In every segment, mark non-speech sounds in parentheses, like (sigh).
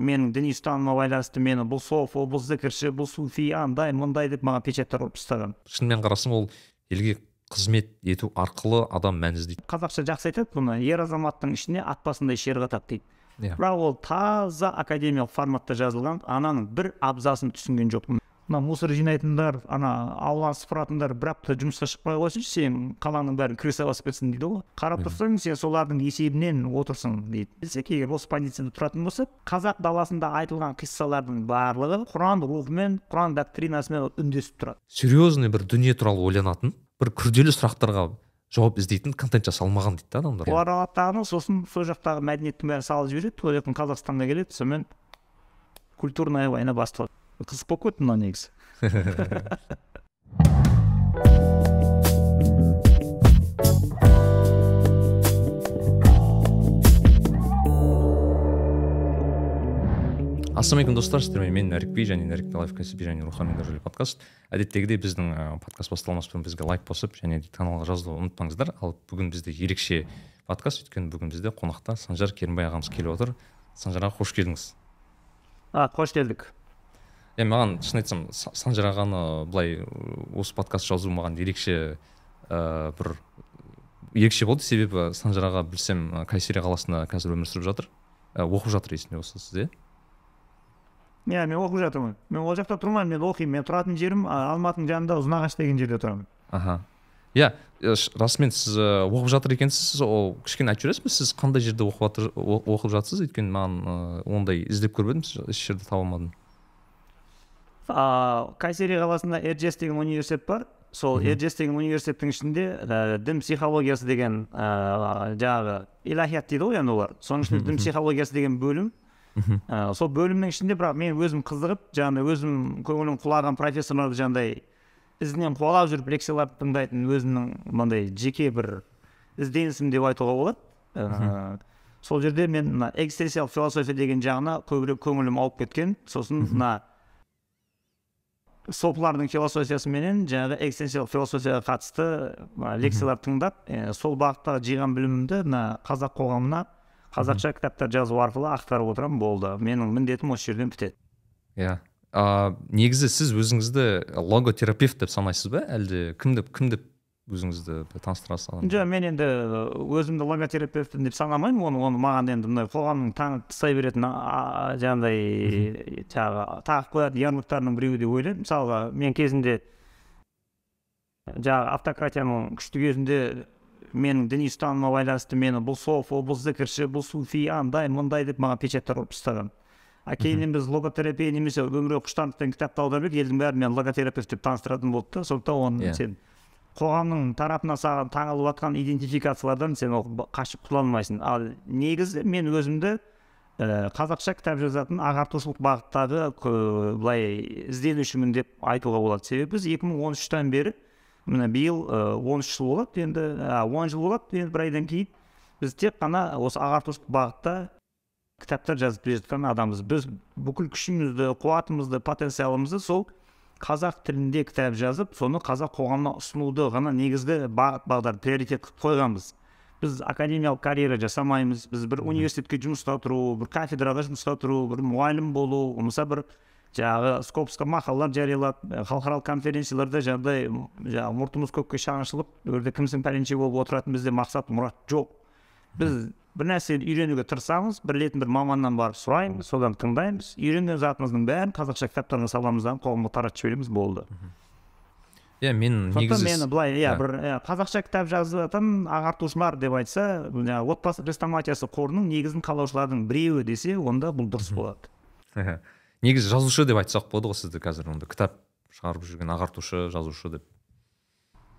менің діни ұстанымыма байланысты мені бұл софы бұл зікірші бұл суфи андай мындай деп маған печаттар ұрып тастаған шынымен қарасаң ол елге қызмет ету арқылы адам мән іздейді қазақша жақсы айтады бұны ер азаматтың ішіне ат басындай шер қатады дейді иә бірақ ол таза академиялық форматта жазылған ананың бір абзасын түсінген жоқпын мына мусор жинайтындар ана ауланы сыпыратындар бір апта жұмысқа шықпай қойсыншы сен қаланың бәрін крыса басып кетсін дейді ғой. Қарап тұрсаң сен солардың есебінен отырсың дейді. Десек егер осы позицияда тұратын болсақ қазақ даласында айтылған қиссалардың барлығы құран рухымен құран доктринасымен үндесіп тұрады. Серьезный бір дүние туралы ойланатын бір күрделі сұрақтарға жауап іздейтін контент жасалмаған дейді да адамдар. Олар алады дағыны сосын сол жақтағы мәдениеттің бәрін салып жібереді ол жақын қазақстанға келеді сонымен культурная война басталады. Қызық болып кетті мынау негізі ассалаумағалейкум достар. Сіздермен мен нәрікби және нәрікби лайф кәсіби және рухани өмір подкаст. Әдеттегідей біздің ә, подкаст басталмас бұрын бізге лайк басып және де каналға жазылуды ұмытпаңыздар. Ал бүгін бізде ерекше подкаст. Өйткені бүгін бізде қонақта санжар керімбай ағамыз келіп отыр. Санжар аға қош келдіңіз. А қош келдік. Иә маған шын айтсам Са- санжар ағаны былай осы подкаст жазу маған ерекше ә, бір ерекше болды. Себебі санжар аға білсем кайсери қаласында қазір өмір сүріп жатыр. Ә, оқып жатыр есімде болса сіз иә иә мен оқып жатырмын. Мен ол жақта тұрмаймын мен оқимын. Мен тұратын жерім алматының жанында ұзынағаш деген жерде тұрамын. Аха. Иә расымен сіз оқып жатыр екенсіз. Сіз ол кішкене айтып жібересіз бе? Сіз қандай жерде оқып жатыр о- оқып жатсыз өйткені маған ондай іздеп көріп едім. Сіз еш жерде таба алмадым. А, кайсери қаласында эрджес деген университет бар. Сол эрджес деген университеттің ішінде ә, дін психологиясы деген ә, жаңағы илахият дейді ғой енді олар. Соның ішінде дін психологиясы деген бөлім. Ә, сол бөлімнің ішінде бірақ мен өзім қызығып жаңағыдай өзім көңілім құлаған профессорларды жаңағыдай ізінен қуалап жүріп лекцияларды тыңдайтын өзімнің мынандай жеке бір ізденісім деп айтуға болады. Ә, сол жерде мен мына экзистенциялық философия деген жағына көбірек көңілім ауып кеткен. Сосын мына соплардың философиясыменен жаңағы экзистенциялық философияға қатысты лекциялар тыңдап ә, сол бағыттағы жиған білімімді мына қазақ қоғамына қазақша кітаптар жазу арқылы ақтарып отырамын болды. Менің міндетім осы жерден бітеді. Иә. А, негізі сіз өзіңізді логотерапевт деп санайсыз ба әлде? Кім деп кім деп өзіңізді таныстырасыз адамға жоқ мен енді өзімді логотерапевтпін деп санамаймын. Оны оны маған енді мына қоғамның таңып тастай беретін жаңағыдай жаңағы тағып қоятын ярлықтарының біреуі деп ойлаймын. Мысалға мен кезінде жаңағы автократияның күшті кезінде менің діни ұстанымыма байланысты мені бұл софы бұл зікірші бұл суфи андай мындай деп маған печаттар ұрып тастаған. А кейіннен біз логотерапия немесе өмірге құштарлық деген кітапты аударып едік елдің бәрі мені логотерапевт деп таныстыратын болды да. Сондықтан оны Иә. сен қоғамның тарапынан саған тағылып жатқан идентификациялардан сен қашып құтыла алмайсың ал негізі мен өзімді ә, қазақша кітап жазатын ағартушылық бағыттағы былай ізденушімін деп айтуға болады. Себебі біз 2013-тен бері міне биыл ә, 13 жыл болады енді 10 жыл болады енді бір айдан кейін біз тек қана осы ағартушылық бағытта кітаптар жазып келе жатқан адамбыз. Біз бүкіл күшімізді қуатымызды потенциалымызды сол қазақ тілінде кітап жазып соны қазақ қоғамына ұсынуды ғана негізгі бағыт бағдар приоритет қылып қойғанбыз. Біз академиялық карьера жасамаймыз. Біз бір университетке жұмысқа тұру бір кафедраға жұмысқа тұру бір мұғалім болу болмаса бір жаңағы скопсқа мақалалар жариялап халықаралық конференцияларда жаңағыдай жаңағы мұртымыз көкке шаншылып ол жерде кімсің пәленше болып отыратын бізде мақсат мұрат жоқ. Біз бір нәрсені үйренуге тырысамыз білетін бір маманнан барып сұраймыз содан тыңдаймыз. Үйренген затымыздың бәрін қазақша кітаптарға саламыз да қоғамға таратып жібереміз болды. Иә мен негізі мені былай иә да. бір иә, қазақша кітап жазатын ағартушылар деп айтса жаңағы отбасы хрестоматиясы қорының негізін қалаушылардың біреуі десе онда бұл дұрыс болады. Негізі жазушы деп айтсақ болады ғой сізді қазір онда кітап шығарып жүрген ағартушы жазушы деп.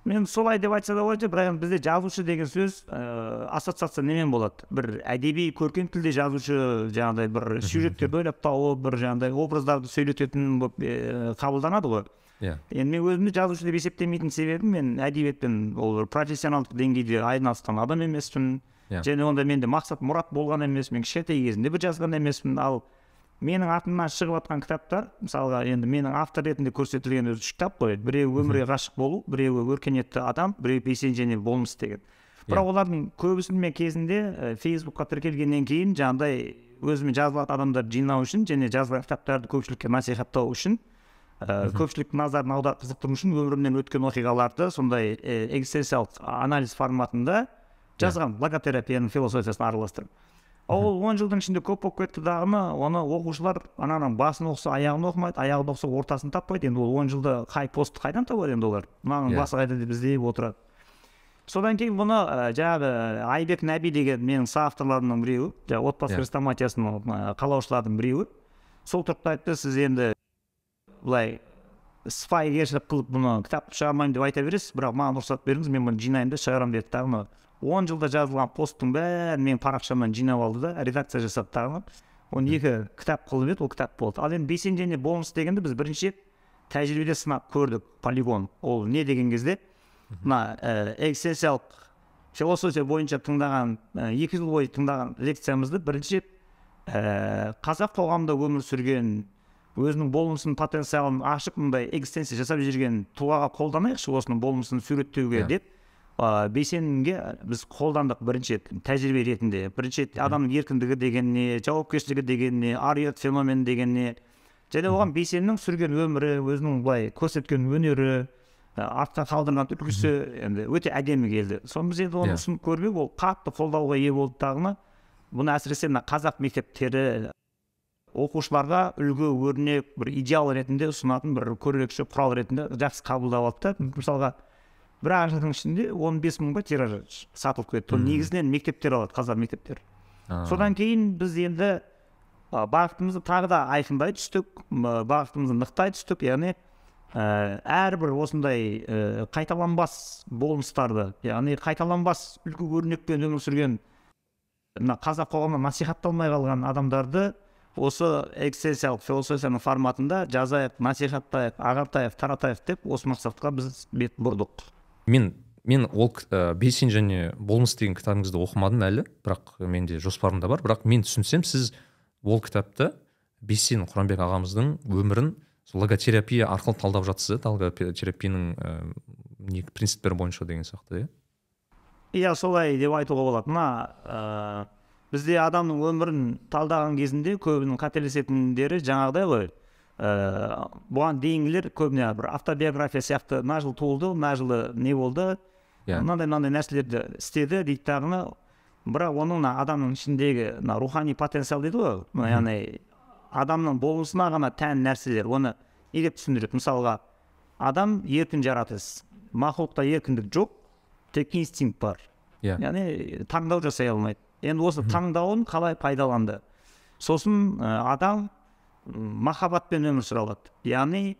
Мен солай деп айтса да болады бірақ енді бізде жазушы деген сөз ыыы ассоциация немен болады? Бір әдеби көркем тілде жазушы жаңағыдай бір сюжеттерді ойлап тауып бір жаңағыдай образдарды сөйлететін болып ыыы қабылданады ғой. Иә. Енді мен өзімді жазушы деп есептемейтін себебім мен әдебиетпен ол бір профессионалдық деңгейде айналысқан адам емеспін. Иә. және онда менде мақсат мұрат болған емес мен кішкентай кезімде бір жазған емеспін. Ал менің атымнан шығып жатқан кітаптар мысалға енді менің автор ретінде көрсетілген өзі үш кітап қой біреуі өмірге ғашық болу біреуі өркениетті адам біреуі белсенді және болмыс деген. Бірақ олардың көбісін мен кезінде ә, фейсбукқа тіркелгеннен кейін жаңағыдай өзіме жазылатын адамдарды жинау үшін және жазылған кітаптарды көпшілікке насихаттау үшін ә, көпшіліктің назарын аударып қызықтыру үшін өмірімнен өткен оқиғаларды сондай ә, экзистенциялық анализ форматында жазған логотерапияның философиясын араластырып. Ол он жылдың ішінде көп болып кетті дағыны оны оқушылар ананың басын оқыса аяғын оқымайды аяғын оқыса ортасын таппайды енді ол он жылда қай постты қайдан табады енді олар мынаның Иә. басы қайда деп іздеп отырады содан кейін бұны ә, жаңағы айбек нәби деген менің соавторларымның біреуі жаңағы отбасы Иә. хрестоматиясының ә, қалаушылардың біреуі сол тұрып айтты сіз енді былай сыпайыгершілік қылып бұны кітап шығармаймын деп айта бересіз бірақ маған рұқсат беріңіз мен бұны жинаймын да шығарамын деді дағы он жылда жазылған посттың бәрін менің парақшамнан жинап алды да редакция жасады дағы оны екі кітап қылып еді ол кітап болды ал енді белсенді және болмыс дегенді біз бірінші тәжірибеде сынап көрдік полигон ол не деген кезде мына ә, экзистенциялық философия бойынша тыңдаған ә, екі жыл бойы тыңдаған лекциямызды бірінші ә, қазақ қоғамында өмір сүрген өзінің болмысын потенциалын ашып мындай экзистенция жасап жүрген тұлғаға қолданайықшы осының болмысын суреттеуге Иә. деп ә, бейсенге біз қолдандық бірінші рет тәжірибе ретінде бірінші рет адамның еркіндігі деген не жауапкершілігі деген не ар ұят феномен деген не және оған бейсеннің сүрген өмірі өзінің былай көрсеткен өнері артқа қалдырған үлгісі енді өте әдемі келді. Соны біз енді оны Иә. ұсынып көріп ол қатты қолдауға ие болды дағыны бұны әсіресе мына қазақ мектептері оқушыларға үлгі өрнек бір идеал ретінде ұсынатын бір көрнекші құрал ретінде жақсы қабылдап алды да. Мысалға бір ақ жылдың ішінде он бес мыңға тиражы сатылып кетті оны негізінен мектептер алады қазақ мектептері. А, содан кейін біз енді а, бағытымызды тағы да айқындай түстік бағытымызды нықтай түстік яғни ә, әрбір осындай ә, қайталанбас болмыстарды яғни қайталанбас үлгі өрнекпен өмір сүрген мына қазақ қоғамында насихатталмай қалған адамдарды осы экзистенциялық философияның форматында жазайық насихаттайық ағартайық таратайық деп осы мақсатқа біз бет бұрдық. Мен мен ол ә, бейсен және болмыс деген кітабыңызды оқымадым әлі бірақ менде жоспарымда бар. Бірақ мен түсінсем сіз ол кітапты бейсен құранбек ағамыздың өмірін сол логотерапия арқылы талдап жатсыз иә логотерапияның ә, не принциптері бойынша деген сияқты иә? Иә солай деп айтуға болады. Мына ә, бізде адамның өмірін талдаған кезінде көбінің қателесетіндері жаңағыдай ғой. Ә, бұған дейінгілер көбіне бір автобиография сияқты мына жылы туылды мына жылы не болды? Иә. мынандай мынандай нәрселерді істеді дейді дағыны бірақ оның мына адамның ішіндегі мына рухани потенциал дейді ғой. Яғни адамның болмысына ғана тән нәрселер. Оны не деп түсіндіреді? Мысалға адам еркін жаратылыс мақұлықта еркіндік жоқ тек инстинкт бар. Иә. Яғни таңдау жасай алмайды. Енді осы таңдауын қалай пайдаланды? Сосын ә, адам махаббатпен өмір сүре алады яғни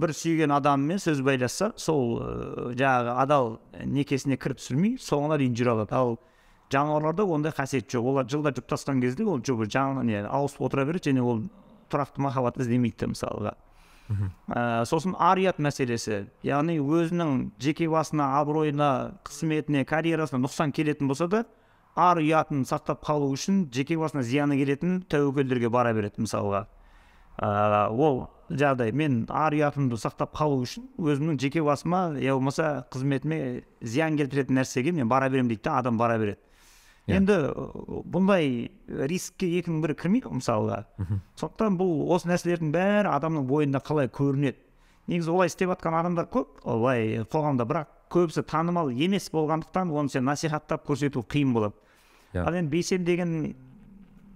бір сүйген адамымен сөз байласса сол жаңағы адал некесіне кіріп түсірмей соңына дейін жүре алады ал жануарларда ондай қасиет жоқ олар жылда жұптасқан кезде ол жұбы жаңа не ауысып отыра береді және ол тұрақты махаббат іздемейді де мысалға ә, сосын ар ұят мәселесі яғни өзінің жеке басына абыройына қызметіне карьерасына нұқсан келетін болса да ар ұятын сақтап қалу үшін жеке басына зияны келетін тәуекелдерге бара береді мысалға ә, ол жағдай мен ар ұятымды сақтап қалу үшін өзімнің жеке басыма я болмаса қызметіме зиян келтіретін нәрсеге мен бара беремін дейді да адам бара береді. Иә. енді бұндай рискке екінің бірі кірмейді ғой мысалға. Сондықтан бұл осы нәрселердің бәрі адамның бойында қалай көрінеді. Негізі олай істеп жатқан адамдар көп олай қоғамда бірақ көбісі танымал емес болғандықтан оны сен насихаттап көрсету қиын болады. Иә. ал енді бейсен деген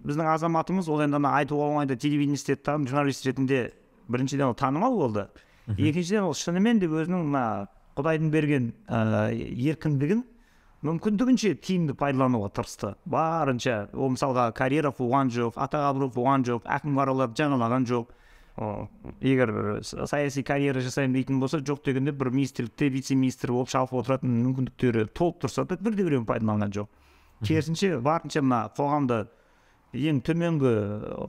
біздің азаматымыз ол енді ана айтуға оңай да телевидение істеді да журналист ретінде біріншіден ол танымал болды. Екіншіден ол шынымен де өзінің мына құдайдың берген ә, еркіндігін мүмкіндігінше тиімді пайдалануға тырысты. Барынша ол мысалға карьера қуған жоқ атақ абырой қуған жоқ ақын араларды жаңалаған жоқ. Егер саяси карьера жасаймын дейтін болса жоқ дегенде бір министрлікте вице министр болып шалқып отыратын мүмкіндіктері толып тұрса да бірде біреуін пайдаланған жоқ. Керісінше барынша мына қоғамды ең төменгі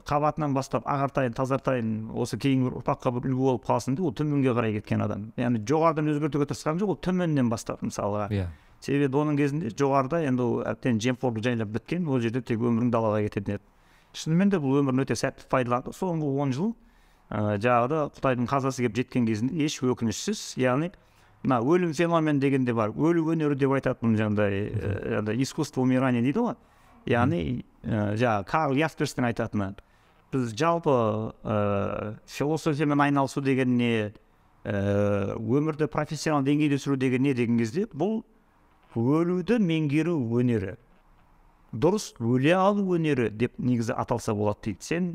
қабатынан бастап ағартайын тазартайын осы кейінгі ұрпаққа бір үлгі болып қалсын деп ол төменге қарай кеткен адам. Яғни жоғарыдан өзгертуге тырысқан жоқ ол төменнен бастап мысалға. Иә. Себебі оның кезінде жоғарыда енді ол әбден жемқорлық жайлап біткен ол жерде тек өмірің далаға кететін еді. Шынымен де бұл өмірін өте сәтті пайдаланды соңғы он жыл ә, жаңағыда құдайдың қазасы келіп жеткен кезінде еш өкінішсіз яғни мына өлім феномен деген де бар өлу өнері деп айтады бұны жаңағыдай ә, жаңағыдай искусство умирания дейді ғой. Яғни ә, жаңағы карл ясперстің айтатыны біз жалпы ә, философиямен айналысу деген не ә, өмірді профессионал деңгейде сүру деген не деген кезде бұл өлуді меңгеру өнері. Дұрыс өле алу өнері деп негізі аталса болады дейді. Сен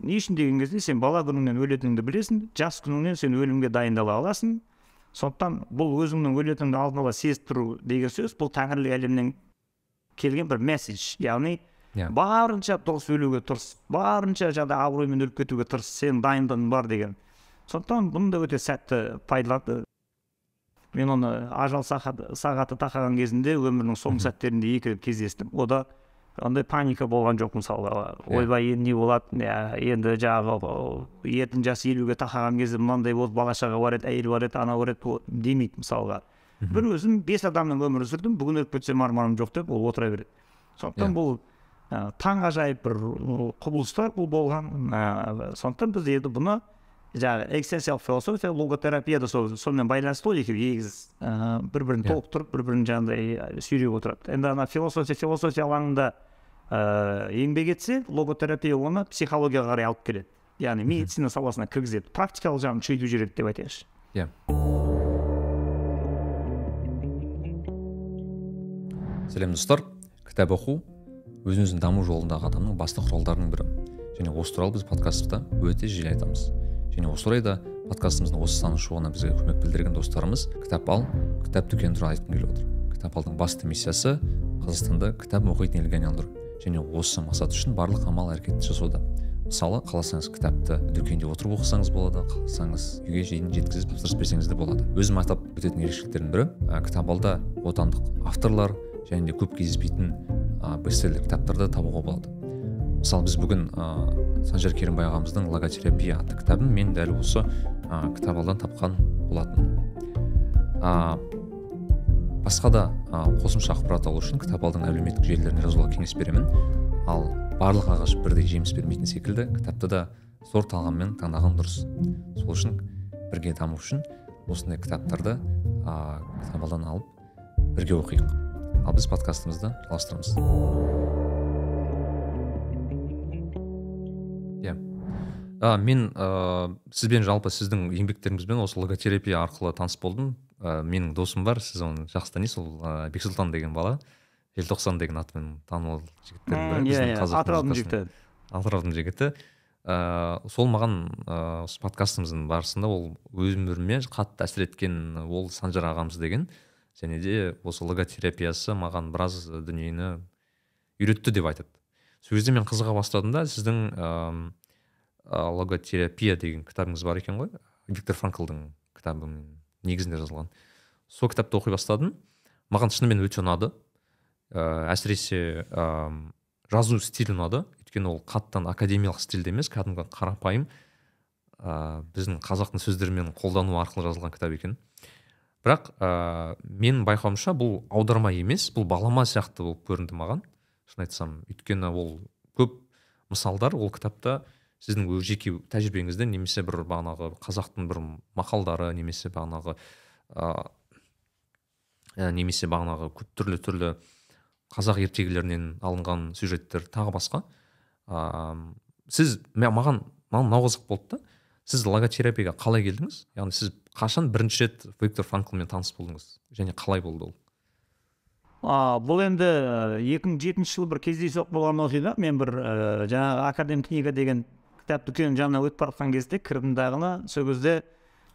не үшін деген кезде сен бала күніңнен өлетініңді білесің жас күніңнен сен өлімге дайындала аласың. Сондықтан бұл өзіңнің өлетініңді алдын ала сезіп тұру деген сөз бұл тәңірлік әлемнен келген бір месседж яғни Иә. барынша дұрыс өлуге тырыс барынша жаңағыдай абыроймен өліп кетуге тырыс сенің дайындығың бар деген. Сондықтан бұны да өте сәтті пайдаланды. Мен оны ажал сағаты, сағаты тақаған кезінде өмірінің соңғы сәттерінде екі рет кездестім. Ода андай паника болған жоқ мысалға. Ойбай енді не болады иә, енді жаңағы ердің жасы елуге тақаған кезде мынандай болды бала шаға бар еді әйел бар еді анау бар еді демейді мысалға. Бір өзім бес адамның өмірін сүрдім. Бүгін өліп кетсем арманым жоқ деп ол отыра береді. Сондықтан Иә. бұл ә, таңғажайып бір құбылыстар бұл болған. Ә, сондықтан біз енді бұны жаңағы экзистенциялық философия логотерапия да сол сонымен байланысты ғой екеуі. Егіз ә, бір бірін Иә. толықтырып бір бірін жаңағыдай сүйреп отырады. Енді ана философия философия алаңында ә, еңбек етсе логотерапия оны психологияға қарай алып келеді. Яғни медицина саласына кіргізеді. Практикалық жағын күшейтіп жібереді деп айтайықшы. Иә. Сәлем достар. Кітап оқу өзін өзін даму жолындағы адамның басты құралдарының бірі. Және осы туралы біз подкастта өте жиі айтамыз. Және осы орайда подкастымыздың осы саны шығуына бізге көмек білдірген достарымыз кітап ал кітап дүкені туралы айтқым келіп отыр кітап алдың басты миссиясы қазақстанда кітап оқитын елге айналдыру және осы мақсат үшін барлық амал әрекетті жасауда. Мысалы қаласаңыз кітапты дүкенде отырып оқысаңыз болады қаласаңыз үйге дейін жеткізіп тапсырыс берсеңіз де болады. Өзім атап өтетін ерекшеліктердің бірі кітап алда отандық авторлар және де көп кездеспейтін ә, бестселлер кітаптарды табуға болады. Мысалы біз бүгін ә, санжар керімбай ағамыздың логотерапия атты кітабын мен дәл осы ә, алдан тапқан болатынмын. Ә, басқа да ә, қосымша ақпарат алу үшін кітап алдың әлеуметтік желілеріне жазылуға кеңес беремін. Ал барлық ағаш бірдей жеміс бермейтін секілді кітапты да зор талғаммен таңдаған дұрыс. Сол үшін бірге даму үшін осындай кітаптарды ә, кітап алдан алып бірге оқиық. Ал біз подкастымызды жалғастырамыз иә. А, мен ә, сізбен жалпы сіздің еңбектеріңізбен осы логотерапия арқылы таныс болдым. Ә, менің досым бар сіз оны жақсы танисыз ол ә, бексұлтан деген бала. Желтоқсан деген атымен танымал жігіттердің бірі иә иә атыраудың жігіті. атыраудың жігіті. Ыыы сол маған ыыы осы подкастымыздың барысында ол өміріме қатты әсер еткен ол санжар ағамыз деген және де осы логотерапиясы маған біраз дүниені үйретті деп айтады. Сол кезде мен қызыға бастадым да сіздің ыыы логотерапия деген кітабыңыз бар екен ғой. Виктор франклдың кітабы негізінде жазылған. Сол кітапты оқи бастадым. Маған шынымен өте ұнады. Ыыы әсіресе ыыы жазу стилі ұнады. Өйткені ол қаттан академиялық стильде емес кәдімгі қарапайым ыыы біздің қазақтың сөздерімен қолдану арқылы жазылған кітап екен. Бірақ ыыы менің байқауымша бұл аударма емес бұл балама сияқты болып көрінді маған. Шын айтсам өйткені ол көп мысалдар ол кітапта сіздің жеке тәжірибеңізден немесе бір бағанағы қазақтың бір мақалдары немесе бағанағы ыыы немесе бағанағы көп түрлі түрлі қазақ ертегілерінен алынған сюжеттер тағы басқа. Ыыы сіз маған маған мынау қызық болды да сіз логотерапияға қалай келдіңіз? Яғни сіз қашан бірінші рет виктор франклмен таныс болдыңыз? Және қалай болды ол? А, бұл енді екі мың жетінші жылы бір кездейсоқ болған оқиға. Мен бір ә, жаңағы академ книга деген кітап дүкенінің жанынан өтіп бара жатқан кезде кірдім дағыны. Сол кезде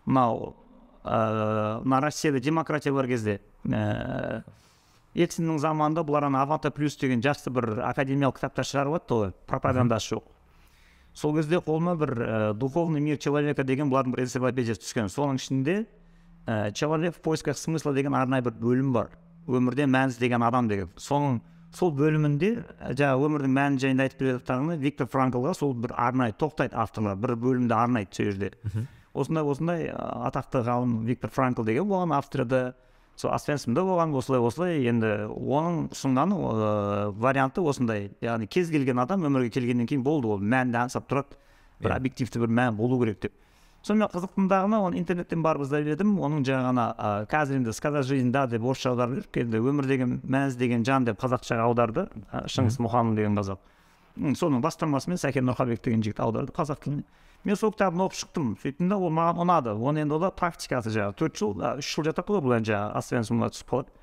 мынау ә, мына россияда демократия бар кезде ә, ельциннің заманында бұлар ана аванта плюс деген жақсы бір академиялық кітаптар шығарып жатты ғой пропагандасы жоқ. Сол кезде қолыма бір ә, духовный мир человека деген бұлардың бір энциклопедиясы түскен. Соның ішінде ә, человек в поисках смысла деген арнайы бір бөлім бар. Өмірде мәніз деген адам деген. Соның сол бөлімінде ә, жаңағы өмірдің мәні жайында айтып келе жатқанда виктор франклға сол бір арнайы тоқтайды авторлар. Бір бөлімді арнайды сол жерде. Осындай осындай атақты ғалым виктор франкл деген. Болған австрияда сол освенцимде болған осылай осылай. Енді оның ұсынған ә, варианты осындай. Яғни кез келген адам өмірге келгеннен кейін болды ол мәнді аңсап тұрады. Бір Иә. объективті бір мән болу керек деп. Сонымен қызықтым дағыны оны интернеттен барып іздеп едім. Оның жаңағы ана ә, қазір енді сказать жизнь да деп орысша аударып жіберіп енді өмір деген мәз деген жан деп қазақшаға аударды. Шыңғыс мұханов деген қазақ. Соның бастамасымен сәкен нұрқабек деген жігіт аударды қазақ тіліне. Мен сол кітабын оқып шықтым. Сөйттім да ол маған ұнады. Оны енді ол практикасы жаңағы. Төрт жыл үш жыл жатады ғой бұл жаңағы. Освенцимға түсіп қалады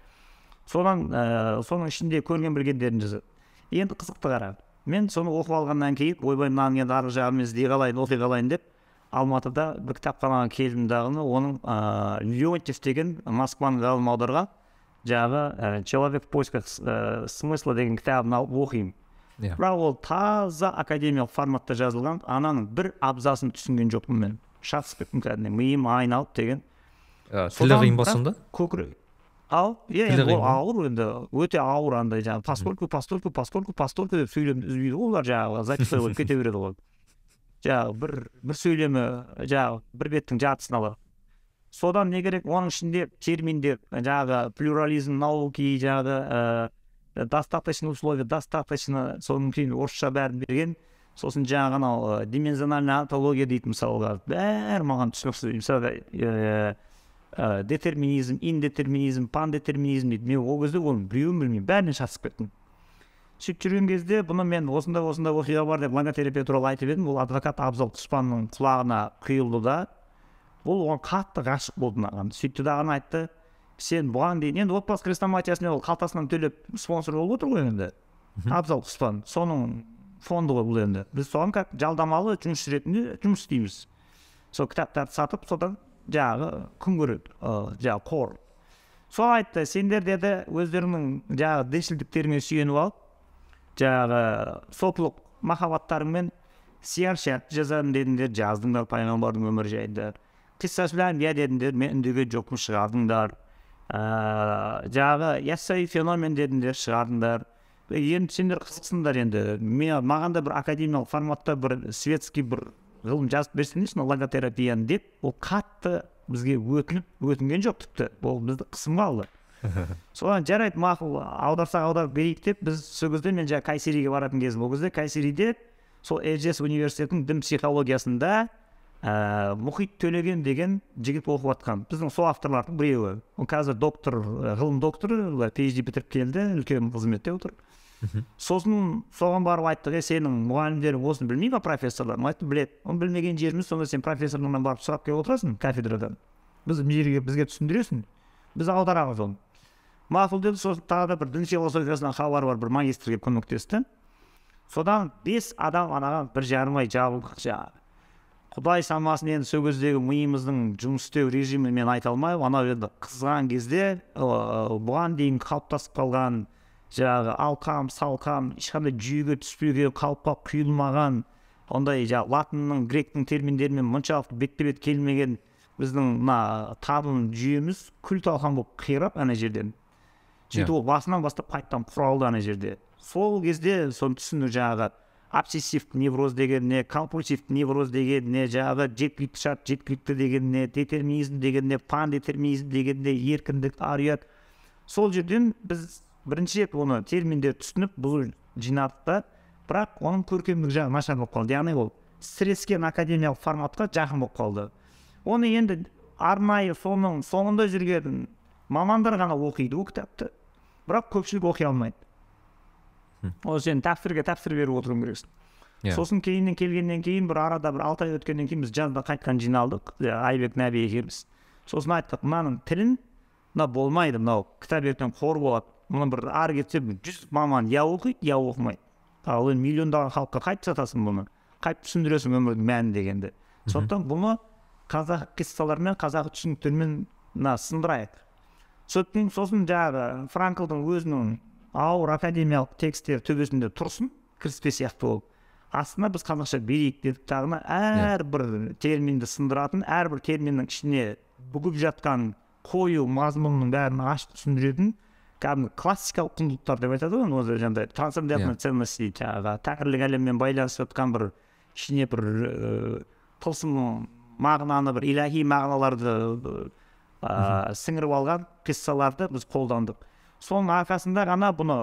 содан ә, соның ішінде көрген білгендерін жазады. Енді қызықты қара. Мен соны оқып алғаннан кейін ойбай мынаның енді арғы жағын мен іздей қалайын оқи қалайын деп алматыда бір кітапханаға келдім дағыны оның ыыы леонтьев деген москваның ғалымы аударған жаңағы ә, человек в поисках ә, смысла деген кітабын алып оқимын. Иә. бірақ ол таза академиялық форматта жазылған ананың бір абзасын түсінген жоқпын мен. Шатысып кеттім кәдімгідей миым айналып деген. Тілі қиын ба сонда көкірек. Ал иә енді ол ауыр енді өте ауыр андай жаңағы поскольку поскольку поскольку поскольку деп сөйлемді үзбейді ғой олар жаңағы записной қойып кете береді ғой. (laughs) Жаңағы бір бір сөйлемі жаңағы бір беттің жартысын алады содан не керек оның ішінде терминдер жаңағы плюрализм науки жаңағы достаточно условия достаточно содан кейін орысша бәрін берген сосын жаңағы анау ә, димензиональная антология дейді мысалға. Бәрі маған түсініксіз мысалы ә, ә, детерминизм индетерминизм пандетерминизм дейді. Мен ол кезде оның біреуін білмеймін. Бәрінен шатысып кеттім. Сөйтіп жүрген кезде бұны мен осындай осындай оқиға бар деп логотерапия туралы айтып едім. Ол адвокат абзал құспанның құлағына құйылды да бұл оған қатты ғашық болды маған. Сөйтті дағы айтты сен бұған дейін енді отбасы хрестоматиясына ол қалтасынан төлеп спонсор болып отыр ғой енді. Абзал құспан соның фонды ғой бұл енді. Біз соған как жалдамалы жұмысшы ретінде жұмыс істейміз. Сол кітаптарды сатып содан жаңағы күн көреді жаңағы қор. Сол айтты сендер деді өздеріңнің жаңағы діншілдіктеріңе сүйеніп алып жаңағы сопылық махаббаттарыңмен сияр шәрт жазамын дедіңдер жаздыңдар пайғамбардың өмірі жайында. Қиссасуләмбия дедіңдер мен үндеген жоқпын шығардыңдар. Ыыы жаңағы яссауи феномен дедіңдер шығардыңдар енді сендер қызықсыңдар енді. Мен маған да бір академиялық форматта бір светский бір ғылым жазып берсеңдерші мына логотерапияны деп ол қатты бізге өтініп өтінген жоқ тіпті. Ол бізді қысымға алды. (laughs) Содан жарайды мақұл аударсақ аударып берейік деп біз сол кезде мен жаңағы кайсериге баратын кезім ол кезде кайсериде сол элжес университетінің дін психологиясында ә, мұхит төлеген деген жігіт оқып жатқан біздің сол авторлардың біреуі. Ол қазір доктор ә, ғылым докторы phd бітіріп келді үлкен қызметте отыр. Сосын соған барып айттық е сенің мұғалімдерің осыны білмей ма профессорлар? Ол айтты біледі оны білмеген жеріміз сонда сен профессорыңнан барып сұрап келіп отырасың кафедрадан. Біз мына жерге бізге түсіндіресің. Біз аударамыз оны мақұл деді сосын тағы да бір дін философиясынан хабары бар бір магистр келіп көмектесті. Содан бес адам анаған бір жарым ай жабылдық жаңағы. Құдай самасын енді сол кездегі миымыздың жұмыс істеу режимін мен айта алмаймын анау енді қызған кезде ы, бұған дейін қалыптасып қалған жаңағы алқам салқам ешқандай жүйеге түспеген қалыпқа құйылмаған ондай жаңағы латынның гректің терминдерімен мұншалықты бетпе бет келмеген біздің мына таным жүйеміз күл талқан болып қирап ана жерден. Сөйтіп ол басынан бастап қайтадан құралды ана жерде. Сол кезде соны түсіндік жаңағы обсессивті невроз деген не компульсивті невроз деген не жаңағы жеткілікті шарт жеткілікті деген не детерминизм деген не пандетерминизм деген не еркіндік ар ұят сол жерден біз бірінші рет оны терминдерді түсініп бұзу жинадық та. Бірақ оның көркемдік жағы нашар болып қалды. Яғни ол сірескен академиялық форматқа жақын болып қалды. Оны енді арнайы соның соңында жүрген мамандар ғана оқиды ол кітапты. Бірақ көпшілік оқи алмайды. Ол сен тәпсірге тәпсір беріп отыруың керексің. Иә. сосын кейіннен келгеннен кейін бір арада бір алты ай өткеннен кейін біз жазда қайтқан жиналдық. Айбек нәби екеуміз. Сосын айттық мынаның тілін мына болмайды мынау кітап ертең қор болады мұны бір ары кетсе жүз маман я оқиды я оқымайды ал енді миллиондаған халыққа қайтіп сатасың бұны. Қайтіп түсіндіресің өмірдің мәнін дегенді. Сондықтан бұны қазақ қиссалармен қазақ түсініктермен мына сындырайық. Сосын сосын жаңағы франклдың өзінің ауыр академиялық тексттері төбесінде тұрсын кіріспе сияқты болып. Астына біз қазақша берейік дедік дағыны әрбір терминді сындыратын әрбір терминнің ішіне бүгіп жатқан қою мазмұнның бәрін ашып түсіндіретін кәдімгі классикалық құндылықтар деп айтады ғой өзі жаңағыдай трансцендентная ценность дейді жаңағы тәңірлік әлеммен байланысып жатқан бір ішіне бір ыыы тылсым мағынаны бір иләһи мағыналарды ыыы сіңіріп алған қиссаларды біз қолдандық. Соның арқасында ғана бұны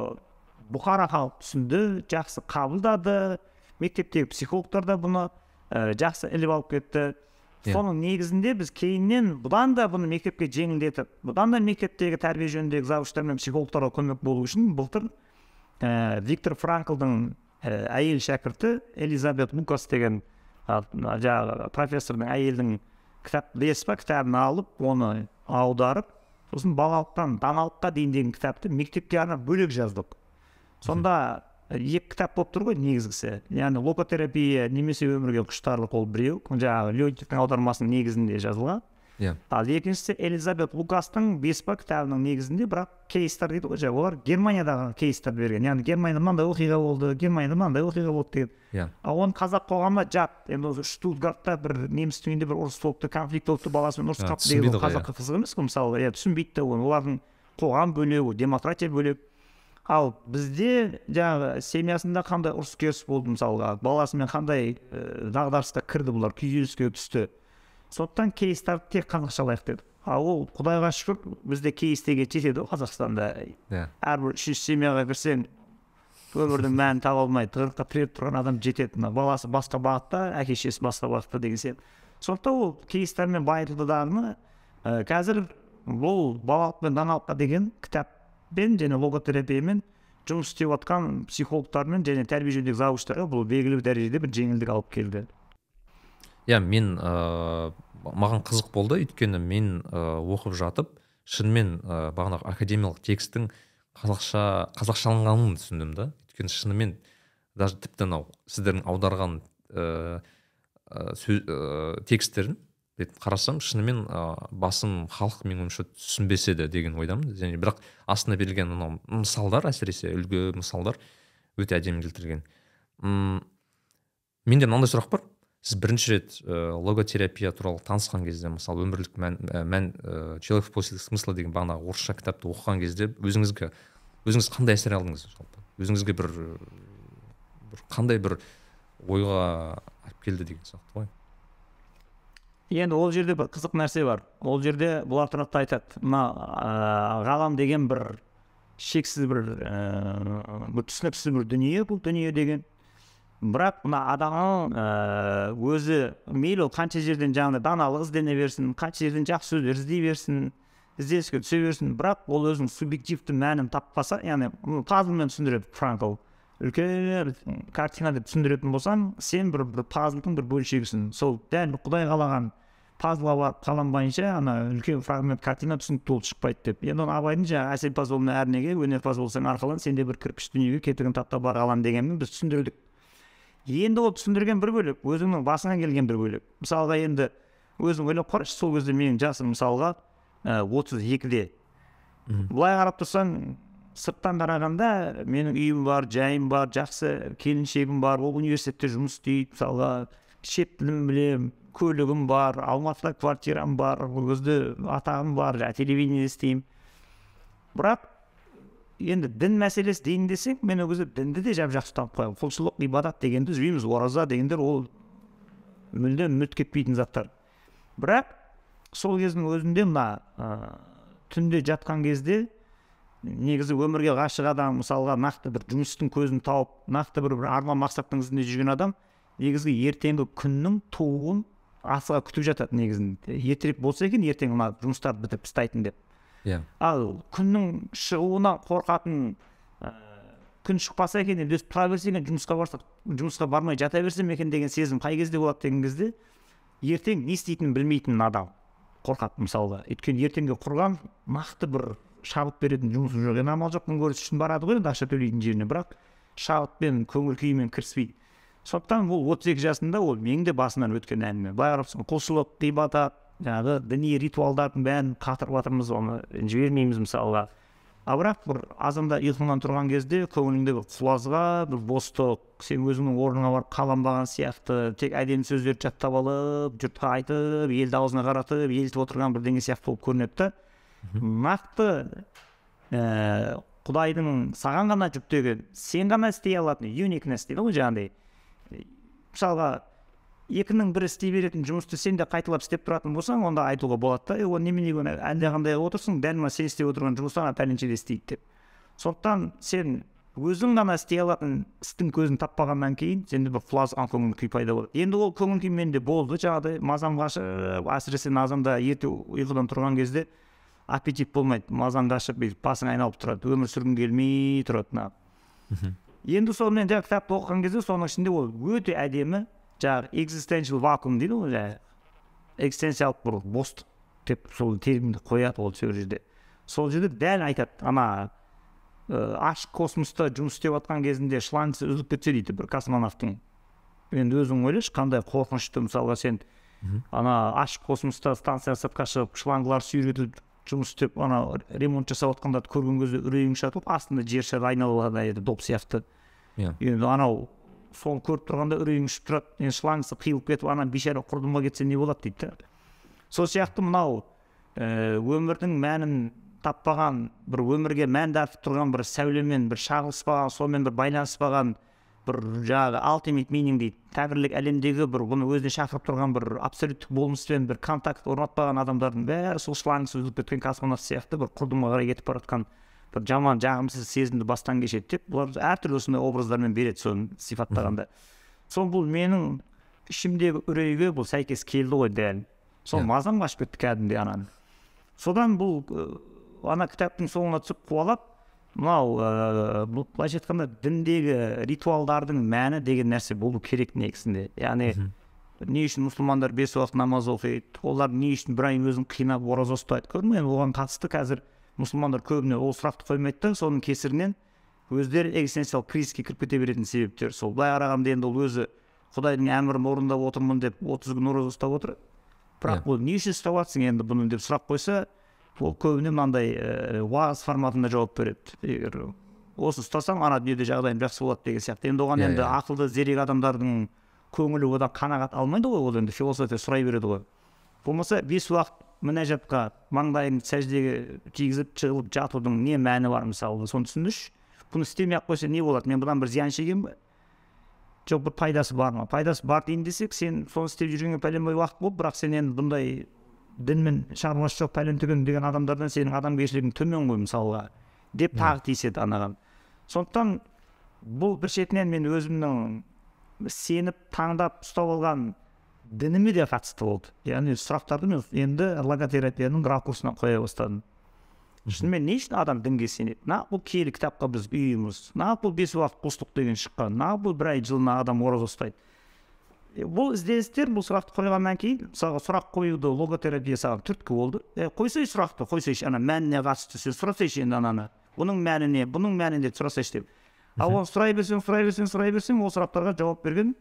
бұқара халық түсінді жақсы қабылдады мектептегі психологтар да бұны ә, жақсы іліп алып кетті Иә. соның негізінде біз кейіннен бұдан да бұны мектепке жеңілдетіп бұдан да мектептегі тәрбие жөніндегі завучтар мен психологтарға көмек болу үшін былтыр ә, виктор франклдың ә, әйел шәкірті элизабет лукас деген ә, жаңағы профессордың әйелдің кітап леспа кітабын алып оны аударып сосын балалықтан даналыққа дейін деген кітапты мектепке арнап бөлек жаздық. Сонда екі кітап болып тұр ғой негізгісі. Яғни логотерапия немесе өмірге құштарлық ол біреу. Жаңағы леонтьевтің аудармасының негізінде жазылған. Иә. Ал екіншісі элизабет лукастың беспа кітабының негізінде бірақ кейстер дейді ғой жаңағы олар германиядағы кейстерді берген. Яғни германияда мынандай оқиға болды германияда мынандай оқиға болды деген. Иә. Ал оны қазақ қоғамына жат енді осы штутгартта бір немістің үйінде бір ұрыс болыпты конфликт болыпты баласымен ұрысып қалыпты деген ол қазаққа қызық емес қой мысалы. Иә түсінбейді де оны. Олардың қоғам бөлек демократия бөлек. Ал бізде жаңағы семьясында қандай ұрыс керіс болды мысалға? Баласымен қандай ә, дағдарысқа кірді бұлар? Күйзеліске түсті. Сондықтан кейстарды тек қазақшалайық дедік ал ол құдайға шүкір бізде кейстеге жетеді ғой қазақстанда. Иә. Әрбір үшінші семьяға кірсең өмірдің мәнін таба алмай тығырыққа тіреліп тұрған адам жетеді. Мына баласы басқа бағытта әке шешесі басқа бағытта деген сияқты. Сондықтан ол кейстермен байытылды дағыны ә, қазір бұл балалық пен даналыққа деген кітаппен және логотерапиямен жұмыс істеп жатқан психологтармен және тәрбие жөніндегі завучтарға бұл белгілі бір дәрежеде бір жеңілдік алып келді. Иә мен ыыы маған қызық болды. Өйткені мен ыыы оқып жатып шынымен ыыы бағанағы академиялық тексттің қазақша қазақшаланғанын түсіндім да. Өйткені шынымен даже тіпті анау сіздердің аударған ыыы сөз ыыы тексттерін қарасам шынымен ыыы басым халық менің ойымша түсінбес еді деген ойдамын. Және бірақ астына берілген анау мысалдар әсіресе үлгі мысалдар өте әдемі келтірген. М менде мынандай сұрақ бар. Сіз бірінші рет ә, логотерапия туралы танысқан кезде мысалы өмірлік мән, ә, мән ә, человек поисках смысла деген бағанағы орысша кітапты оқыған кезде өзіңізге өзіңіз қандай әсер алдыңыз? Жалпы өзіңізге бір бір қандай бір ойға алып келді деген сияқты ғой. Енді ол жерде бір қызық нәрсе бар. Ол жерде бұлар тұрады да айтады. Мына ә, ғалам деген бір шексіз бір ә, бір түсініксіз бір дүние бұл дүние деген. Бірақ мына адамның ә, өзі мейлі ол қанша жерден жаңағыдай даналық іздене берсін қанша жерден жақсы сөздер іздей берсін ізденіске түсе берсін. Бірақ ол өзінің субъективті мәнін таппаса яғни пазлмен түсіндіреді франкл. Үлкен картина деп түсіндіретін болсаң сен бір, бір пазлдың бір бөлшегісің. Сол дәл құдай қалаған пазлға барып қаланбайынша ана үлкен фрагмент картина түсінікті болып шықпайды деп. Енді оны абайдың жаңағы әселпаз болмай әрнеге өнерпаз болсаң арқалан сен де бір кірпіш дүниеге кетігін таптап бар қалам дегенмен біз түсіндірдік. Енді ол түсіндірген бір бөлек өзіңнің басыңа келген бір бөлек. Мысалға енді өзің ойлап қарашы сол кезде менің жасым мысалға отыз екіде. Былай қарап тұрсаң сырттан қарағанда менің үйім бар жайым бар жақсы келіншегім бар ол университетте жұмыс істейді мысалға шет тілін білемін көлігім бар алматыда квартирам бар ол кезде атағым бар телевидениеде істеймін бірақ енді дін мәселесі дейін десең мен ол кезде дінді де жап жақсы ұстанып қоямын құлшылық ғибадат дегенді үзбейміз ораза дегендер ол мүлдем мүлт кетпейтін заттар бірақ сол кездің өзінде мына ә, түнде жатқан кезде негізі өмірге ғашық адам мысалға нақты бір жұмыстың көзін тауып нақты бір, бір арман мақсаттың ізінде жүрген адам негізгі ертеңгі күннің тууын асыға күтіп жатады негізінде ертерек болса екен ертең мына жұмыстарды бітіріп тастайтын деп иә ал күннің шығуынан қорқатын ә, күн шықпаса екен енді өстіп тұра берсе екен жұмысқа барса жұмысқа бармай жата берсем екен деген сезім қай кезде болады деген кезде ертең не істейтінін білмейтін адам қорқады мысалға. Өйткені ертеңге құрған нақты бір шабыт беретін жұмысы жоқ. Енді амал жоқ күнкөріс үшін барады ғой енді ақша төлейтін жеріне бірақ шабытпен көңіл күймен кіріспейді сондықтан ол отыз екі жасында ол менің де басымнан өткен әңгіме. Былай қарап құлшылық ғибадат жаңағы діни ритуалдардың бәрін қатырып жатырмыз оны жібермейміз мысалға. Ал бірақ бір азанда ұйқыңнан тұрған кезде көңіліңде бір құлазға бір бостық сен өзіңнің орныңа барып қаланбаған сияқты тек әдемі сөздерді жаттап алып жұртқа айтып елді аузына қаратып елтіп отырған бірдеңе сияқты болып көрінеді да. Нақты ә, құдайдың саған ғана жүктеген сен ғана істей алатын юник нәрсе дейді ғой жаңағыдай. Мысалға екінің бірі істей беретін жұмысты сен де қайталап істеп тұратын болсаң онда айтуға болады да ол неменеге оны әлдеқандай отырсың дәл мына сен істеп отырған жұмысты ана пәленше де істейді деп. Сондықтан сен өзің ғана істей алатын істің көзін таппағаннан кейін сенде бір құлазыған көңіл күй пайда болады енді ол көңіл күй менде болды жаңағыдай мазам қашып әсіресе назамда ерте ұйқыдан тұрған кезде аппетит болмайды мазаң қашып бүйтіп басың айналып тұрады өмір сүргің келмей тұрады мына енді сонымен жаңағы кітапты оқыған кезде соның ішінде ол өте әдемі жаңағы экзистенциал вакуум дейді ғой жаңағы экзистенциялық бір бостық деп сол терминді қояды ол сол жерде. Сол жерде дәл айтады ана ә, ашық космоста жұмыс істеп жатқан кезінде шлангысы үзіліп кетсе дейді бір космонавтың. Енді өзің ойлашы қандай қорқынышты мысалға сен ана ашық космоста станция сыртқа шығып шлангылар сүйретіліп жұмыс істеп ана ремонт жасап жатқандарды көрген кезде үрейің шатылып астында жер шары айналып еді доп сияқты иә. Енді анау соны көріп тұрғанда үрейің ұшып тұрады. Енді шлангысы қиылып кетіп ана бейшара құрдымға кетсе не болады? дейді да сол сияқты мынау ә, өмірдің мәнін таппаған бір өмірге мән дарытып тұрған бір сәулемен бір шағылыспаған сонымен бір байланыспаған бір жаңағы алтимит мининг дейді. Тәңірлік әлемдегі бір бұны өзіне шақырып тұрған бір абсолюттік болмыспен бір контакт орнатпаған адамдардың бәрі сол шлангысы үзіліп кеткен космонавт сияқты бір құрдымға қарай кетіп бара жатқан бір жаман жағымсыз сезімді бастан кешеді деп бұлар әртүрлі осындай образдармен береді соны сипаттағанда сол бұл менің ішімдегі үрейге бұл сәйкес келді ғой дәл сол мазам қашып кетті кәдімгідей ананы содан бұл ана кітаптың соңына түсіп қуалап мынау бұл былайша айтқанда діндегі ритуалдардың мәні деген нәрсе болу керек негізінде яғни не үшін мұсылмандар бес уақыт намаз оқиды олар не үшін бір ай өзін қинап ораза ұстайды көрдің бе оған қатысты қазір мұсылмандар көбіне ол сұрақты қоймайды да соның кесірінен өздері экзистенциялық кризиске кіріп кете беретін себептер. Сол былай қарағанда енді ол өзі құдайдың әмірін орындап отырмын деп отыз күн ораза ұстап отыр. Бірақ ол не үшін ұстап жатрсың енді бұны деп сұрақ қойса ол көбіне мынандай ә, уағыз форматында жауап береді. Егер осы ұстасаң ана дүниеде жағдайым жақсы болады деген сияқты. Енді оған Иә, енді иә. ақылды зерек адамдардың көңілі одан қанағат алмайды ғой ол енді философия сұрай береді ғой. Болмаса бес уақыт мінәжатқа маңдайыңды сәждеге тигізіп жығылып жатудың не мәні бар мысалы? Соны түсіндірші бұны істемей ақ қойса не болады? Мен бұдан бір зиян шегемін ба жоқ бір пайдасы бар ма? Пайдасы бар дейін десек сен соны істеп жүргенге пәленбай уақыт болды бірақ сен енді бұндай дінмен шаруасы жоқ пәлен түген деген адамдардан сенің адамгершілігің төмен ғой мысалға деп тағы тиіседі анаған. Сондықтан бұл бір шетінен мен өзімнің сеніп таңдап ұстап алған дініме де қатысты болды яғни сұрақтарды мен енді логотерапияның ракурсына қоя бастадым шынымен не үшін адам дінге сенеді нақ бұл киелі кітапқа біз үйіміз нақ бұл бес уақыт құлшылық деген шыққан нақ бұл бір ай жылына адам ораза ұстайды бұл ізденістер бұл сұрақты қойғаннан кейін мысалға сұрақ қоюды логотерапия саған түрткі болды е, қойсайшы сұрақты қойсайшы ана мәніне қатысты сен сұрасайшы енді ананы бұның мәні не бұның мәні не деп сұрасайшы деп ал оны сұрай берсең сұрай берсең сұрай берсең ол сұрақтарға жауап берген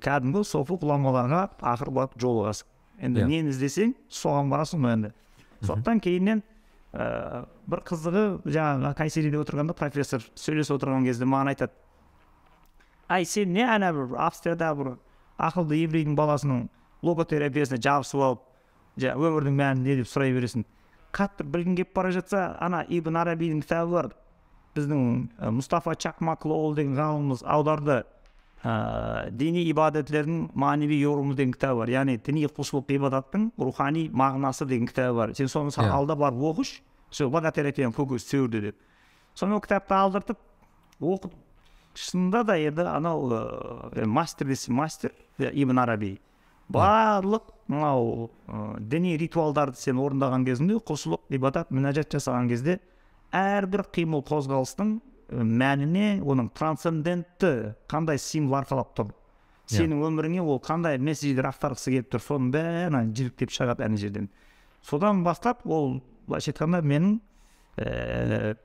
кәдімгі софы ғұламаларға ақыры барып жолығасың енді Иә. нені іздесең соған барасың ғой енді. Сондықтан кейіннен ә, бір қызығы жаңағы кайсериде отырғанда профессор сөйлесіп отырған кезде маған айтады. Ай сен не ана бір австрияда бір ақылды еврейдің баласының логотерапиясына жабысып алып жаңағы өмірдің мәні не деп сұрай бересің. Қатты білгің келіп бара жатса ана ибн арабидің кітабы бар. Біздің ә, мұстафа чакмаклоул деген ғалымымыз аударды. Діни ибадеттердің маневи yorumы деген кітабы бар яғни діни құлшылық ғибадаттың рухани мағынасы деген кітабы бар сен соны Иә. алда барып оқышы сол көкесі сөйірде деп сонымен ол кітапты алдыртып оқып шынында да енді анау ә, мастер десе мастер ибн араби барлық мынау ә, діни ритуалдарды сен орындаған кезінде құлшылық ғибадат мінәжат жасаған кезде әрбір қимыл қозғалыстың ә, мәніне оның трансцендентті қандай символ арқалап тұр? Сенің өміріңе ол қандай месседждер ақтарғысы келіп тұр? Соның бәрін жіліктеп шығады ана жерден. Содан бастап ол былайша айтқанда менің ііі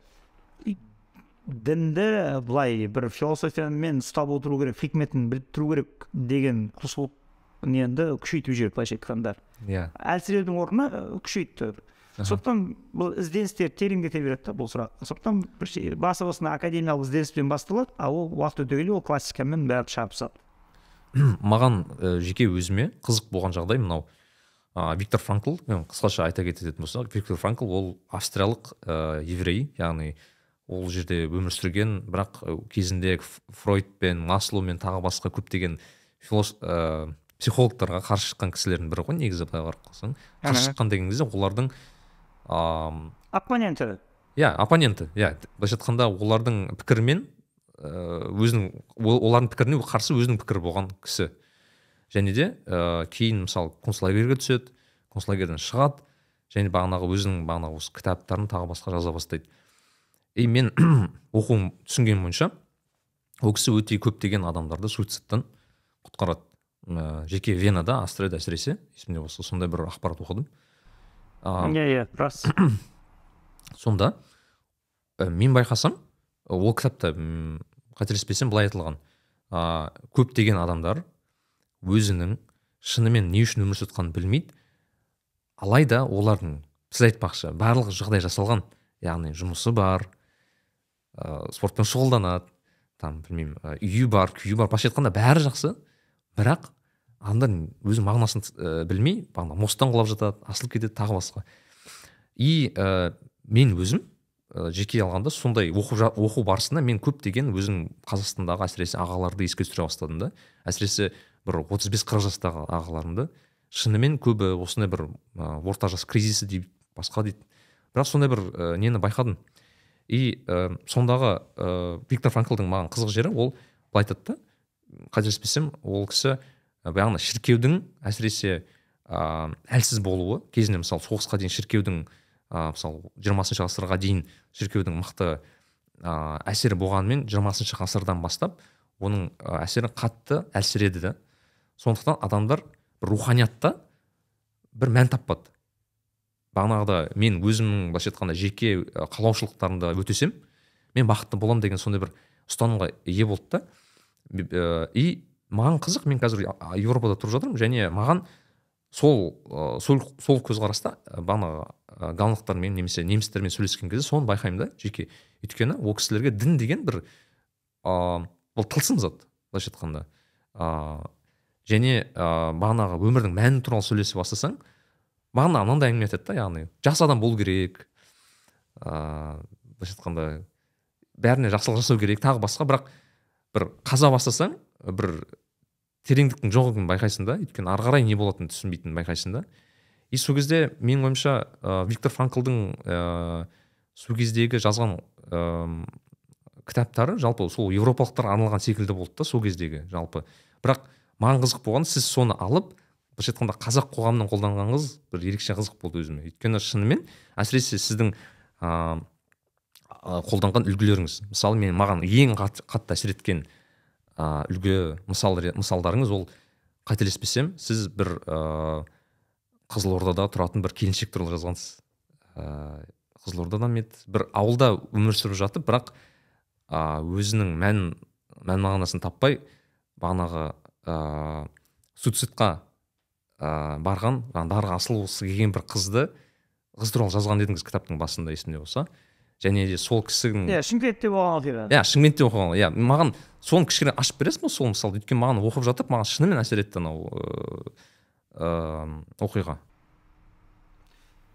дінді былай бір философиямен ұстап отыру керек хикметін біліп тұру керек деген құлшылық неңді күшейтіп жіберді былайша айтқанда. Иә. Әлсіреудің орнына ә, күшейтті сондықтан бұл ізденістер тереңдете береді да бұл сұрақ. Сондықтан басы осындай академиялық ізденіспен басталады ал ол уақыт өте келе ол классикамен бәрі шабысады маған ә, жеке өзіме қызық болған жағдай мынау ә, виктор франкл мен қысқаша айта кететін болсақ виктор франкл ол австриялық ә, еврей яғни ол жерде өмір сүрген бірақ кезінде Ф- фройдпен маслоумен тағы басқа көптеген филос ә, психологтарға қарсы шыққан кісілердің бірі ғой негізі былай қарап қалсаң. Қарсы шыққан деген кезде олардың ыыы оппоненті иә оппоненті иә былайша айтқанда олардың пікірімен ә, өзінің олардың пікіріне қарсы өзінің пікірі болған кісі. Және де ә, кейін мысалы концлагерьге түседі концлагерьден шығады және бағанағы өзінің бағанағы осы кітаптарын тағы басқа жаза бастайды. И мен (clears throat) оқуым түсінгенім бойынша ол кісі өте көптеген адамдарды суицидтан құтқарады. Ә, жеке венада австрияда әсіресе есімде болса сондай бір ақпарат оқыдым. Иә иә рас сонда ә, мен байқасам ол кітапта қателеспесем былай айтылған. Ә, көптеген адамдар өзінің шынымен не үшін өмір сүріп білмейді. Алайда олардың сіз айтпақшы барлық жағдай жасалған. Яғни жұмысы бар ә, спортпен шұғылданады там білмеймін үйі бар күйі бар былайша айтқанда бәрі жақсы. Бірақ адамдар өзі мағынасын ә, білмей бағана мосттан құлап жатады асылып кетеді тағы басқа. И ә, мен өзім ә, жеке алғанда сондай оқу, оқу барысында мен көптеген өзім қазақстандағы әсіресе ағаларды еске түсіре бастадым да. Әсіресе бір 35 қырық жастағы ағаларымды. Шынымен көбі осындай бір ә, орта жас кризисі дейді басқа дейді. Бірақ сондай бір ә, нені байқадым. И ә, сондағы ә, виктор франклдың маған қызық жері ол былай айтады да. Қателеспесем ол кісі яғни шіркеудің әсіресе ә, әлсіз болуы кезінде мысалы соғысқа дейін шіркеудің ә, мысалы жиырмасыншы ғасырға дейін шіркеудің мықты ә, әсері болғанымен жиырмасыншы ғасырдан бастап оның әсері қатты әлсіреді да сондықтан адамдар бір руханиятта бір мән таппады. Бағанағыда мен өзімнің былайша айтқанда жеке қалаушылықтарымды өтесем мен бақытты боламын деген сондай бір ұстанымға ие болды да. И маған қызық мен қазір еуропада тұрып жатырмын және маған сол сол, сол көзқараста бағанағы галландықтармен немесе немістермен сөйлескен кезде соны байқаймын да. Жеке өйткені ол кісілерге дін деген бір ыыы бұл тылсым зат былайша айтқанда. Және ыыы бағанағы өмірдің мәні туралы сөйлесе бастасаң бағана мынандай әңгіме айтады да яғни жақсы адам болу керек ыыы былайша айтқанда бәріне жақсылық жасау керек тағы басқа. Бірақ бір қаза бастасаң бір тереңдіктің жоқ екенін байқайсың да. Өйткені ары қарай не болатынын түсінбейтінін байқайсың да. И сол кезде менің ойымша ә, виктор франклдың ә, сол кездегі жазған ә, кітаптары жалпы сол еуропалықтарға арналған секілді болды да сол кездегі жалпы. Бірақ маған қызық болған сіз соны алып былайша айтқанда қазақ қоғамының қолданғаныңыз бір ерекше қызық болды өзіме. Өйткені шынымен әсіресе сіздің ә, қолданған үлгілеріңіз. Мысалы мен маған ең қатты әсер еткен ә, үлгі мысал мысалдарыңыз ол қателеспесем сіз бір ә, қызылордада тұратын бір келіншек туралы жазғансыз. Ә, қызылордада ма еді бір ауылда өмір сүріп жатып бірақ ә, өзінің мән мән мағынасын таппай бағанағы ә, суицидқа ә, барған дарға асылғысы келген бір қызды қыз туралы жазған едіңіз кітаптың басында есімде болса. Және де сол кісінің иә шымкентте болған оқиға иә шымкентте оқыған иә маған соны кішкене ашып бересің ба сол мысалы өйткені маған оқып жатып маған шынымен әсер етті анау ыыы оқиға.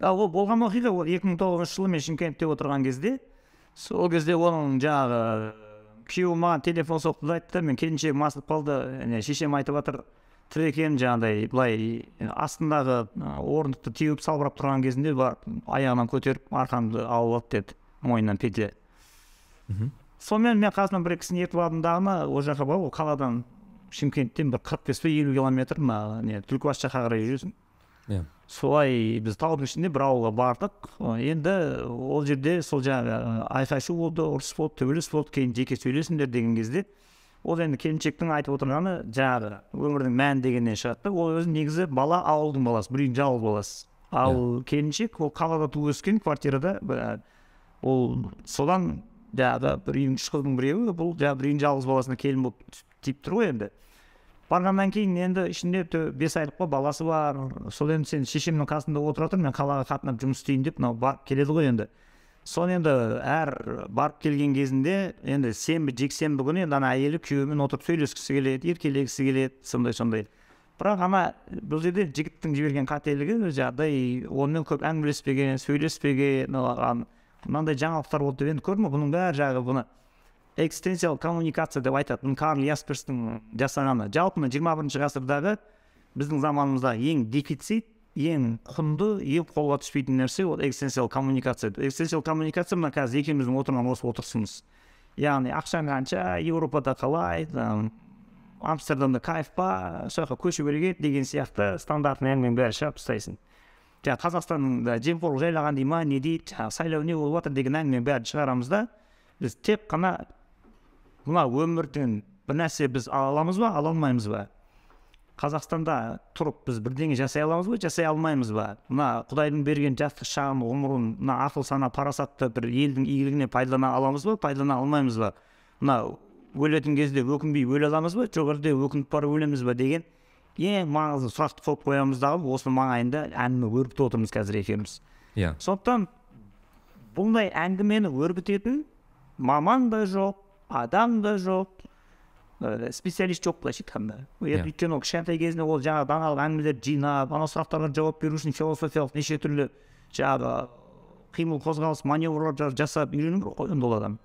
Ол болған оқиға ол екі мың тоғызыншы жылы мен шымкентте отырған кезде сол кезде оның жаңағы күйеуі маған телефон соқты да айтты мен келіншегім асылып қалды шешем айтып жатыр. Тірі екен жаңағыдай былай астындағы орындықты теуіп салбырап тұрған кезінде барып аяғынан көтеріп арқамды алып алды деді. Мойнынан петля сонымен мен қасымнан бір кісіні ертіп алдым дағыны ол жаққа барып ол қаладан шымкенттен бір қырық бес пе елу километр ма не түлкібас жаққа қарай жүресің иә. Солай біз таудың ішінде бір ауылға бардық. Енді ол жерде сол жаңағы айқай шу болды ұрыс болды төбелес болды кейін жеке сөйлесіңдер деген кезде ол енді келіншектің айтып отырғаны жаңағы өмірдің мәні дегеннен шығады да ол өзі негізі бала ауылдың баласы бір үйдің жалғыз баласы. Ал yeah. келіншек ол қалада туып өскен квартирада ол содан жаңағы бір үйдің үш қыздың біреуі бұл жаңағы бір үйдің жалғыз баласына келін болып тиіп тұр ғой енді. Барғаннан кейін енді ішінде бес айлық қой баласы бар. Сол енді сен шешемнің қасында отыра тұр мен қалаға қатынап жұмыс істейін деп мынау барып келеді ғой енді. Соны енді әр барып келген кезінде енді сенбі жексенбі күні енді ана әйелі күйеуімен отырып сөйлескісі келеді еркелегісі келеді сондай сондай. Бірақ ана бұл жерде жігіттің жіберген қателігі жаңағыдай онымен көп әңгімелеспеген сөйлеспеген мынандай жаңалықтар болды деп енді көрдің ба бұның бәрі жаңағы бұны экстенсиал коммуникация деп айтады. Бұны карл ясперстің жасағаны. Жалпы мына жиырма бірінші ғасырдағы біздің заманымызда ең дефицит ең құнды ең қолға түспейтін нәрсе ол экстенсиал коммуникация экстенсиал коммуникация мына қазір екеуміздің отырған осы отырысымыз. Яғни ақшаң қанша еуропада қалай там амстердамда кайф па сол жаққа көшу керек еді деген сияқты стандартный әңгіменің бәрін шығарып тастайсың. Жаңағы қазақстанның жемқорлық жайлаған дей ма не дейді жаңағы сайлау не болып жатыр деген әңгіменің бәрін шығарамыз да біз тек қана мына өмірден бір нәрсе біз ала аламыз ба ала алмаймыз ба? Қазақстанда тұрып біз бірдеңе жасай аламыз ба жасай алмаймыз ба? Мына құдайдың берген жастық шағын ғұмырын мына ақыл сана парасатты бір елдің игілігіне пайдалана аламыз ба пайдалана алмаймыз ба? Мына өлетін кезде өкінбей өле аламыз ба? Жоқ әлде өкініп барып өлеміз ба деген ең маңызды сұрақты қойып қоямыз дағы осы маңайында әңгіме өрбітіп отырмыз қазір екеуміз иә сондықтан бұндай әңгімені өрбітетін маман да жоқ адам да жоқ ә, специалист жоқ былайша айтқанда Иә. өйткені ол кішкентай кезінде ол жаңағы даналық әңгімелерді жинап анау сұрақтарға жауап беру үшін философиялық неше түрлі жаңағы қимыл қозғалыс маневрлар жасап үйрену керек қой енді ол адам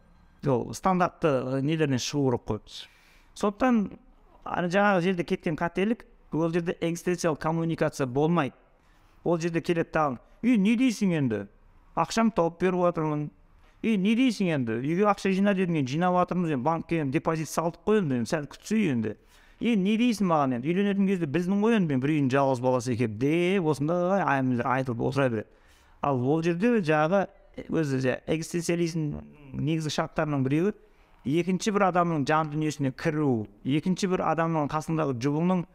ол стандартты нелерден шығу керек қой сондықтан жаңағы жерде кеткен қателік ол жерде экзистенциялық коммуникация болмайды. Ол жерде келеді дағы и не дейсің енді? Ақшамды тауып беріп жатырмын и не дейсің енді? Үйге ақша жина дедің енді жинап жатырмыз енді банкке енді депозит салдық қой енді сәл күтсей енді е не дейсің маған енді? Үйленетін кезде білдің ғой енді мен бір үйдің жалғыз баласы екенмін деп осындай айтылып отыра береді ал ол жерде жаңағы өзі экзистенциализмнің негізгі шарттарының біреуі. Екінші бір адамның жан дүниесіне кіру екінші бір адамның қасындағы жұбыңның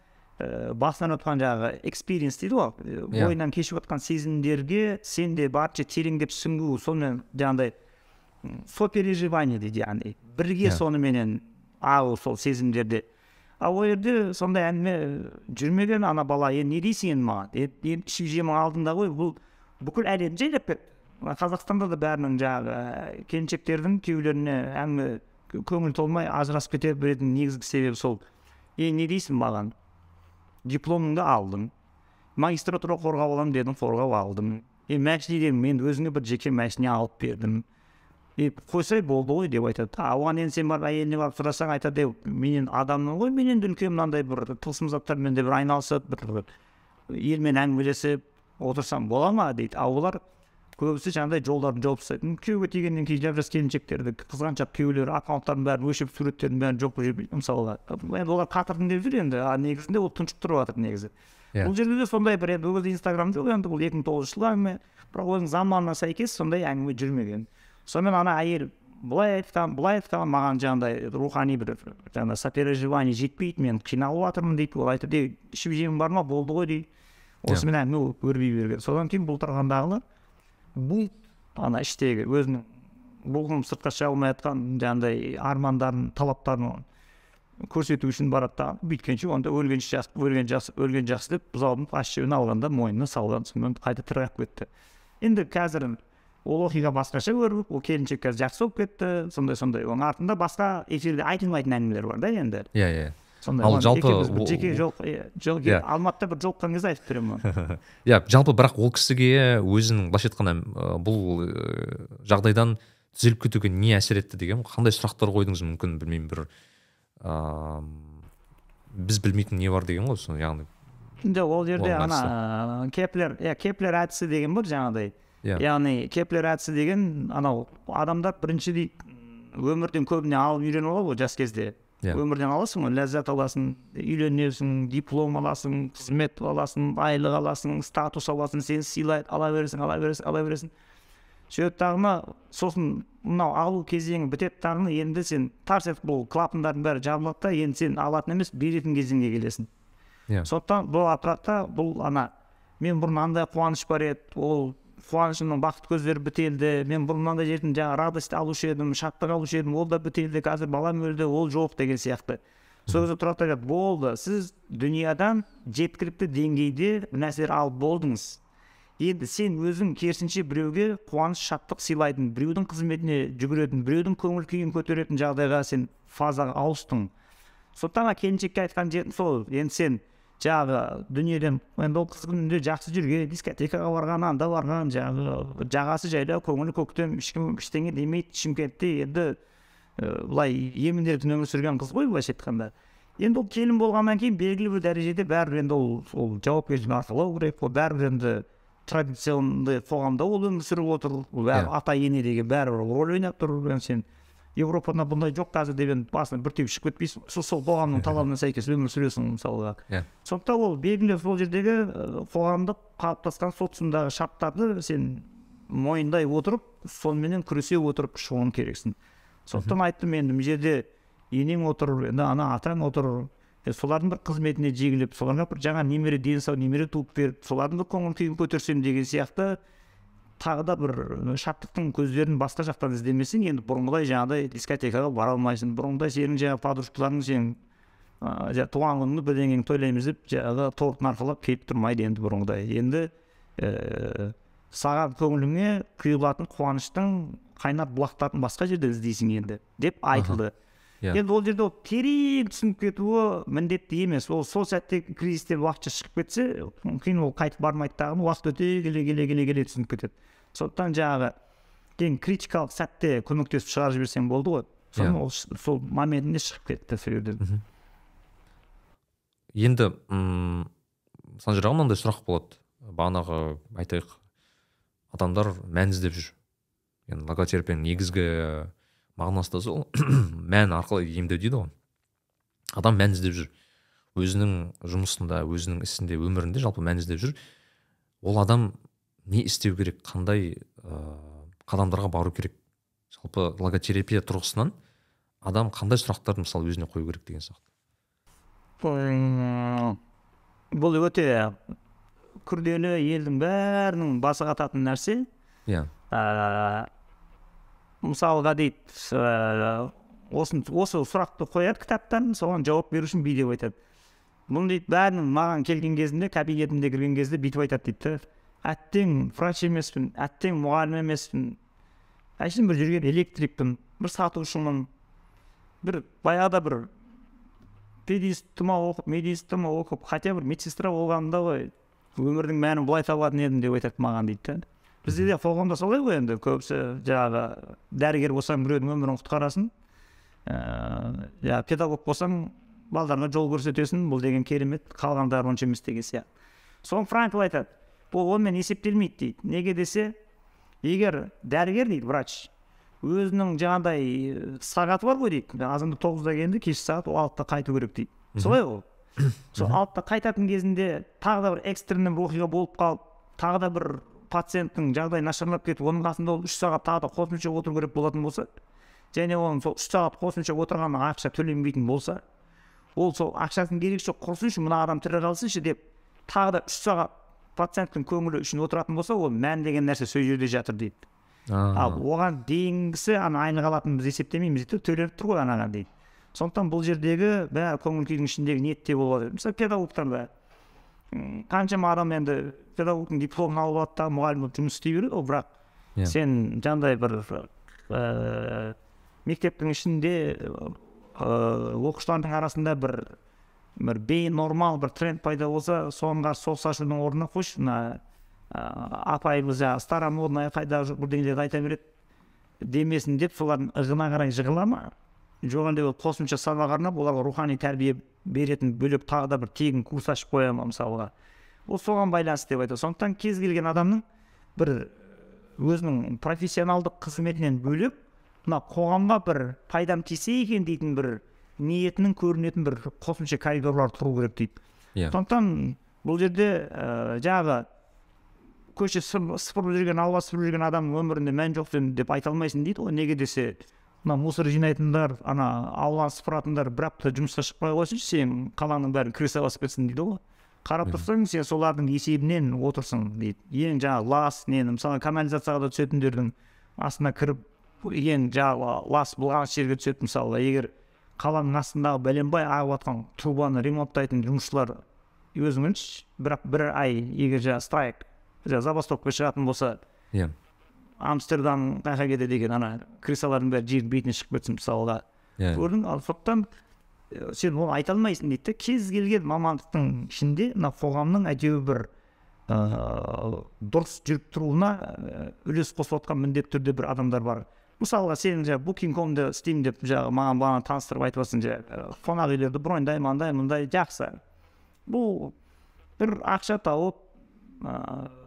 ә, басынан өткен жаңағы экспириенс дейді ғой. Ә, Иә. бойынан кешіп жатқан сезімдерге сен де барынша тереңдеп сүңгу сонымен жаңағыдай сопереживание дейді яғни. Бірге Иә. соныменен ағу сол сезімдерде. Ал ол жерде сондай әңгіме жүрмеген ана бала енді не дейсің енді маған? енді енді ішіп жемің алдында ғой. Бұл бүкіл әлем жайлап кетті қазақстанда да бәрінің жаңағы келіншектердің күйеулеріне әңгіме кө- көңіл толмай ажырасып кете беретін негізгі себебі сол. Е не дейсің маған? Дипломыңды алдың магистратура қорғап аламын дедің қорғап алдым. Е машина дедім мен өзіңе бір жеке машина алып бердім. И қойсай болды ғой деп айтады а оған енді сен барып әйеліне барып сұрасаң айтады е менен адаммын ғой менен де үлкен мынандай бір тылсым заттармен де бір айналысып бір елмен әңгімелесіп отырсам бола ма дейді. А олар көбісі жаңағыдай жолдарын жауып тастайды күйеуге тигеннен кейін жап жас келіншектерді қызғаншақ күйеулері аккаунттарын бәрін өшіріп суреттерін бәрін жоқ қылып жібереді мысалға енді олар қатырдым деп жүр енді. А негізінде ол тұншықтырып жатыр негізі. Иә. бұл жерде де сондай бір енді ол кезде инстаграм жоқ енді бұл екі мың тоғызыншы жылғы әңгіме. Бірақ оның заманына сәйкес сондай әңгіме жүрмеген. Сонымен ана әйел былай айтқан былай айтқан маған жаңағыдай рухани бір жаңағы сопереживание жетпейді мен қиналып жатырмын дейді. Ол айтады ей ішіп жемің бар ма? Болды ғой дейді. Осымен әңгіме өрби берген. Содан кейін бұлтырғандағылар бұл ана іштегі өзінің бұлқын сыртқа шыға алмай жатқан жаңағыдай армандарын талаптарын көрсету үшін барады да бүйткенше онда өлгенше жақсы өлген жақсы өлген жақсы деп бұзаудың ас жеуін алғанда мойнына салған сонымен қайта тірі кетті. Енді қазір ол оқиға басқаша өрбіп ол келіншек қазір жақсы болып кетті сондай сондай оның артында басқа эфирде айтылмайтын әңгімелер бар да енді. Иә иә. Сондай Ал жалпы жеке жол иә, алматыда бір жолыққан кезде айтып беремін оны (laughs) иә жалпы бірақ ол кісіге өзінің былайша айтқанда бұл жағдайдан түзеліп кетуге не әсер етті деген қандай сұрақтар қойдыңыз мүмкін? Білмеймін бір ыыы біз білмейтін не бар деген ғой сол яғни. Жоқ ол жерде ана кеплер иә кеплер әдісі деген бар жаңағыдай. Иә. Яғни кеплер әдісі деген анау адамдар бірінші дейді өмірден көбіне алып үйреніп алады ғой жас кезде. Иә. өмірден аласың ғой ләззат аласың үйленесің диплом аласың қызмет аласың айлық аласың статус аласың сені сыйлайды ала бересің ала бересің ала бересің. Сөйтіп дағыны сосын мынау алу кезеңі бітеді дағыны енді сен тарс етіп бұл клапандардың бәрі жабылады да енді сен алатын емес беретін кезеңге келесің. Иә сондықтан бұл аппаратта бұл ана мен бұрын андай қуаныш бар еді ол қуанышымның бақыт көздері бітелді. Мен бұрын мынандай жерден жаңағы радость алушы едім шаттық алушы едім ол да бітелді қазір балам өлді ол жоқ деген сияқты. Сол кезде тұрады айтады болды сіз дүниядан жеткілікті деңгейде нәрселер алып болдыңыз. Енді сен өзің керісінше біреуге қуаныш шаттық сыйлайтын біреудің қызметіне жүгіретін біреудің көңіл күйін көтеретін жағдайға сен фазаға ауыстың. Сондықтан ана келіншекке айтқан жерім сол. Енді сен жаңағы дүниеден енді ол қыз күнінде жақсы жүрген дискотекаға барған анда барған жаңағы жағасы жайлау көңілі көктем ешкім ештеңе демейді шымкентте енді былай емін еркін өмір сүрген қыз ғой былайша айтқанда енді ол келін болғаннан кейін белгілі бір дәрежеде бәрібір енді ол ол жауапкершілігін арқалау керек ол бәрібір енді традиционный қоғамда ол өмір сүріп отыр ол Иә. ата ене деген бәрібір рөл ойнап тұр сен европада бұндай жоқ қазір деп енді басына бір теуіп шығып кетпейсің. Сол сол қоғамның талабына сәйкес өмір сүресің мысалға иә. Сондықтан ол белгілі сол жердегі қоғамдық қалыптасқан социумдағы шарттарды сен мойындай отырып соныменен күресе отырып шығуың керексің. Сондықтан айттым енді мына жерде енең отыр енді ана атаң отыр е, солардың бір қызметіне жегіліп соларға бір жаңа немере дені сау немере туып беріп солардың бір көңіл күйін көтерсем деген сияқты тағы да бір шаттықтың көздерін басқа жақтан іздемесең енді бұрынғыдай жаңағыдай дискотекаға бара алмайсың бұрынғыдай сенің жаңағы подружкаларың сенің ыыы туған күніңді бірдеңені тойлаймыз деп жаңағы тортын арқалап келіп тұрмайды енді бұрынғыдай. Енді ііі саған көңіліңе құйылатын қуаныштың қайнар бұлақтарын басқа жерде іздейсің енді деп айтылды. Иә енді ол жерде ол терең түсініп кетуі міндетті емес ол сол сәтте кризистен уақытша шығып кетсе кейін ол қайтып бармайды дағы уақыт өте келе келе келе келе түсініп кетеді сондықтан жаңағы ең критикалық сәтте көмектесіп шығарып жіберсең болды ғой соны ол сол моментінде шығып кетті сол жерден енді м санжарға мынандай сұрақ болады бағанағы айтайық адамдар мән іздеп жүр енді логотерапияның негізгі мағынасы да сол. (clears throat) Мән арқылы емдеу дейді ғой. Адам мән іздеп жүр. Өзінің жұмысында өзінің ісінде өмірінде жалпы мән іздеп жүр. Ол адам не істеу керек қандай ыыы қадамдарға бару керек? Жалпы логотерапия тұрғысынан адам қандай сұрақтарды мысалы өзіне қою керек деген сияқты? Бұл өте күрделі елдің бәрінің басы қататын нәрсе. Иә. Ә, мысалға дейді ә, осы, сұрақты қояды кітаптан соған жауап беру үшін бүйтіп айтады. Бұны дейді бәрінің маған келген кезінде кабинетімде кірген кезде бүйтіп айтады дейді да әттең врач емеспін әттең мұғалім емеспін. Әшейін бір жүрген электрикпін бір сатушымын бір баяғыда бір педистома оқып медистома оқып хотя бір медсестра болғанымда ғой өмірдің мәнін былай табатын едім деп айтады маған дейді да бізде де қоғамда солай ғой енді көбісі жаңағы дәрігер болсаң біреудің өмірін құтқарасың ыыы жаңағы педагог болсаң балдарыңа жол көрсетесің бұл деген керемет қалғандары онша емес деген сияқты соны франкл айтады бұл онымен есептелмейді дейді неге десе егер дәрігер дейді врач өзінің жаңағыдай сағаты бар ғой дейді азанда тоғызда келді кешкі сағат алтыда қайту керек дейді солай ғой сол алтыда қайтатын кезінде тағы да бір экстренный бір оқиға болып қалып тағы да бір пациенттің жағдайы нашарлап кетіп оның қасында ол үш сағат тағы да қосымша отыру керек болатын болса және оның сол үш сағат қосымша отырғанына ақша төленбейтін болса ол сол ақшасын керегі жоқ құрысыншы мына адам тірі қалсыншы деп тағы да үш сағат пациенттің көңілі үшін отыратын болса ол мән деген нәрсе сол жерде жатыр дейді. Ал оған дейінгісі ана айны қалатын біз есептемейміз дейді төленіп тұр ғой анаған дейді. Сондықтан бұл жердегі бәрі көңіл күйдің ішіндегі ниетте болады. Мысалы педагогтарда қаншама адам енді педагогтың дипломын алып алады да мұғалім болып жұмыс істей береді ғой бірақ Иә. сен жаңағыдай бір ыыы мектептің ішінде ыыы оқушылардың арасында бір бір бейнормал бір тренд пайда болса соған қарсы соғыс ашудың орнына қойшы мына ыыы апайымыз жаңағы старомодная қайда жүр бірдеңелерді айта береді демесін деп солардың ығына қарай жығыла ма жоқ әлде ол қосымша сабақ арнап оларға рухани тәрбие беретін бөлек тағы да бір тегін курс ашып қоя ма мысалға. Ол соған байланысты деп айтады. Сондықтан кез келген адамның бір өзінің профессионалдық қызметінен бөлек мына қоғамға бір пайдам тисе екен дейтін бір ниетінің көрінетін бір қосымша коридорлар тұру керек дейді. Иә. Сондықтан бұл жерде ә, жаңағы көше сып- сыпырып жүрген алба сыпырып жүрген адамның өмірінде мән жоқ деп- деп айта алмайсың дейді ғой. Неге десе мына мусор жинайтындар ана ауланы сыпыратындар бір апта жұмысқа шықпай қойсыншы сен қаланың бәрін крыса басып кетсін дейді ғой. Қарап тұрсаң сен солардың есебінен отырсың дейді. Ең жаңағы лас нені мысалы канализацияға да түсетіндердің астына кіріп ең жаңағы лас былғаныс жерге түседі мысалы егер қаланың астындағы бәленбай ағып жатқан трубаны ремонттайтын жұмысшылар өзің білші бірақ бір ай егер жаңағы страйк жаңағы забастовкаға шығатын болса иә. Амстердам қай жаққа кетеді екен ана крысалардың бәрі жердің бетіне шығып кетсін мысалға. Иә. Көрдің? Ал сондықтан э, сен оны айта алмайсың дейді да кез келген мамандықтың ішінде мына қоғамның әйтеуір бір ыыы дұрыс жүріп тұруына э, үлес қосып отқан міндетті түрде бір адамдар бар. Мысалға сен жаңағы букинг комда істеймін деп жаңағы маған бағана таныстырып айтып жатрсың жаңағы қонақ үйлерді броньдаймын андай мындай жақсы. Бұл бір ақша тауып ыыы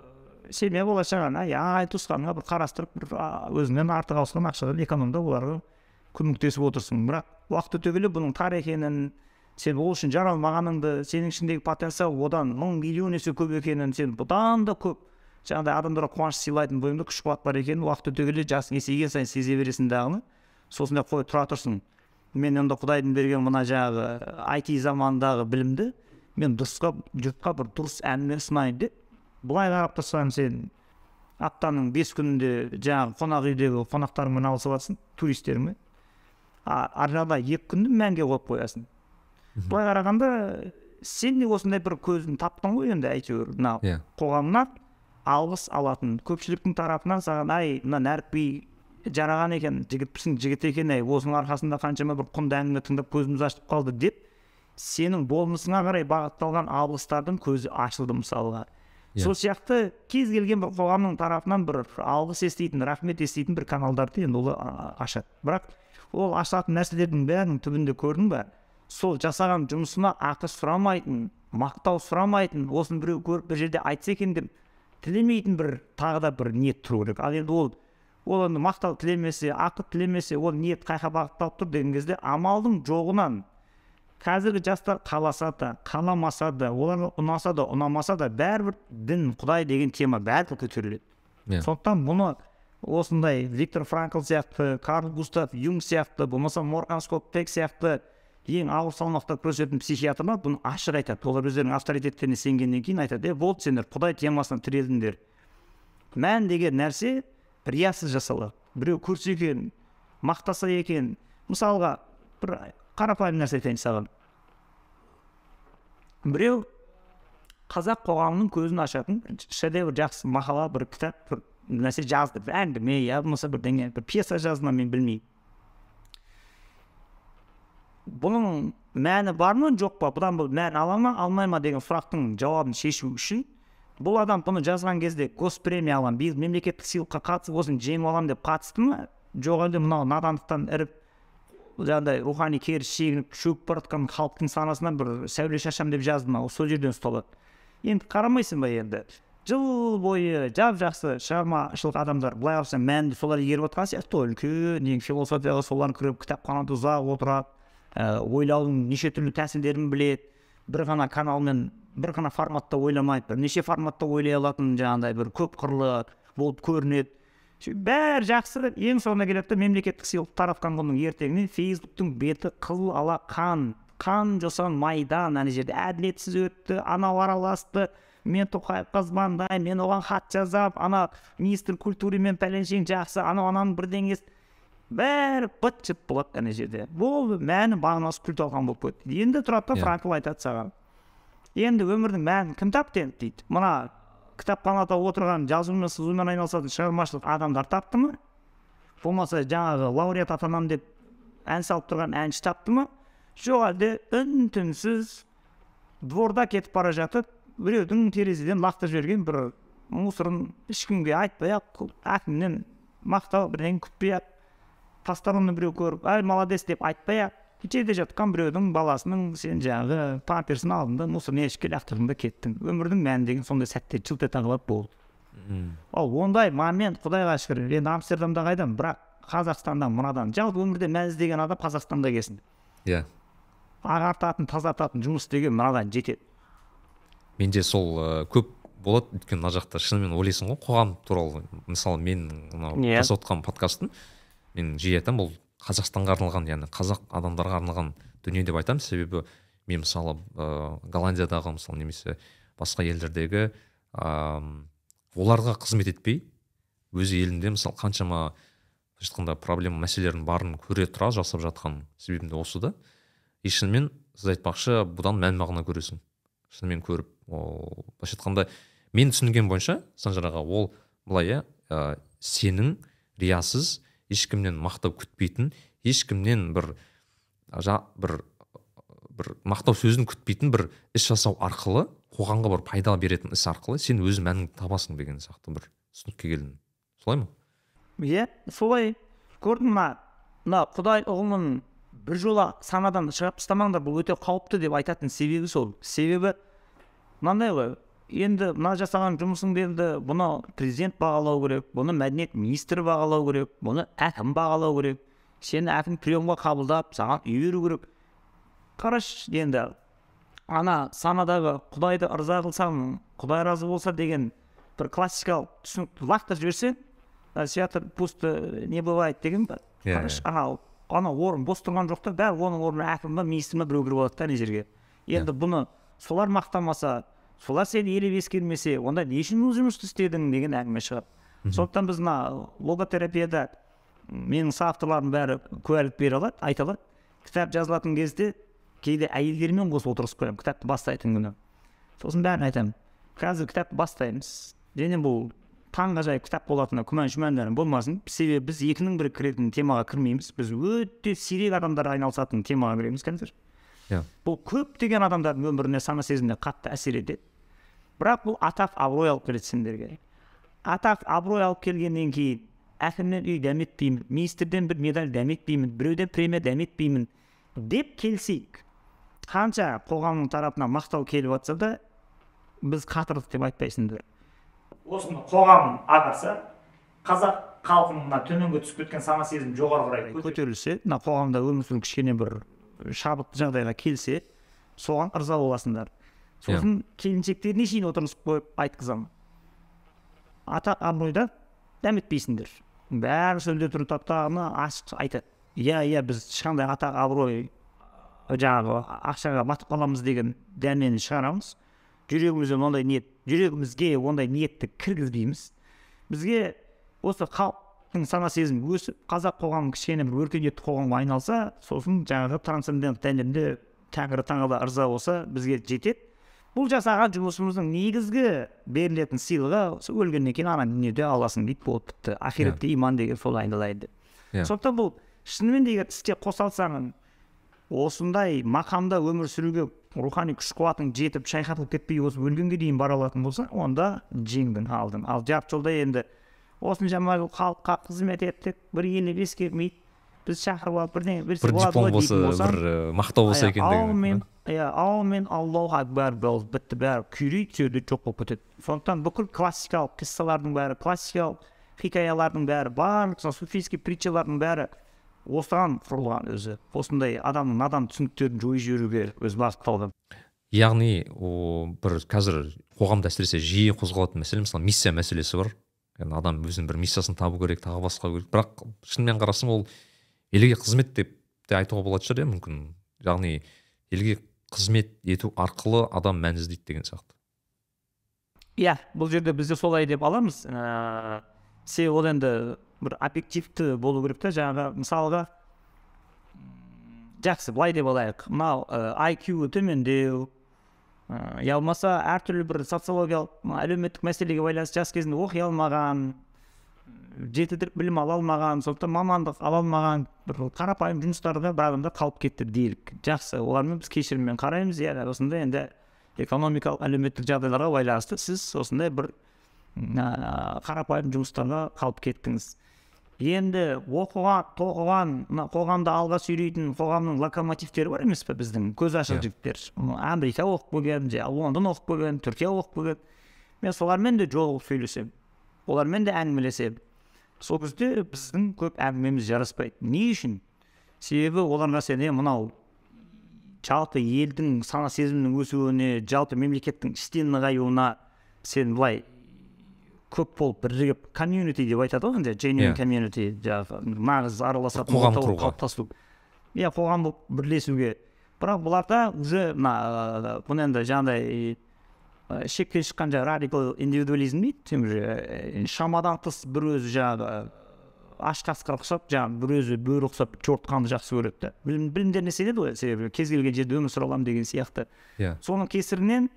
семья болашағына я ағайын туысқаныңа бір қарастырып бір өзіңнен артық ауысқан ақшадан экономдап оларға көмектесіп отырсың. Бірақ уақыт өте келе бұның тар екенін сен ол үшін жаралмағаныңды сенің ішіндегі потенциал одан мың миллион есе көп екенін сен бұдан да көп жаңағыдай адамдарға қуаныш сыйлайтын бойыңда күш қуат бар екенін уақыт өте келе жасың есейген сайын сезе бересің дағыны. Сосын қой тұра тұрсың. Мен онда құдайдың берген мына жаңағы айти заманындағы білімді мен дұрысқа жұртқа бір дұрыс әнмен ұсынайын деп былай қарап тұрсаң сен аптаның бес күнінде жаңағы қонақ үйдегі қонақтарыңмен алысып жатрсың туристтермен ар жағында екі күнді мәнге қойып қоясың. Былай қарағанда сен де осындай бір көзін таптың ғой енді әйтеуір. Мына иә. қоғамнан алғыс алатын көпшіліктің тарапынан саған ай мына нәрік би жараған екен жігітпісің жігіт екен ай осының арқасында қаншама бір құнды әңгіме тыңдап көзіміз ашылып қалды деп сенің болмысыңа қарай бағытталған алғыстардың көзі ашылды мысалға. Иә. сол сияқты кез келген бір қоғамның тарапынан бір алғыс еститін рахмет еститін бір каналдарды енді ол ашады. Бірақ ол ашатын нәрселердің бәрінің түбінде көрдің ба сол жасаған жұмысына ақы сұрамайтын мақтау сұрамайтын осыны біреу көріп бір жерде айтса екен деп тілемейтін бір тағы да бір ниет тұру керек. Ал енді ол ол енді мақтау тілемесе ақы тілемесе ол ниет қай жаққа бағытталып тұр деген кезде амалдың жоғынан қазіргі жастар қаласа да қаламаса да оларға ұнаса да ұнамаса да бәрібір дін құдай деген тема бәрібір көтеріледі. Иә. сондықтан бұны осындай виктор франкл сияқты карл густав юнг сияқты болмаса морган скотт пек сияқты ең ауыр салмақта күресетін психиатрлар бұны ашық айтады. Олар өздерінің авторитеттеріне сенгеннен кейін айтады е болды сендер құдай темасына тірелдіңдер мән деген нәрсе риясыз жасалады. Біреу көрсе екен мақтаса екен мысалға бір қарапайым нәрсе айтайын саған. Біреу қазақ қоғамының көзін ашатын шедевр жақсы мақала бір кітап бір нәрсе жазды. Бір әңгіме я болмаса бірдеңе бір пьеса жазды ма мен білмеймін. Бұның мәні бар ма? Жоқ па? Бұдан бұл мән ала ма алмай ма деген сұрақтың жауабын шешу үшін бұл адам бұны жазған кезде госпремия аламын биыл мемлекеттік сыйлыққа қатысып осыны жеңіп аламын деп қатысты ма? Жоқ әлде мынау надандықтан іріп жаңағыдай рухани керіс шегініп шөгіп бара жатқан халықтың санасынан бір сәуле шашам деп жазды ма сол жерден ұсталады. Енді қарамайсың ба енді? Жыл бойы жап жақсы шығармашылық адамдар былай қарасаң мәнді солар игеріп отқан сияқты ғой. Үлкен философияға солар кіріп кітапханада ұзақ отырады ә, ойлаудың неше түрлі тәсілдерін біледі. Бір ғана каналмен бір ғана форматта ойламайды бірнеше форматта ойлай алатын жаңағыдай бір көп қырлы болып көрінеді. Бәрі жақсы ең соңына келеді да мемлекеттік сыйлық таратқан күннің ертеңіне фейсбуктың беті қызыл ала қан қан жосан майдан ана жерде. Әділетсіз өтті анау араласты. Мен тоқаевқа звондаймын мен оған хат жазамын ана министр культурамен пәленшең жақсы анау ананың бірдеңесі бәрі быт шыт болады ана жерде. Бұл мәні мағынасы күл талқан болып кетті. Енді тұрады да Иә. франкл айтады саған. Енді өмірдің мәнін кім тапты енді дейді. Мына кітапханада отырған жазумен сызумен айналысатын шығармашылық адамдар тапты ма? Болмаса жаңағы лауреат атанамын деп ән салып тұрған әнші тапты ма? Жоқ әлде үн түнсіз дворда кетіп бара жатып біреудің терезеден лақтырып жіберген бір мусорын ешкімге айтпай ақ әкімнен мақтау бірдеңе күтпей ақ посторонний біреу көріп ай молодец деп айтпай ақ жерде жатқан біреудің баласының сен жаңағы памперсін алдың да мусорный ящикке лақтырдың да кеттің өмірдің мәні деген сондай сәттер жылт ете қалады болды ал ондай момент құдайға шүкір енді амстердамда қайдам бірақ қазақстанда мынадан жалпы өмірде мән іздеген адам қазақстанда келсін иә ағартатын тазартатын жұмыс деген мынадан жетеді менде сол ә, көп болады. Өйткені мына жақта шынымен ойлайсың ғой қоғам туралы. Мысалы мен мынау Иә. жасап отқан подкастым мен жиі айтамын бұл қазақстанға арналған яғни қазақ адамдарға арналған дүние деп айтамын. Себебі мен мысалы ә, голландиядағы мысалы немесе басқа елдердегі ыыы оларға қызмет етпей өз елінде мысалы қаншама былайша айтқанда проблема мәселелердің барын көре тұра жасап жатқан себебім де осы да. И шынымен сіз айтпақшы бұдан мән мағына көресің. Шынымен көріп ол былайша айтқанда мен түсінгенім бойынша санжар аға ол былай иә ә, сенің риясыз ешкімнен мақтау күтпейтін ешкімнен бір жа, бір бір мақтау сөзін күтпейтін бір іс жасау арқылы қоғамға бір пайда беретін іс арқылы сен өз мәніңді табасың деген сияқты бір түсінікке келдім солай ма? Иә солай. Көрдің ма? Мына құдай ұғымын біржола санадан шығарып тастамаңдар бұл өте қауіпті деп айтатын себебі сол. Себебі мынандай ғой енді мына жасаған жұмысыңды енді бұны президент бағалау керек бұны мәдениет министрі бағалау керек бұны әкім бағалау керек. Сені әкім приемға қабылдап саған үй беру керек. Қарашы енді ана санадағы құдайды ырза қылсам құдай разы болса деген бір классикалық түсінікті лақтырып жіберсе святор пусто не бывает деген ба? Иә, қарашы ана ана орын бос тұрған жоқ та бәрі оның орнына әкім ба министр ма біреу кіріп алады да ана жерге. Енді бұны солар мақтамаса солар сені елеп ескермесе онда не үшін бұл жұмысты істедің деген әңгіме шығады. Сондықтан біз мына логотерапияда менің соавторларым бәрі куәлік бере алады айта алады. Кітап жазылатын кезде кейде әйелдермен қоса отырғызып қоямын кітапты бастайтын күні. Сосын бәріне айтамын. Қазір кітапты бастаймыз. Және бұл таңғажайып кітап болатынына күмән шүмәндарың болмасын. Себебі біз екінің бірі кіретін темаға кірмейміз. Біз өте сирек адамдар айналысатын темаға кіреміз қазір. Иә бұл көптеген адамдардың өміріне сана сезіміне қатты әсер етеді. Бірақ бұл атақ абырой алып келеді сендерге. Атақ абырой алып келгеннен кейін әкімнен үй дәметпеймін министрден бір медаль дәметпеймін біреуден премия дәметпеймін деп келсек қанша қоғамның тарапынан мақтау келіп жатса да біз қатырдық деп айтпайсыңдар. Осыны қоғам ағарса қазақ халқының мына төменге түсіп кеткен сана сезім жоғары қарай көтерілсе мына қоғамда өмір сүру кішкене бір шабытты жағдайға келсе соған ырза боласыңдар. Сосын келіншектеріне шейін отырғызып қойып айтқызамын ата абыройда дәметпейсіңдер бәрі сөзде тұрып таптағаны ашық айтады. Иә иә біз ешқандай атақ абырой жаңағы ақшаға батып қаламыз деген дәмені шығарамыз. Жүрегімізден ондай ниет жүрегімізге ондай ниетті кіргізбейміз. Бізге осы халықтың сана сезімі өсіп қазақ қоғамы кішкене бір өркениетті қоғамға айналса сосын жаңағы трансцендент әлемде тәңірі тағала ырза болса бізге жетеді. Бұл жасаған жұмысымыздың негізгі берілетін сыйлығы өлгеннен кейін ана дүниеде аласың дейді болды бітті. Ақиретте иман деген сол айналайын деп Иә. сондықтан бұл шынымен де егер іске қоса алсаң осындай мақамда өмір сүруге рухани күш қуатың жетіп шайқатылып кетпей осы өлгенге дейін бара алатын болса онда жеңдің алдың. Ал жарты жолда енді осыншама жыл халыққа қызмет еттік бір елеп ескермейді біз шақырып алып бірдеңе берсе бір диплом болса бір мақтау болса екен деген иә аумен аллаху акбар болды бітті бәрі күйрейді сол жерде жоқ болып кетеді. Сондықтан бүкіл классикалық қиссалардың бәрі классикалық хикаялардың бәрі барлық сол суфийский притчалардың бәрі осыған құрылған өзі. Осындай адамның надан түсініктерін жойып жіберуге өзі бағытталған яғни о бір қазір қоғамда әсіресе жиі қозғалатын мәселе мысалы миссия мәселесі бар. Яғни адам өзінің бір миссиясын табу керек тағы басқа керек. Бірақ шынымен қарасаң ол елге қызмет деп те айтуға болатын шығар иә мүмкін. Яғни елге қызмет ету арқылы адам мән іздейді деген сияқты. Иә бұл жерде бізде солай деп аламыз. Ыыы себебі ол енді бір объективті болу керек та жаңағы мысалға жақсы былай деп алайық. Мынау IQ төмендеу я болмаса әртүрлі бір социологиялық әлеуметтік мәселеге байланысты жас кезінде оқи алмаған жетілдіріп білім ала алмаған сондықтан мамандық ала алмаған бір қарапайым жұмыстарда бір адамдар қалып кетті делік жақсы олармен біз кешіріммен қараймыз иә осындай енді экономикалық әлеуметтік жағдайларға байланысты сіз осындай бір ә, қарапайым жұмыстарға қалып кеттіңіз. Енді оқыған тоқыған мына қоғамды алға сүйрейтін қоғамның локомотивтері бар емес па біздің? Көз ашық Иә. жігіттер. Америка оқып келген лондон оқып келген түркия оқып келген мен солармен де жолығып сөйлесемін олармен де әңгімелесемін сол кезде біздің көп әңгімеміз жараспайды. Не үшін? Себебі оларға сен е мынау жалпы елдің сана сезімінің өсуіне жалпы мемлекеттің іштен нығаюына сен былай көп болып бірігіп комьюнити деп айтады ғой енді genuine Иә. community жаңағы нағыз араласатын Қоғам құруға. қалыптасу. Иә қоғам болып бірлесуге. Бірақ бұларда уже мына бұны енді жаңағыдай шекке шыққан жаңағы радикал индивидуализм дейді уже шамадан тыс бір өзі жаңағы аш қасқа ұқсап жаңағы бір өзі бөрі ұқсап жортқанды жақсы көреді да білім, білімдеріне сенеді ғой? Себебі кез келген жерде өмір сүре аламын деген сияқты. Иә. Соның кесірінен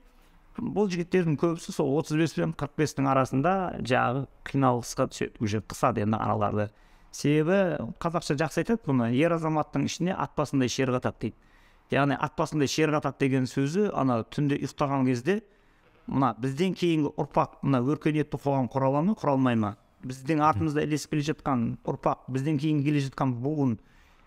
бұл жігіттердің көбісі сол отыз бес пен қырық бестің арасында жаңағы қиналысқа түседі уже қысады енді аналарды себебі қазақша жақсы айтады бұны ер азаматтың ішіне ат басындай шер қатады дейді. Яғни ат басындай шер қатады деген сөзі ана түнде ұйықтаған кезде мына бізден кейінгі ұрпақ мына өркениетті қоғам құра ала ма құра алмай ма? Біздің артымызда ілесіп келе жатқан ұрпақ бізден кейін келе жатқан буын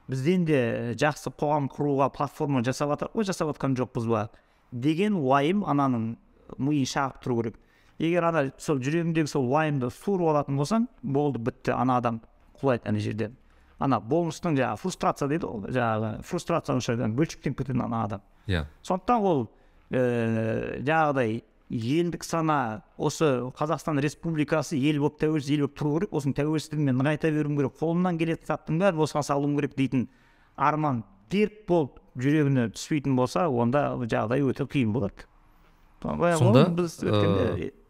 бізден де жақсы қоғам құруға платформа жасап жатыр ғой жасап жатқан жоқпыз ба? Деген уайым ананың миын шағып тұру керек. Егер ана сол жүрегіндегі сол уайымды суырып алатын болсаң болды бітті ана адам құлайды ана жерден ана болмыстың жаңағы фрустрация дейді ғой жаңағы фрустрация бөлшектеніп кетеді ана адам. Иә. Сондықтан ол ііі жаңағыдай елдік сана осы қазақстан республикасы ел болып тәуелсіз ел болып тұру керек осының тәуелсіздігімен нығайта беруім керек қолымнан келетін заттың бәрін осыған салуым керек дейтін арман берік болып жүрегіне түспейтін болса онда жағдай өте қиын болады сонда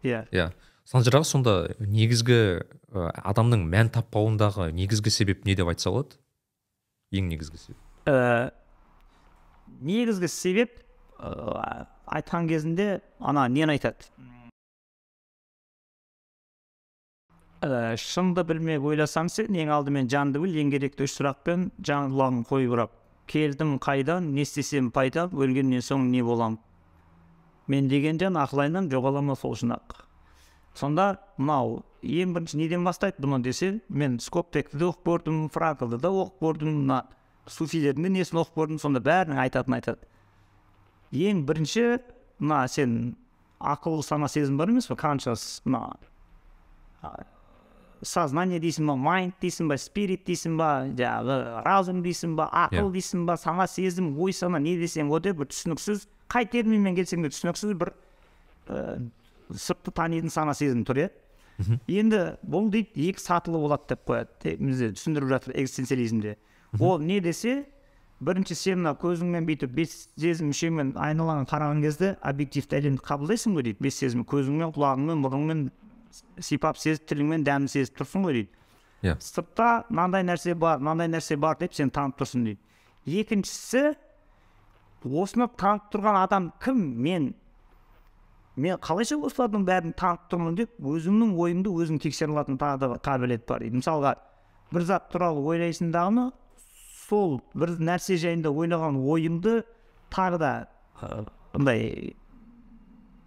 иә иә санжар аға сонда негізгі адамның мән таппауындағы негізгі себеп не деп айтса болады? Ең негізгі себеп. Ә, негізгі себеп ә, айтқан кезінде ана нені айтады? Ә, шынды білмей ойласаң сен ең алдымен жанды біл ең керекті үш сұрақпен жан құлағын қойып ұрап келдім қайдан не істесем пайда өлгеннен соң не болам. Мен деген жан ақыл айнан жоғала ма сол үшін сонда мынау ең бірінші неден бастайды бұны десе мен скоптекті де оқып көрдім франклды да оқып көрдім мына суфилердің де несін оқып көрдім сонда бәрінің айтатынын айтады. Ең бірінші мына сен ақыл сана сезім бар емес conscious мына сознание дейсің ба майнд дейсің ба спирит дейсің ба жаңағы разум дейсің ба ақыл Иә. дейсің ба сана сезім ой сана не десең о де бір түсініксіз қай терминмен келсең де түсініксіз бір ііі сыртты танитын сана сезім тұр иә? Енді бұл дейді екі сатылы болады деп қояды бізде түсіндіріп жатыр экзистенциализмде. Ол не десе бірінші сен мына көзіңмен бүйтіп бес сезім мүшеңмен айналаңа қараған кезде объективті әлемді қабылдайсың ғой дейді бес сезім көзіңмен құлағыңмен мұрныңмен сипап сезіп тіліңмен дәмін сезіп тұрсың ғой дейді иә сыртта мынандай нәрсе бар мынандай нәрсе бар деп сен танып тұрсың дейді екіншісі осыны танып тұрған адам кім мен мен қалайша осылардың бәрін танып тұрмын деп өзіңнің ойыңды өзің тексере алатын тағы да бір қабілет бар дейді мысалға бір зат туралы ойлайсың дағыны сол бір нәрсе жайында ойлаған ойыңды тағы да андай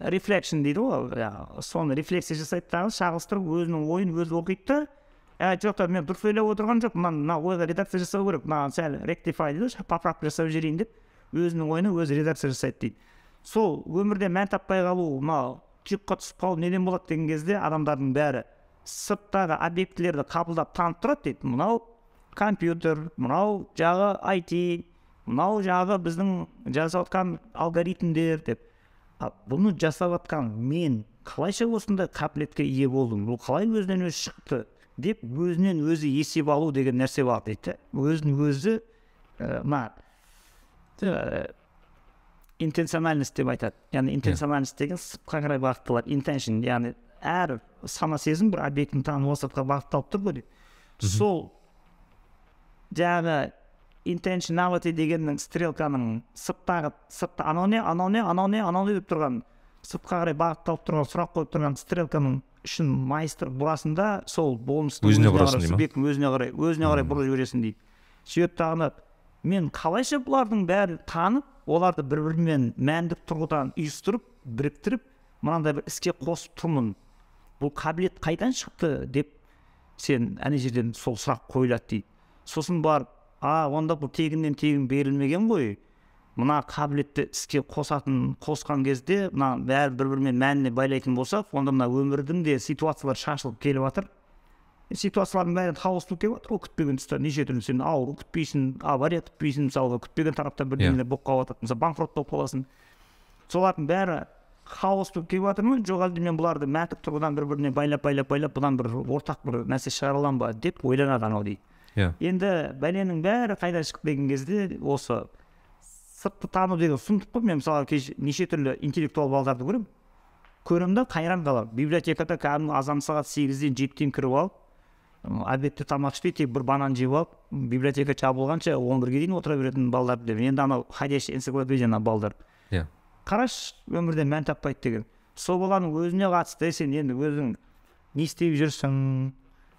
рефлекшн дейді ғой соны рефлексия жасайды дағы шағылыстырып өзінің ойын өзі оқиды да ә жоқ мен дұрыс ойлап отырған жоқпын мына мына ойға редакция жасау керек мынаған сәл ректифай дейді ғой поправка жасап жіберейін деп өзінің ойына өзі редакция жасайды дейді сол өмірде мән таппай қалу мынау тұйыққа түсіп қалу неден болады деген кезде адамдардың бәрі сырттағы объектілерді қабылдап танып тұрады дейді мынау компьютер мынау жағы IT мынау жағы біздің жасап алгоритмдер деп а бұны жасап жатқан мен қалайша осындай қабілетке ие болдым? Бұл қалай өзінен өзі шықты деп өзінен өзі есеп алу деген нәрсе бар дейді өзін өзі мына ә, интенциональность деп айтады. Яғни интенциональность деген сыртқа қарай бағытталады. Intention яғни әр сана сезім бір объектіні танып ол сыртқа бағытталып тұр ғой дейді. Сол жаңағы intentionality дегеннің стрелканың сырттағы сыртта анау не анау не анау не анау не деп тұрған сыртқа қарай бағытталып тұрған сұрақ қойып тұрған стрелканың ішін майыстырып бұрасың да сол болмыстың Өзіне бұрасың субъекттің өзіне қарай өзіне қарай бұрып жібересің дейді. Сөйтіп тағына мен қалайша бұлардың бәрін танып оларды бір бірімен мәнді тұрғыдан үйістіріп біріктіріп мынандай бір іске қосып тұрмын. Бұл қабілет қайдан шықты деп сен ана жерден сол сұрақ қойылады дейді. Сосын барып а онда бұл тегіннен тегін берілмеген ғой. Мына қабілетті іске қосатын қосқан кезде мына бәрі бір бірімен мәніне байлайтын болсақ онда мына өмірдің де ситуациялар шашылып келіп жатыр ситуациялардың бәрі хаос болып келіп жатыр ғой күтпеген тұста. Неше түрлі сен ауру күтпейсің авария күтпейсің мысалға күтпеген тараптан бірдеңелер болып қалып жатады мысалы банкрот болып қаласың. Солардың бәрі хаос болып келіп жатыр ма? Жоқ әлде мен бұларды мәтік тұрғыдан бір біріне байлап байлап байлап бұдан бір ортақ бір нәрсе шығара аламын ба деп ойланады анау дейді. Иә енді бәленің бәрі қайдан шықты деген кезде осы сыртты тану деген сұмдық қой. Мен мысалы кеше неше түрлі интеллектуал балдарды көремін. Көремін да қайран қаламын. Библиотекада кәдімгі азан сағат сегізден жетіден кіріп алып обедте тамақ ішпей тек бір банан жеп алып библиотека жабылғанша он бірге дейін отыра беретін балдарды деп. Енді анау ходящий энциклопедия ана балдар. Иә қарашы өмірде мән таппайды деген. Сол баланың өзіне қатысты сен енді өзің не істеп жүрсің?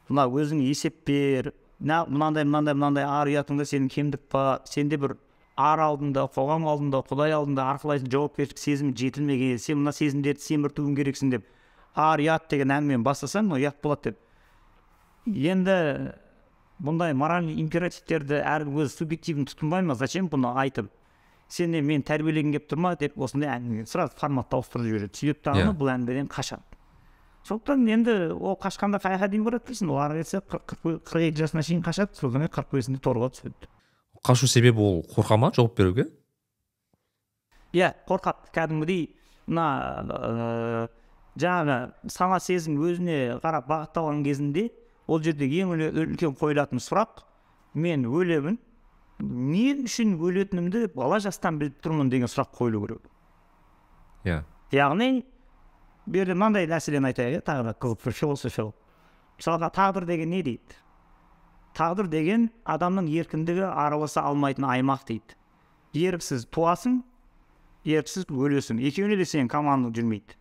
Мына өзің есеп бер. Мына- мынандай мынандай мынандай ар ұятыңда сенің кемдік бар сенде бір ар алдында қоғам алдында құдай алдында арқалайтын жауапкершілік сезімі жетілмеген сен мына сезімдерді семіртуің керексің деп ар ұят деген әңгімені бастасаң ұят болады деп. Енді бұндай моральный императивтерді әр өзі субъективно тұтынбай ма? Зачем бұны айтып? Сен мен тәрбиелегің келіп тұр ма? деп осындай әңгіме сразу форматты ауыстырып жібереді. Себеп Иә. yeah. бұл әңгімеден қашады. Сондықтан енді ол қашқанда қай жаққа дейін барады дейсің ол ары кетсе қырық екі жасына шейін қашады содан кейін қырық бесінде торға түседі қашу себебі ол қорқа ма? Жауап беруге? Иә қорқады кәдімгідей мына жаңағы сана сезім өзіне қарап бағытталған кезінде ол жерде ең үлкен қойылатын сұрақ мен өлемін не үшін өлетінімді бала жастан біліп тұрмын деген сұрақ қойылу керек. Иә. Яғни бұл жерде мынандай нәрселерін айтайық иә тағы да қызық бір философиялық мысалға тағдыр деген не дейді тағдыр деген адамның еркіндігі араласа алмайтын аймақ дейді еріксіз туасың еріксіз өлесің екеуіне де сенің командаң жүрмейді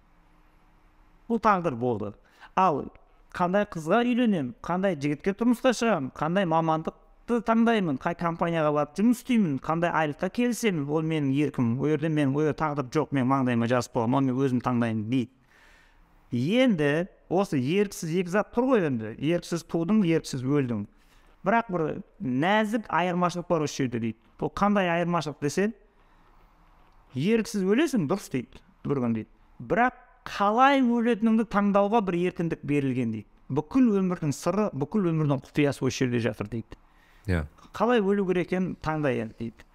бұл тағдыр болды ал қандай қызға үйленемін қандай жігітке тұрмысқа шығамын қандай мамандықты таңдаймын қай компанияға барып жұмыс істеймін қандай айлыққа келісемін ол менің еркім ол жерде мен ол тағдыр жоқ мен маңдайыма жазып қойған оны мен өзім таңдаймын дейді енді осы еріксіз екі зат тұр ғой енді. Еріксіз тудың еріксіз өлдің. Бірақ бір нәзік айырмашылық бар осы жерде дейді. Бұл қандай айырмашылық десе еріксіз өлесің дұрыс дейді бір күн дейді. Бірақ қалай өлетініңді таңдауға бір еркіндік берілген дейді. Бүкіл өмірдің сыры бүкіл өмірдің құпиясы осы жерде жатыр дейді. Иә. Қалай өлу керек екенін таңда енді дейді.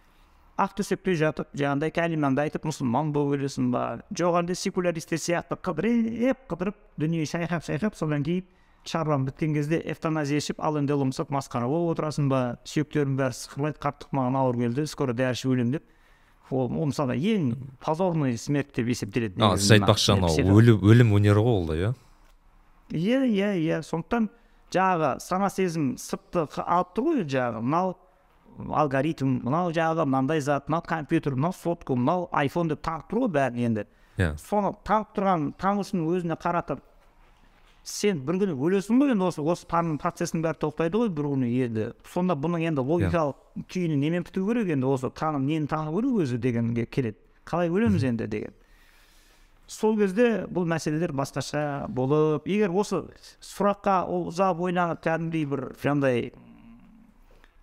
Ақ төсекте жатып жаңағыдай кәлимаңды айтып мұсылман болып өлесің ба жоқ әлде секуляристер сияқты қыдырып қыдырып дүние шайқап шайқап содан кейін шаруаң біткен кезде эвтаназия ішіп ал енді ұлымсып масқара болып отырасың ба сүйектерім бәрі сықырлайды қарттық маған ауыр келді скоро дәрі ішіп өлемін деп ол ол мысалы ең позорный смерть деп есептеледі а сіз айтпақшы анау өлім өлім өнері ғой ол да иә иә иә иә сондықтан жаңағы сана сезім сыртты алып тұр ғой жаңағы мынау алгоритм мынау жаңағы мынандай зат мынау компьютер мынау сотка мынау айфон деп тағып тұр ғой бәрін енді иә соны тағып тұрған таңғышын өзіне қаратып сен бір күні өлесің ғой енді осы осы таным процесінің бәрі тоқтайды ғой бір күні енді сонда бұның енді логикалық түйіні немен біту керек енді осы таным нені тану керек өзі дегенге келеді қалай өлеміз енді деген сол кезде бұл мәселелер басқаша болып егер осы сұраққа ұзақ ойланып кәдімгідей бір жаңағыдай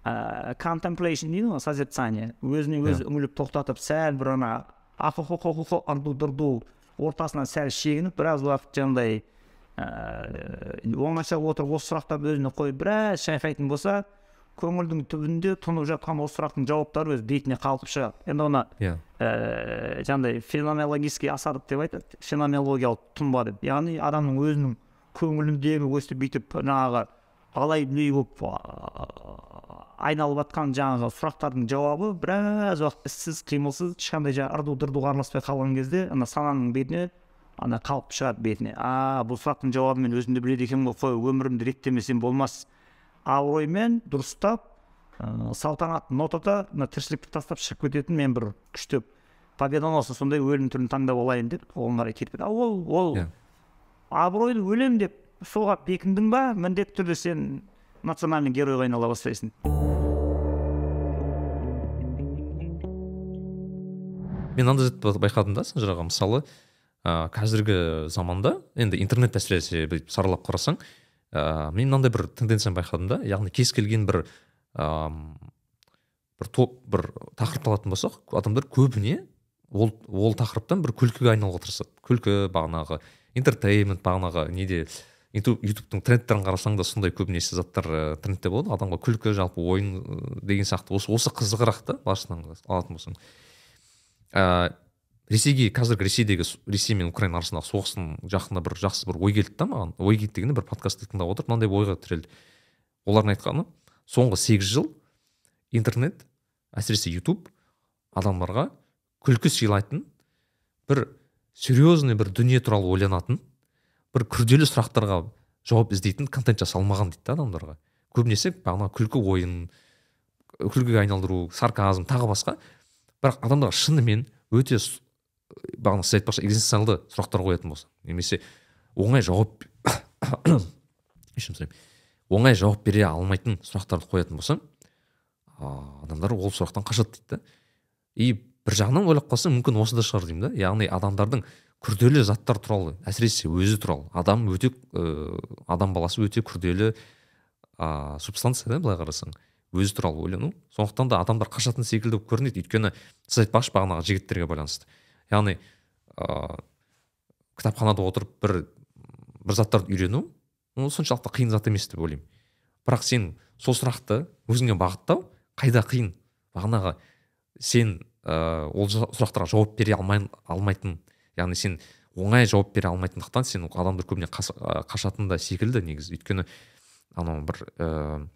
ыыы контемплейшн дейді ғой созерцание. Өзіне өзі үңіліп тоқтатып сәл бір ана ырду ортасынан сәл шегініп біраз уақыт жаңағыдай ыыы оңаша отырып осы сұрақтарды өзіне қойып біраз шайқайтын болса көңілдің түбінде тұнып жатқан осы сұрақтың жауаптары өзі бетіне қалқып шығады. Енді оны иә. ііі жаңағыдай феноменологический осадок деп айтады феноменологиялық тұнба деп. Яғни адамның өзінің көңіліндегі өстіп бүйтіп жаңағы алай дүлей болып айналып жатқан жаңағы сұрақтардың жауабы біраз уақыт іссіз қимылсыз ешқандай жаңағы ырду дырдуға араласпай қалған кезде ана сананың бетіне ана қалып шығады бетіне. А бұл сұрақтың жауабын мен өзім де біледі екенмін ғой қой өмірімді реттемесем болмас. Абыроймен дұрыстап ыыы салтанатты нотада мына тіршілікті тастап шығып кететін мен бір күштеп победоносный сондай өлім түрін таңдап алайын деп оған қарай кетіп ал ол ол иә. абыройлы өлем деп соған бекіндің ба? Міндетті түрде сен национальный геройға айнала бастайсың мен мынандай затты байқадым да санжар аға мысалы ә, қазіргі заманда енді интернет әсіресе бүйтіп саралап қарасаң ә, мен мынандай бір тенденцияны байқадым да. Яғни кез келген бір ә, бір топ бір тақырыпты алатын болсақ адамдар көбіне ол ол тақырыптан бір күлкіге айналуға тырысады. Күлкі бағанағы интертеймент бағанағы неде ютубтың трендтерін қарасаң да сондай көбінесе заттар ә, трендте болады. Адамға күлкі жалпы ойын ә, деген сияқты. Осы осы қызығырақ та басынан алатын болсаң ә, ресейге қазіргі ресейдегі ресей мен украина арасындағы соғыстың жақында бір жақсы бір ой келді да маған. Ой келді дегенде бір подкастты тыңдап отырып мынандай ойға тірелді. Олардың айтқаны соңғы сегіз жыл интернет әсіресе ютуб адамдарға күлкі сыйлайтын бір серьезный бір дүние туралы ойланатын бір күрделі сұрақтарға жауап іздейтін контент жасалмаған дейді да адамдарға. Көбінесе бағана күлкі ойын күлкіге айналдыру сарказм тағы басқа. Бірақ адамдар шынымен өте бағана сіз айтпақшы экзистенциалды сұрақтар қоятын болса немесе оңай жауап (coughs) кешірім сұраймын оңай жауап бере алмайтын сұрақтарды қоятын болсаң адамдар ол сұрақтан қашады дейді да и бір жағынан ойлап қалсаң мүмкін осы да шығар деймін да. Яғни адамдардың күрделі заттар туралы әсіресе өзі туралы адам өте ә, адам баласы өте күрделі ә, субстанция да былай қарасаң өзі туралы ойлану. Сондықтан да адамдар қашатын секілді болып көрінеді. Өйткені сіз айтпақшы бағанағы жігіттерге байланысты. Яғни ыыы кітапханада отырып бір бір заттарды үйрену ол соншалықты қиын зат емес деп ойлаймын. Бірақ сен сол сұрақты өзіңе бағыттау қайда қиын? Бағанағы сен ә, ол сұрақтарға жауап бере алмай, алмайтын яғни сен оңай жауап бере алмайтындықтан сен адамдар көбіне қашатын да секілді негізі. Өйткені анау бір ә,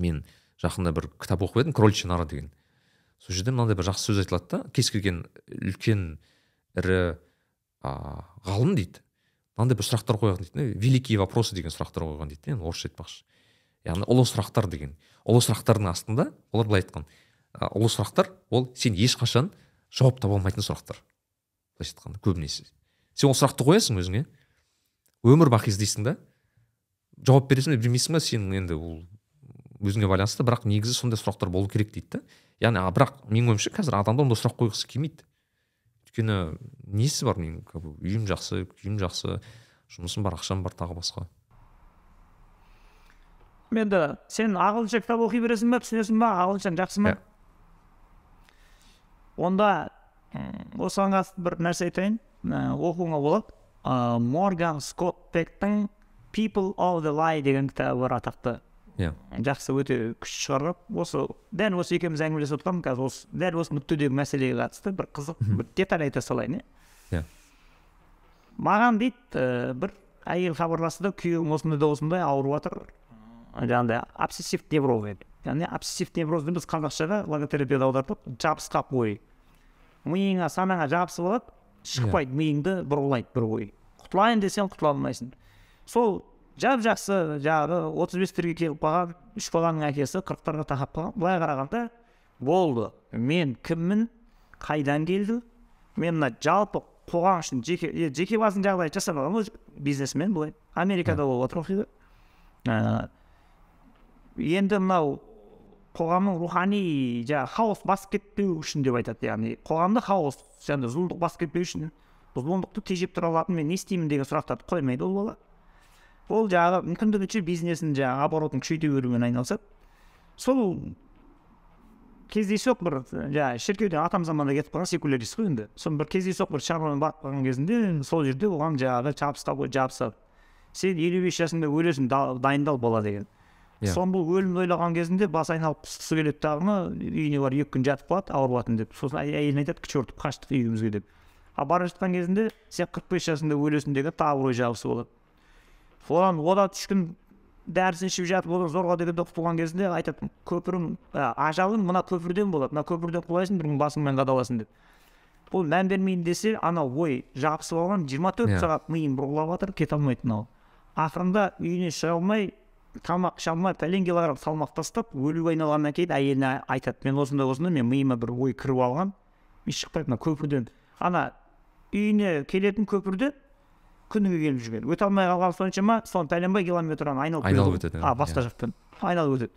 мен жақында бір кітап оқып едім кроличья нора деген. Сол жерде мынандай бір жақсы сөз айтылады да кез келген үлкен ірі ә, ғалым дейді мынандай бір сұрақтар қойған дейді великие вопросы деген сұрақтар қойған дейді енді орысша айтпақшы. Яғни ұлы сұрақтар деген. Ұлы сұрақтардың астында олар былай айтқан. Ұлы сұрақтар ол сен ешқашан жауап таба алмайтын сұрақтар. былайша айтқанда көбінесе. Сен ол сұрақты қоясың өзіңе. Өмір бақи іздейсің да. Жауап бересің бе бермейсің ба сен енді ол өзіңе байланысты бірақ негізі сондай сұрақтар болу керек дейді да. Яғни а бірақ менің ойымша қазір адамдар ондай сұрақ қойғысы келмейді. Өйткені несі бар менің үйім жақсы күйім жақсы жұмысым бар ақшам бар тағы басқа? Енді сен ағылшынша кітап оқи бересің ба түсінесің ба ағылшын жақсы ма? Yeah. Онда осыған қатысты бір нәрсе айтайын. Оқуыңа болады. Ә, морган скотт пектің people of the lie деген кітабы бар атақты. Иә. Жақсы өте күшті шығарып. Осы дәл осы екеуміз әңгімелесіп отырғанбыз қазір осы дәл осы нүктедегі мәселеге қатысты бір қызық бір деталь айта салайын иә иә. Маған дейді ә, бір әйел хабарласты да күйеуім осындай да осындай ауырып жатыр. Жаңағыдай обсессив невроз еді. Яғни обсессив неврозды біз қазақшаға логотерапияда аудардық жабысқақ ой. Миыңа санаңа жабысып алады шықпайды миыңды бұрғылайды бір ой. Құтылайын десең құтыла алмайсың. Сол жап жақсы жаңағы отыз бестерге келіп қалған үш баланың әкесі қырықтарға тақап қалған. Былай қарағанда болды. Мен кіммін? Қайдан келдім мен мына жалпы қоғам үшін жеке жеке басының жағдайы жасап алған ғой бизнесмен былай. Америкада болып отыр оқиға. Ә, енді мынау қоғамның рухани жаңағы хаос басып кетпеу үшін деп айтады. яғни қоғамда хаос және зұлымдық басып кетпеу үшін зұлымдықты тежеп тұра алатын мен не істеймін деген сұрақтарды қоймайды ол бала. Ол жаңағы мүмкіндігінше бизнесін жаңағы оборотын күшейте берумен айналысады. Сол кездейсоқ бір жаңағы шіркеуден атам заманда кетіп қалған секулярист қой енді. Соны бір кездейсоқ бір шаруамен барып қалған кезінде сол жерде оған жаңағы жабысқа жабысады сен елу бес жасыңда өлесің дайындал бала деген. Yeah. Иә. соны бұл өлімді ойлаған кезінде басы айналып құсқысы келеді дағыны үйіне барып екі күн жатып қалады ауырып деп сосын әйеліне айтады к черту қаштық үйімізге деп ал бара жатқан кезінде сен қырық бес жасыңда өлесің деген тағы ой жабысып алады содан одан үш күн дәрісін ішіп жатып одан зорға дегенде құтылған кезінде айтады көпірің ә, ажалың мына көпірден болады мына көпірден құлайсың бір басыңмен қадаласың деп бұл мән бермейін десе анау ой жабысып алған жиырма төрт yeah. Иә. сағат миын бұрғылап жатыр кете алмайды мынау ақырында үйіне шыға алмай тамақ іше алмай пәлен килограмм салмақ тастап өлуге айналғаннан кейін әйеліне айтады. Мен осындай осындай мен миыма бір ой кіріп алған мен шықпайды мына көпірден ана үйіне келетін көпірде күніге келіп жүрген. Өте алмай қалған соншама соны пәленбай километрін айналып айналып өтеді а басқа иә. жақтан айналып өтеді.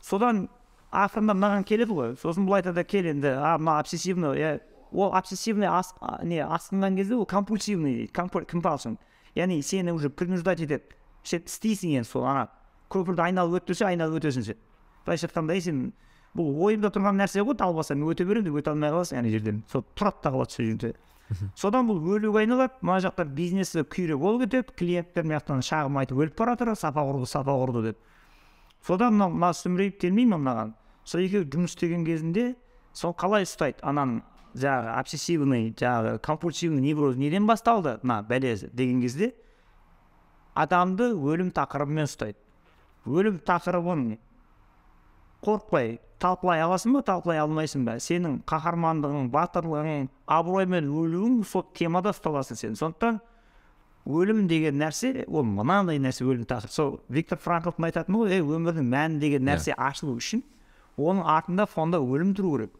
Содан ақырында мынаған келеді ғой сосын бұл айтады кел енді а мына обсессивный иә ол обсессивный ас, не асқынған кезде ол компульсивный дейді компалшн яғни сені уже принуждать етеді. Сен істейсің енді сол ана көпірді айналып өт десе айналып өтесің сен былайша айтқанда сен бұл ойымда тұрған нәрсе ғой далбасаң өте беремін деп өте алмай қаласың ана жерден. Сол тұрады да қалады сол жерде содан бұл өлуге айналады мына жақта бизнесі күйрек болып кетеді клиенттер мына жақтан шағым айтып өліп бара жатыр сапа құрды сапа құрды деп. Содан мынау мына сүмірейіп келмей ма мынаған? Сол екеуі жұмыс істеген кезінде сол қалай ұстайды ананың жаңағы обсессивный жаңағы компульсивный невроз неден басталды? Мына бәлесі деген кезде адамды өлім тақырыбымен ұстайды. Өлім тақырыбын қорықпай талқылай аласың ба талқылай алмайсың ба? Сенің қаһармандығың батырлығың абыроймен өлуің сол темада ұсталасың сен. Сондықтан өлім деген нәрсе ол мынандай нәрсе өлім тақырып сол виктор франклтың айтатыны ғой ей өмірдің мәні деген нәрсе yeah. ашылу үшін оның артында фонда өлім тұру керек.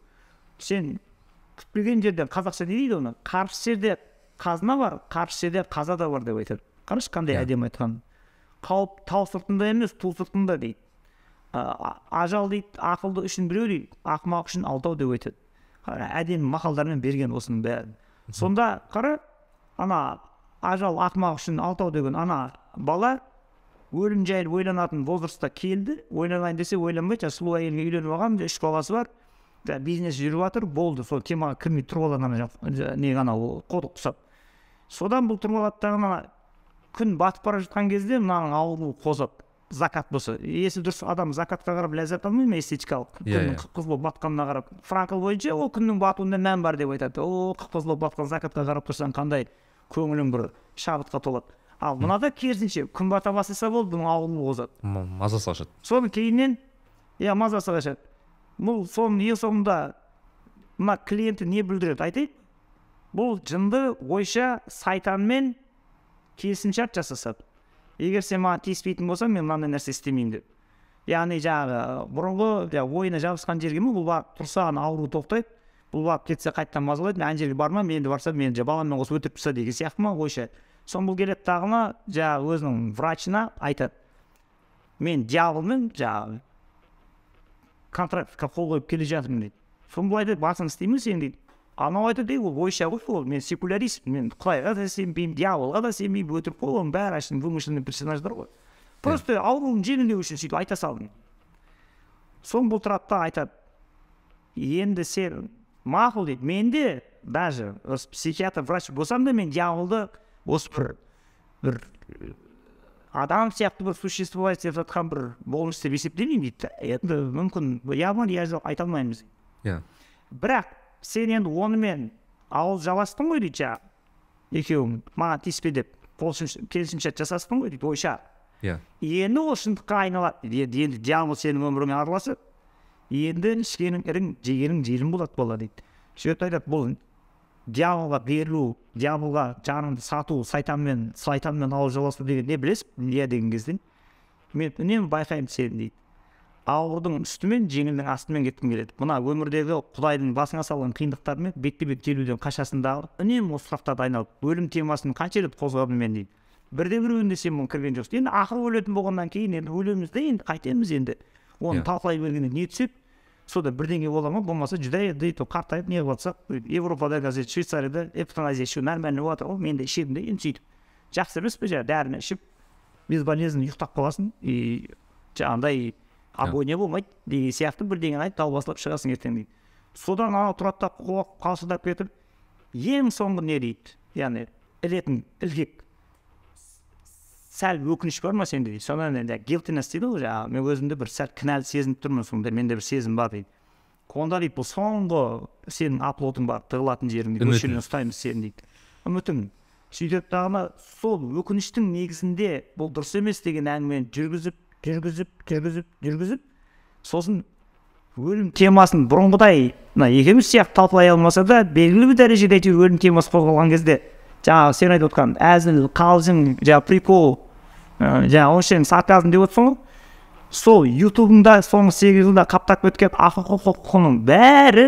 Сен күтпеген жерден қазақша не дейді оны? Қарсы жерде қазына бар қарсы жерде қаза да бар деп айтады. Қарашы қандай yeah. әдемі айтқан қауіп тау сыртында емес ту сыртында дейді. Ажал дейді ақылды үшін біреу дейді ақымақ үшін алтау деп айтады әдемі мақалдармен берген осының бәрін. Сонда қара ана ажал ақымақ үшін алтау деген ана бала өлім жайлы ойланатын возрастта келді ойланайын десе ойланбайды жаңағы сұлу әйелге үйленіп алған үш баласы бар бизнес жүріп жатыр болды сол темаға кірмей тұрып алады ана неге анау құдық құсап. Содан бұл тұрып алады ана күн батып бара жатқан кезде мынаның ауру қозады закат болса есі дұрыс адам закатқа қарап ләззат алмай ма эстетикалық? Иә, күннің иә. қып қызыл болып батқанына қарап. Франкл бойынша ол күннің батуында мән бар деп айтады. О қып қызыл болып батқан закатқа қарап тұрсаң қандай көңілің бір шабытқа толады. Ал мынада керісінше күн бата бастаса болды бұның ауруы қозады. Мазасы қашады. Соның кейіннен иә мазасы қашады. Бұл соның ең соңында мына клиенті не бүлдіреді айтайын. Бұл жынды ойша сайтанмен келісімшарт жасасады егер сен маған тиіспейтін болсаң мен мынандай нәрсе істемеймін деп яғни жаңағы бұрынғы жаңағы ойына жабысқан жерге ме бұл барып тұрса ана ауру тоқтайды бұл барып кетсе қайтадан мазалайды мен ана жерге бармаймын енді барсам мені баламмен қосып өлтіріп тастады деген сияқты ма ойша соны бұл келеді дағыны жаңағы өзінің врачына айтады мен дьяволмен жаңағы контрактқа қол қойып келе жатырмын дейді соны бұл айтады басын істеймін сен дейді анау айтады ей ол ойша ғой ол мен секулярист мен құдайға да сенбеймін дьяволға да сенбеймін өтірік қой оның бәрі әшейін вымышленный персонаждар ғой просто ауруын жеңілдеу үшін сөйтіп айта салдым соны бұл тұрады да айтады енді сен мақұл дейді менде даже осы психиатр врач болсам да мен дьяволды осы бір бір адам сияқты бір существовать етіп жатқан бір болмыс деп есептемеймін дейді да енді мүмкін я бар я жоқ айта алмаймыз иә бірақ сен енді онымен ауыз жаластың ғой дейді жаңағы екеуің. Маған тиіспе деп келісімшарт жасастың ғой дейді ойша. Иә. Енді ол шындыққа айналады дейді. Енді енді дьявол сенің өміріңе араласып енді ішкенің ірің жегенің желің болады бала дейді. Жерде айтады бұл дьяволға берілу дьяволға жаныңды сату сайтанмен сайтанмен ауыз жаласу деген не білесің? Иә деген кезде. Мен үнемі байқаймын сені дейді. Ауырдың үстімен жеңілдің астымен кеткім келеді. Мына өмірдегі құдайдың басыңа салған қиындықтармен бетпе бет келуден қашасың дағы үнемі осы сұрақтарды айналып өлім темасын қанша рет қозғадым мен дейді. Бірде біреуінде сен мұны кірген жоқсың. Енді ақыры өлетін болғаннан кейін енді өлеміз да енді қайтеміз енді. Оны Иә. талқылай бергенде не түседі? Сода бірдеңе бола ма? Болмаса жүдә дейді қартайып не қылып жатсақ европада қазір швейцарияда эвтаназия ішу нормально болып жатыр ғой мен де ішемін де енді сөйтіп. Жақсы емес пе? Жаңағы дәріні ішіп безболезненно ұйықтап қаласың и жаңағындай агония болмайды деген сияқты бірдеңені айтып далбасалап шығасың ертең дейді. Содан анау тұрады да қуып қалшылдап кетіп ең соңғы не дейді? Яғни ілетін ілгек. Сәл өкініш бар ма сенде дейді? Содан енді гилтинес дейді ғой жаңағы. Мен өзімді бір сәл кінәлі сезініп тұрмын сонда менде бір сезім бар дейді. Онда дейді бұл соңғы сенің оплотың бар тығылатын жерің дейді осы жерден ұстаймыз сені дейді. Үмітің сөйтеді дағыны сол өкініштің негізінде бұл дұрыс емес деген әңгімені жүргізіп жүргізіп жүргізіп жүргізіп сосын өлім темасын бұрынғыдай мына екеуміз сияқты талқылай алмаса да белгілі бір дәрежеде әйтеуір өлім темасы қозғалған кезде жаңағы сен айтып отқан әзіл қалжың жаңағы прикол жаңағы осы жерің сарказм деп отырсың ғой. Сол ютубыңда соңғы сегіз жылда қаптап кеткен ақықұқының бәрі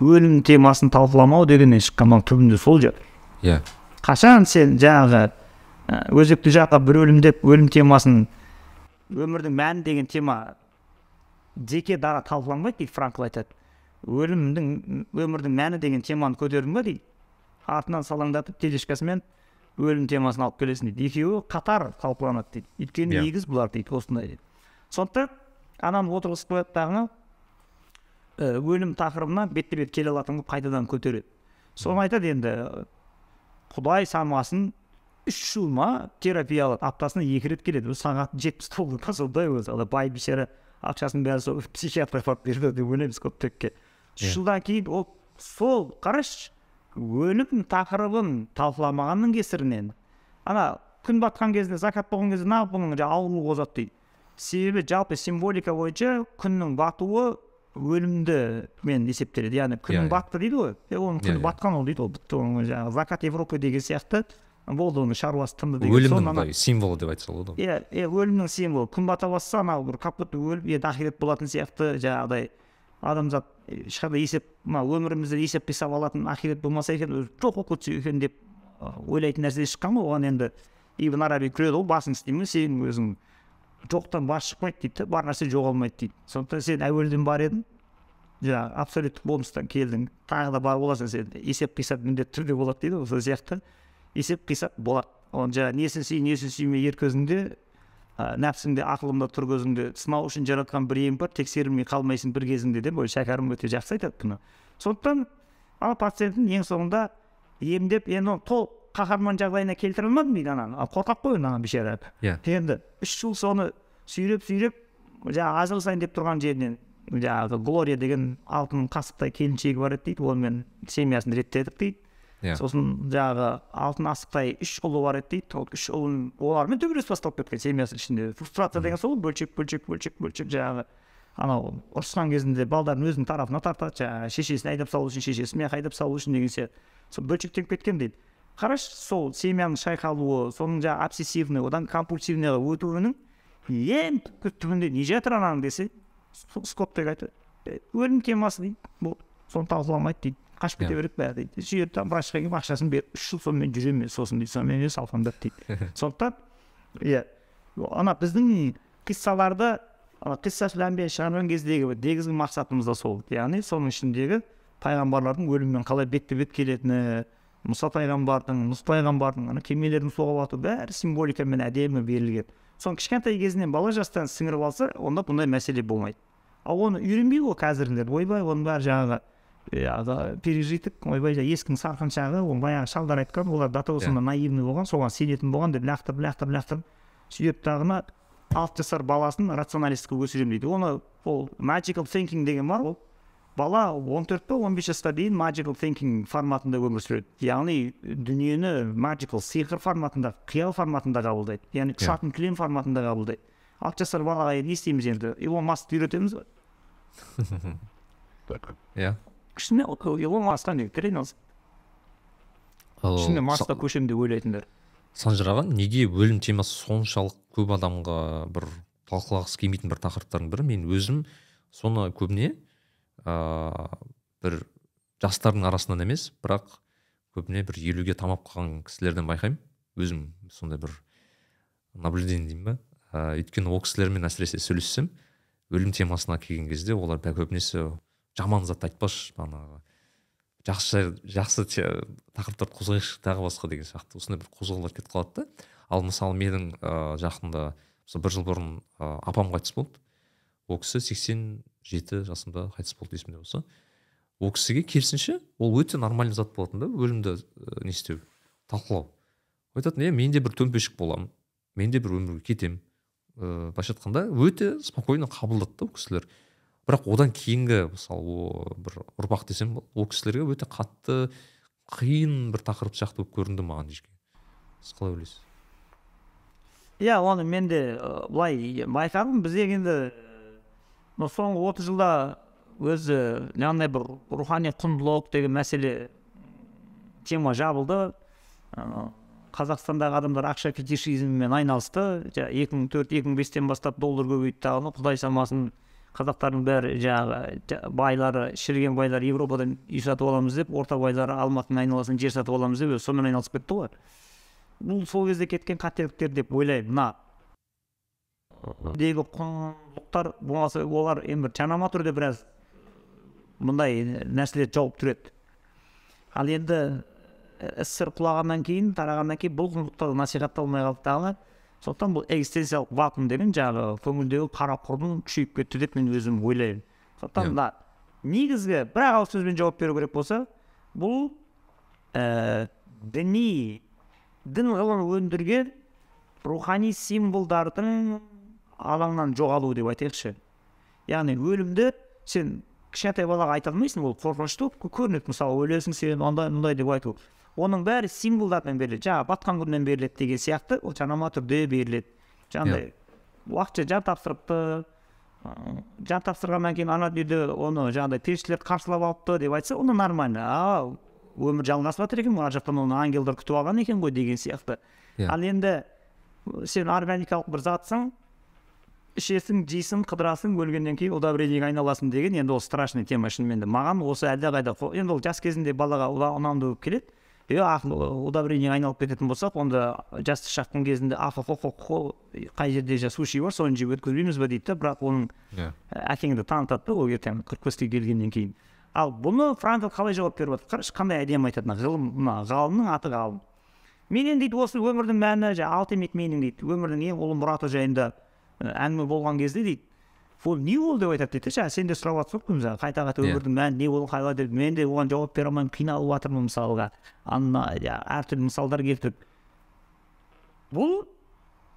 өлім темасын талқыламау дегеннен шыққан түбінде сол жатыр иә. Қашан сен жаңағы өзекті жаққа бір өлім деп өлім темасын өмірдің мәні деген тема жеке дара талқыланбайды дейді франкл айтады. Өлімнің өмірдің мәні деген теманы көтердің ба дейді? Артынан салаңдатып тележкасымен өлім темасын алып келесің дейді. Екеуі қатар талқыланады дейді. Өйткені Иә. негіз бұлар дейді осындай дейді. Сондықтан ананы отырғызып қояды дағыны ә, өлім тақырыбына бетпе бет келе алатын қылып қайтадан көтереді. Соны айтады енді құдай самасын үш жыл ма терапия алады аптасына екі рет келеді. Өзі сағаты жетпіс доллар па сондай өзі ана бай бейшара ақшасын бәрін сол психиатрға апарып берді деп ойлаймыз үш Иә. жылдан кейін ол сол қарашы өлім тақырыбын талқыламағанның кесірінен. Ана күн батқан кезде закат болған кезде неғып бұның ауруы қозады дейді. Себебі жалпы символика бойынша күннің батуы өлімді мен есептеледі. Яғни Иә, күннің иә. батты дейді ғой. Оның Иә, күні иә. батқан ол дейді ол. Бітті оның жаңағы закат европы деген сияқты. Болды оның шаруасы тынды деген өлімнің былай символы деп айтса болады ғой. Иә иә өлімнің символы. Күн бата бастаса анау бір капут өліп енді ахирет болатын сияқты жаңағыдай. Адамзат ешқандай есеп мына өмірімізді есеп қисап алатын ахирет болмаса екен өзі жоқ болып кетсе екен деп ойлайтын нәрсе шыққан ғой оған енді. Ибн араби күледі ғой басың істейме сенің өзің жоқтан бас шықпайды дейді да бар нәрсе жоғалмайды дейді. Сондықтан сен әуелден бар едің жаңағы абсолюттік болмыстан келдің тағы да бар боласың сен. Есеп қисап міндетті түрде болады дейді ғой сол сияқты. Есеп қисап болады. Оны жаңағы несін сүй несін сүйме ер көзіңде ә, нәпсіңде ақылыңда тұр көзіңде. Сынау үшін жаратқан бір ем бар тексерілмей қалмайсың бір кезіңде деп ой шәкәрім өте жақсы айтады бұны. Сондықтан ана пациентін ең соңында емдеп енді оны толық қаһарман жағдайына келтіре алмадым дейді ананы. Ал қорқақ қой ана бейшара иә. Енді үш жыл соны сүйреп сүйреп жаңағы ажырасайын деп тұрған жерінен жаңағы глория деген алтын қасықтай келіншегі бар еді дейді. Онымен семьясын реттедік дейді. Иә сосын жаңағы алтын асықтай үш ұлы бар еді дейді ол үш ұлын олармен төбелес басталып кеткен семьясының ішінде фрустрация деген сол ғой бөлшек бөлшек бөлшек бөлшек жаңағы анау ұрысқан кезінде балдарын өзінің тарапына тартады жаңағы шешесін айдап салу үшін шешесін мына айдап салу үшін деген сияқты сол бөлшектеніп кеткен дейді қарашы сол семьяның шайқалуы соның жаңағы обсессивный одан компульсивныйға өтуінің ең түбінде не жатыр ананың десе скоптек айтады «Е, өлім темасы дейді болды соны талқыламайды дейді қашып кете Иә. береді бәрі дейді. Сөйтіп врачқа келіп ақшасын беріп үш жыл сонымен жүремін мен сосын дейді сонымен емес алфамдап дейді. (laughs) Сондықтан иә. Ана біздің қиссаларды ана қиссасул әмбия шығарған кездегі негізгі мақсатымыз да сол яғни соның ішіндегі пайғамбарлардың өліммен қалай бетпе бет келетіні мұса пайғамбардың нұх пайғамбардың ана кемелерін соғып ату бәрі символикамен әдемі берілген. Соны кішкентай кезінен бала жастан сіңіріп алса онда бұндай мәселе болмайды. Ал оны үйренбейді ғой қазіргілер ойбай оның бәрі жаңағы пережиток ойбай жаңағы ескінің сарқыншағы ол баяғы шалдар айтқан олар до того сонда наивный болған соған сенетін болған деп лақтырып лақтырып лақтырып сөйтіп дағыны алты жасар баласын рационалистке өсіремін дейді. Оны ол magical thinking деген бар ол бала он төрт па он бес жасқа дейін magical thinking форматында өмір сүреді. Яғни дүниені magical сиқыр форматында қиял форматында қабылдайды. Яғни ұшатын кілем форматында қабылдайды. Алты жасар балаға не істейміз енді? Илон маскты үйретеміз ғой. (laughs) Иә кішкене илон маскқа не тренироваться ал ішінде марсқа көшемін деп ойлайтындар. Санжар аға неге өлім темасы соншалық көп адамға бір талқылағысы келмейтін бір тақырыптардың бірі? Мен өзім соны көбіне ыыы бір жастардың арасынан емес бірақ көбіне бір елуге тамап қалған кісілерден байқаймын. Өзім сондай бір наблюдение деймін ба? Ыыы өйткені ол кісілермен әсіресе сөйлессем өлім темасына келген кезде олар көбінесе жаман зат айтпашы бағанағы жақсы жақсы тақырыптарды қозғайықшы тағы басқа деген сияқты. Осындай бір қозғаулар кетіп қалады да. Ал мысалы менің ыыы жақында мысалы бір жыл бұрын ыыы апам қайтыс болды. Ол кісі сексен жеті жасында қайтыс болды есімде болса. Ол кісіге керісінше ол өте нормальный зат болатын да өлімді ә, не істеу талқылау. Айтатын е мен де бір төмпешік боламын мен де бір өмірге кетемін ыыы былайша айтқанда өте спокойно қабылдады да ол кісілер. Бірақ одан кейінгі мысалы бір ұрпақ десем ол кісілерге өте қатты қиын бір тақырып сияқты болып көрінді маған жеке сіз қалай ойлайсыз? Иә оны мен де былай байқадым. Бізде енді мына соңғы отыз жылда өзі жаңағыдай бір рухани құндылық деген мәселе тема жабылды. Қазақстандағы адамдар ақша фетишизмімен айналысты. Екі мың төрт екі мың бестен бастап доллар көбейді дағы құдай самасын қазақтардың бәрі жаңағы жа- байлары шіріген байлар европадан үй сатып аламыз деп орта байлары алматының айналасынан жер сатып аламыз деп өзі сонымен айналысып кетті ғой. Бұл сол кезде кеткен қателіктер деп ойлаймын мына. Дегі құндылықтар болмаса олар енді бір жанама түрде біраз мұндай нәрселерді жауып тұреді ал енді ссср құлағаннан кейін тарағаннан кейін бұл құндылықтар насихатталмай қалды дағы. Сондықтан бұл экзистенциялық вакуум деген жаңағы көңілдегі қара құрдым күшейіп кетті деп мен өзім ойлаймын. Сондықтан Иә. мына негізгі бір ақ ауыз сөзбен жауап беру керек болса бұл ә, діни дін ғылым өндірген рухани символдардың алаңнан жоғалуы деп айтайықшы. Яғни өлімді сен кішкентай балаға айта алмайсың ол қорқынышты болып көрінеді. Мысалы өлесің сен андай мындай деп айту. Оның бәрі символдармен беріледі жаңағы батқан күннен беріледі деген сияқты ол жанама түрде беріледі жаңағыдай уақытша жан тапсырыпты жан тапсырғаннан кейін ана дүниеде оны жаңағыдай періштелер қарсылап алыпты деп айтса оны нормально а өмір жалғасып жатыр екен ғой ар жақтан оны ангелдар күтіп алған екен ғой деген сияқты Иә. ал енді сен органикалық бір затсың ішесің жейсің қыдырасың өлгеннен кейін удобрениеге айналасың деген енді ол страшный тема шынымен де маған осы әлдеқайда енді ол жас кезінде балаға ұнамды болып келеді ақыл удобрениеге айналып кететін болсақ онда жасты шаққан кезінде құқық қай жерде жа суши бар соны жеп өткізбейміз ба дейді да бірақ оның иә. әкеңді танытады да ол ертең қырық беске келгеннен кейін. Ал бұны франкл қалай жауап беріп жатыр? Қарашы қандай әдемі айтады мына ғылым мына ғалымның аты ғалым. Менен дейді осы өмірдің мәні жаңағы ultimate meaning дейді өмірдің ең ұлы мұраты жайында ә, әңгіме болған кезде дейді ол не ол деп айтады дейді жаңағы сен де сұрап жатсың ғой мысалы қайта қайта Иә. өмірдің мәні не ол қалай деп мен де оған жауап бере алмаймын қиналып жатырмын мысалға. Ана иә, әртүрлі мысалдар келтіріп. Бұл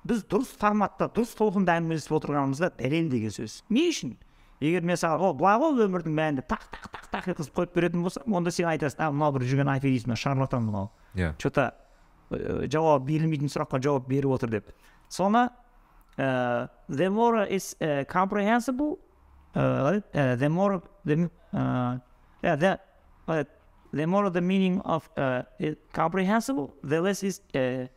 біз дұрыс форматта дұрыс толқында әңгімелесіп отырғанымызда дәлел деген сөз. Не үшін? Егер мен саған ол былай ғой өмірдің мәнінде тақ тақ тақ тақ еткізіп қойып беретін болсам онда сен айтасың а мынау бір жүрген аферист мына шарлатан мынау иә. Че то жауап берілмейтін сұраққа жауап беріп отыр деп. Соны uh, the more is uh, comprehensible uh, uh, the more the uh, yeah, the, uh, the more the meaning of uh, is comprehensible the less is uh,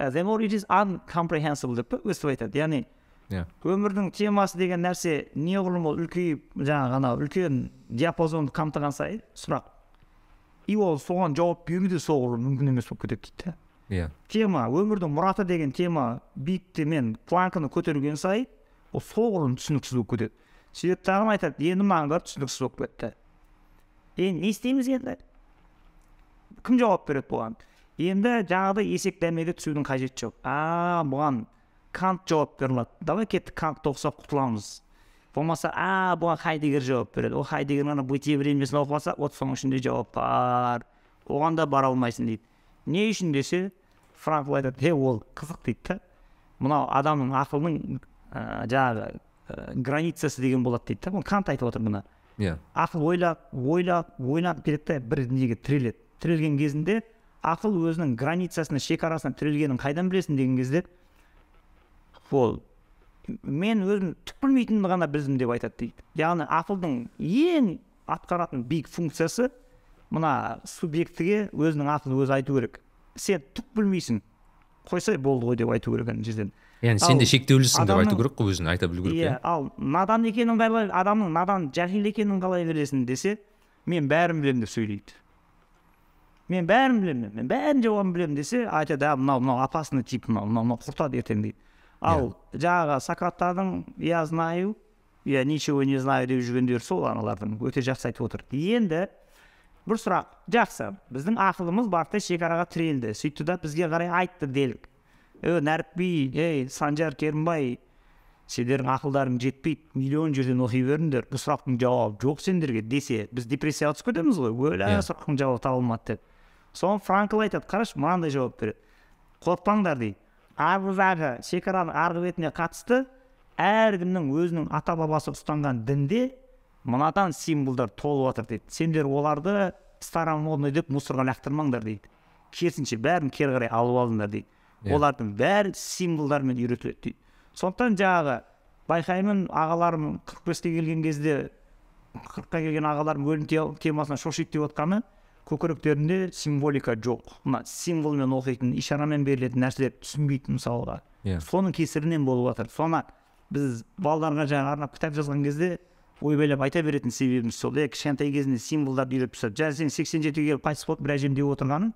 uh, the more it is uncomprehensible деп өстіп айтады яғни иә өмірдің темасы деген нәрсе неғұрлым ол? үлкейіп жаңағы анау үлкен диапазонды қамтыған сайын сұрақ. И ол соған жауап беру де соғұрлым мүмкін емес болып кетеді дейді да иә. Тема өмірдің мұраты деген тема биікте мен планканы көтерген сайын ол соғұрлым түсініксіз болып кетеді. Сөйтіп тағы айтады енді бәрі түсініксіз болып кетті. Енді не істейміз енді? Кім жауап береді бұған? Енді жаңағыдай есек дәмеге түсудің қажеті жоқ. А бұған кант жауап бере алады давай кеттік кантты оқысақ құтыламыз. Болмаса а бұған хайдегер жауап береді. Ол хайдегер ана бытие времясын оқып алсақ вот соның ішінде жауап бар. Оған да бара алмайсың дейді. Не үшін десе франкл айтады е ол қызық дейді да мынау адамның ақылының ә, жаңағы ә, границасы деген болады дейді да. Оны кант айтып отыр мына. Иә. Ақыл ойлап ойлап ойланып келеді да бір неге тіреледі. Тірелген кезінде ақыл өзінің границасына шекарасына тірелгенін қайдан білесің деген кезде ол мен өзім түк білмейтінімді ғана білдім деп айтады дейді. Яғни ақылдың ең атқаратын биік функциясы мына субъектіге өзінің ақылын өзі айту керек. Сен түк білмейсің. Қойсай болды ғой деп айту керек ана жерден. Яғни сен де шектеулісің деп айту керек қой өзін айта білу керек иә иә. ал надан екенін қалай адамның надан жахил екенін қалай білесің десе мен бәрін білемін деп сөйлейді. Мен бәрін білемін мен бәрін жауабын білемін десе айтады а мынау мынау опасный тип мынау мынау мынау құртады ертең дейді. Ал жаңағы сократтардың я знаю я ничего не знаю деп жүргендері сол аналардың өте жақсы айтып отыр. Енді бір сұрақ жақсы біздің ақылымыз барды да шекараға тірелді сөйтті да бізге қарай айтты делік е нәрікби ей санжар керімбай сендердің ақылдарың жетпейді миллион жерден оқи беріңдер бұл сұрақтың жауабы жоқ сендерге десе біз депрессияға түсіп кетеміз ғой өлә Иә. сұрақтың жауабы табылмады деп соны франкл айтады қарашы мынандай жауап береді қорықпаңдар дейді арғы жағы шекараның арғы бетіне қатысты әркімнің өзінің ата бабасы ұстанған дінде мынадан символдар толып жатыр дейді. Сендер оларды старомодный деп мусорға лақтырмаңдар дейді. Керісінше бәрін кері қарай алып алыңдар дейді. Иә. олардың бәрі символдармен үйретіледі дейді. Сондықтан жаңағы байқаймын ағаларым қырық беске келген кезде қырыққа келген ағаларым өлім те- темасынан шошиды деп отқаны көкіректерінде символика жоқ. Мына символмен оқитын ишарамен берілетін нәрселер түсінбейді мысалға. Иә. соның кесірінен болып жатыр соны біз балаларға жаңағы арнап кітап жазған кезде ойбайлап айта беретін себебіміз сол е кішкентай кезінде символдарды үйретіп тастады жаңа сен сексен жетіге келіп қайтыс болып бір әжем деп отырғаның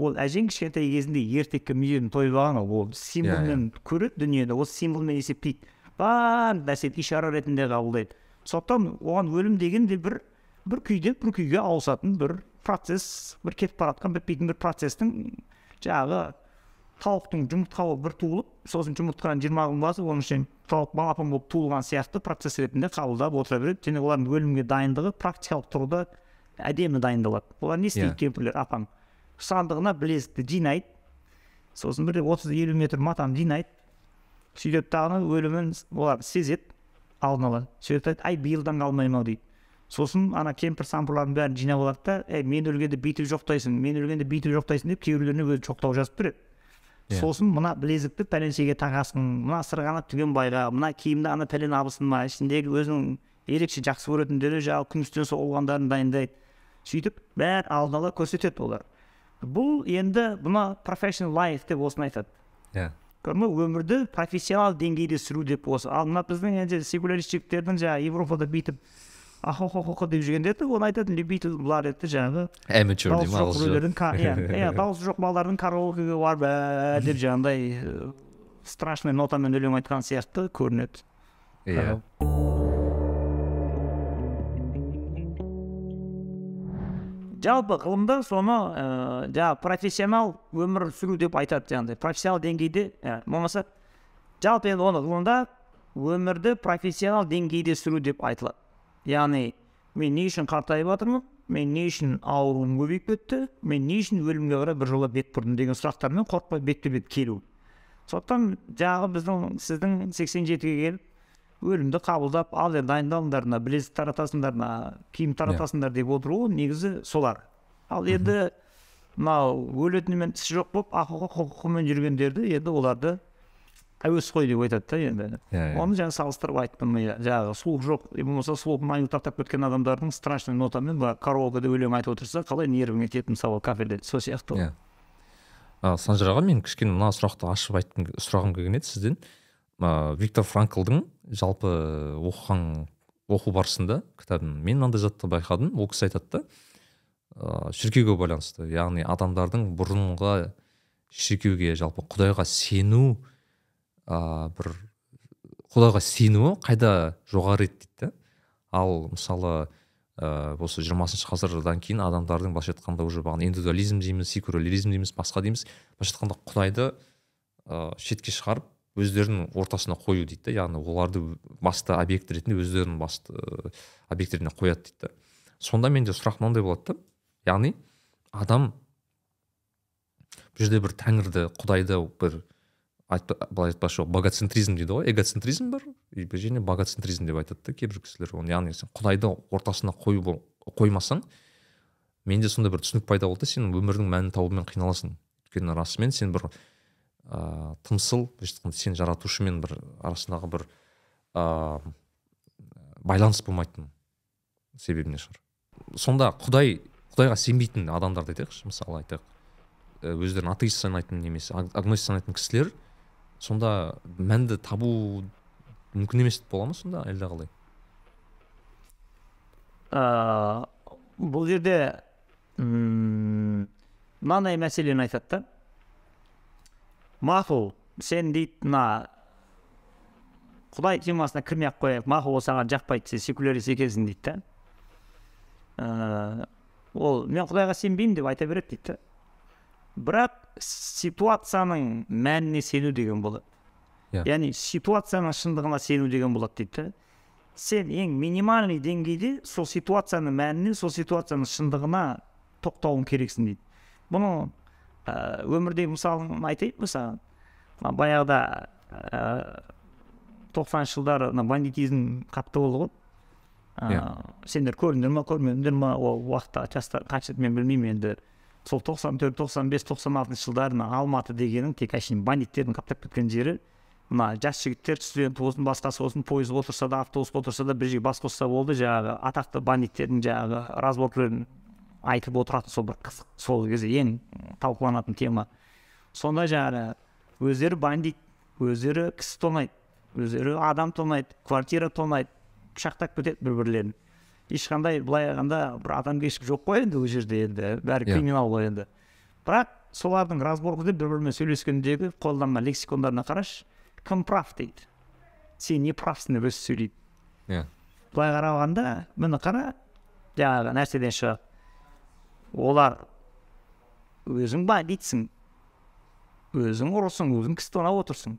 ол әжең кішкентай кезінде ертекке мүйізін тойып алған ғой ол символмен көреді дүниені ол символмен есептейді барлық нәрсені ишара ретінде қабылдайды сондықтан оған өлім деген де бір бір күйден бір күйге ауысатын бір процесс бір кетіп бара жатқан бітпейтін бір процесстің жаңағы тауықтың жұмыртқа болып бір туылып сосын жұмыртқаның жиырма күн басып оның ішінен тауық балапан болып туылған сияқты процесс ретінде қабылдап отыра береді. Және олардың өлімге дайындығы практикалық тұрғыда әдемі дайындалады. Олар не істейді Иә. кемпірлер апаң сандығына білезікті жинайды. Сосын бір отыз елу метр матаны жинайды. Сөйтеді дағы өлімін олар сезеді. Алдын ала сөйтіп айтады ай биылдан қалмаймын ау дейді. Сосын ана кемпір сампырлардың бәрін жинап алады да ей мен өлгенде бүйтіп жоқтайсың мен өлгенде бүйтіп жоқтайсың деп кейбіреулеріне өзі жоқтау жазып береді. Иә. сосын мына білезікті пәленшеге тағасың мына сырғаны түгенбайға мына киімді ана пәлен абысыныма ішіндегі өзінің ерекше жақсы көретіндері жаңағы күн үстіне соғылғандарын дайындайды. Сөйтіп бәрін алдын ала көрсетеді олар. Бұл енді мына профессионал лайф деп осыны айтады. Иә. Көрдің ба өмірді профессионал деңгейде сүру деп осы. Ал мына біздің енді секулярист жігіттердің жаңағы европада бүйтіп ахохохохо деп жүргендер оны айтатын любитель бұлар еді жаңағы. Біреулердің ка- иә иә (laughs) дауысы жоқ балалардың караокеге барып ә деп жаңағыдай ә, страшный нотамен өлең айтқан сияқты көрінеді. Иә. Жалпы ғылымда соны ә, жаңағы профессионал өмір сүру деп айтады жаңағыдай профессионал деңгейде ә, болмаса жалпы енді оны ғылымда өмірді профессионал деңгейде сүру деп айтылады. Яғни мен не үшін қартайып жатырмын мен не үшін ауруым көбейіп кетті мен не үшін өлімге қарай біржола бет бұрдым деген сұрақтармен қорықпай бетпе бет келу сондықтан жаңағы біздің сіздің сексен жетіге келіп өлімді қабылдап ал енді дайындалыңдар мына білезік таратасыңдар мына киім таратасыңдар деп отыру негізі солар ал енді мынау өлетінімен ісі жоқ болып ақылға құқығымен жүргендерді енді оларды әуесқой деп айтады да енді иә оны жаңа салыстырып айттым иә жаңағы суық жоқ болмаса суық майды таптап кеткен адамдардың страшный нотамен былай караокеде өлең айтып отырса қалай нервіңе тиеді мысалы кафеде сол сияқты ғой иә санжар аға мен кішкене мына сұрақты ашып айтқым сұрағым келген еді сізден. Виктор франклдың жалпы оқыған оқу барысында кітабын мен мынандай затты байқадым ол кісі айтады да. Ә, шіркеуге байланысты яғни адамдардың бұрынғы шіркеуге жалпы құдайға сену ә, бір құдайға сенуі қайда жоғары еді дейді ал мысалы ә, осы жиырмасыншы ғасырдан кейін адамдардың былайша айтқанда уже бағана индивидуализм дейміз секуляризм дейміз басқа дейміз. Былайша айтқанда құдайды ә, шетке шығарып өздерінің ортасына қою дейді яғни оларды басты объект ретінде өздерінің басты ә, объект ретінде қояды дейді да сонда менде сұрақ мынандай болады да. Яғни адам бұл жерде бір тәңірді құдайды бір былай айтпақшы богоцентризм дейді ғой эгоцентризм бар. Және богоцентризм деп айтады да кейбір кісілер оны. Яғни сен құдайды ортасына қою қоймасаң менде сондай бір түсінік пайда болды сен өмірдің мәнін табумен қиналасың. Өйткені расымен сен бір ыыы тымсыл былайша айтқанда сен жаратушымен бір арасындағы бір ыыы байланыс болмайтын себебінен шығар. Сонда құдай құдайға сенбейтін адамдарды айтайықшы. Мысалы айтайық өздерін атеист санайтын немесе аг- агностик санайтын кісілер сонда мәнді табу мүмкін емес бола ма сонда әлде қалай? Ә, бұл жерде мынандай мәселені айтады да. Мақұл сен дейді мына құдай темасына кірмей ақ қояйық мақұл ол саған жақпайды сен секулярист екенсің дейді да. Ә, ол мен құдайға сенбеймін деп айта береді дейді да. Бірақ ситуацияның мәніне сену деген болады. Иә. яғни ситуацияның шындығына сену деген болады дейді да сен ең минимальный деңгейде сол ситуацияның мәніне сол ситуацияның шындығына тоқтауың керексің дейді. Бұны ә, өмірдегі мысалын айтайын мысалы мына баяғыда ә, тоқсаныншы жылдары мына бандитизм қатты болды ғой. Ә, Иә. сендер көрдіңдер ма көрмедіңдер ма ол уақытта жастар қанша мен білмеймін енді. Сол тоқсан төрт тоқсан бес тоқсан алтыншы жылдары мына алматы дегенің тек әшейін бандиттердің қаптап кеткен жері. Мына жас жігіттер студент болсын басқасы болсын пойызға отырса да автобусқа отырса да бір жерге бас қосса болды. Жаңағы атақты бандиттердің жаңағы разборкілерін айтып отыратын сол бір қызық сол кезде ең талқыланатын тема. Сонда жаңағы өздері бандит өздері кісі тонайды өздері адам тонайды квартира тонайды пышақтап кетеді бір бірлерін ешқандай былай қарағанда бір адамгершілік жоқ қой енді ол жерде енді бәрі Иә. криминал ғой енді. Бірақ солардың разборкада бір бірімен сөйлескендегі қолданған лексикондарына қарашы кім прав дейді. Сен не правсың деп өзі сөйлейді. Иә. Былай қарағанда міне қара жаңағы нәрседен шығады олар өзің бандитсің өзің ұрысың өзің кісі тонап отырсың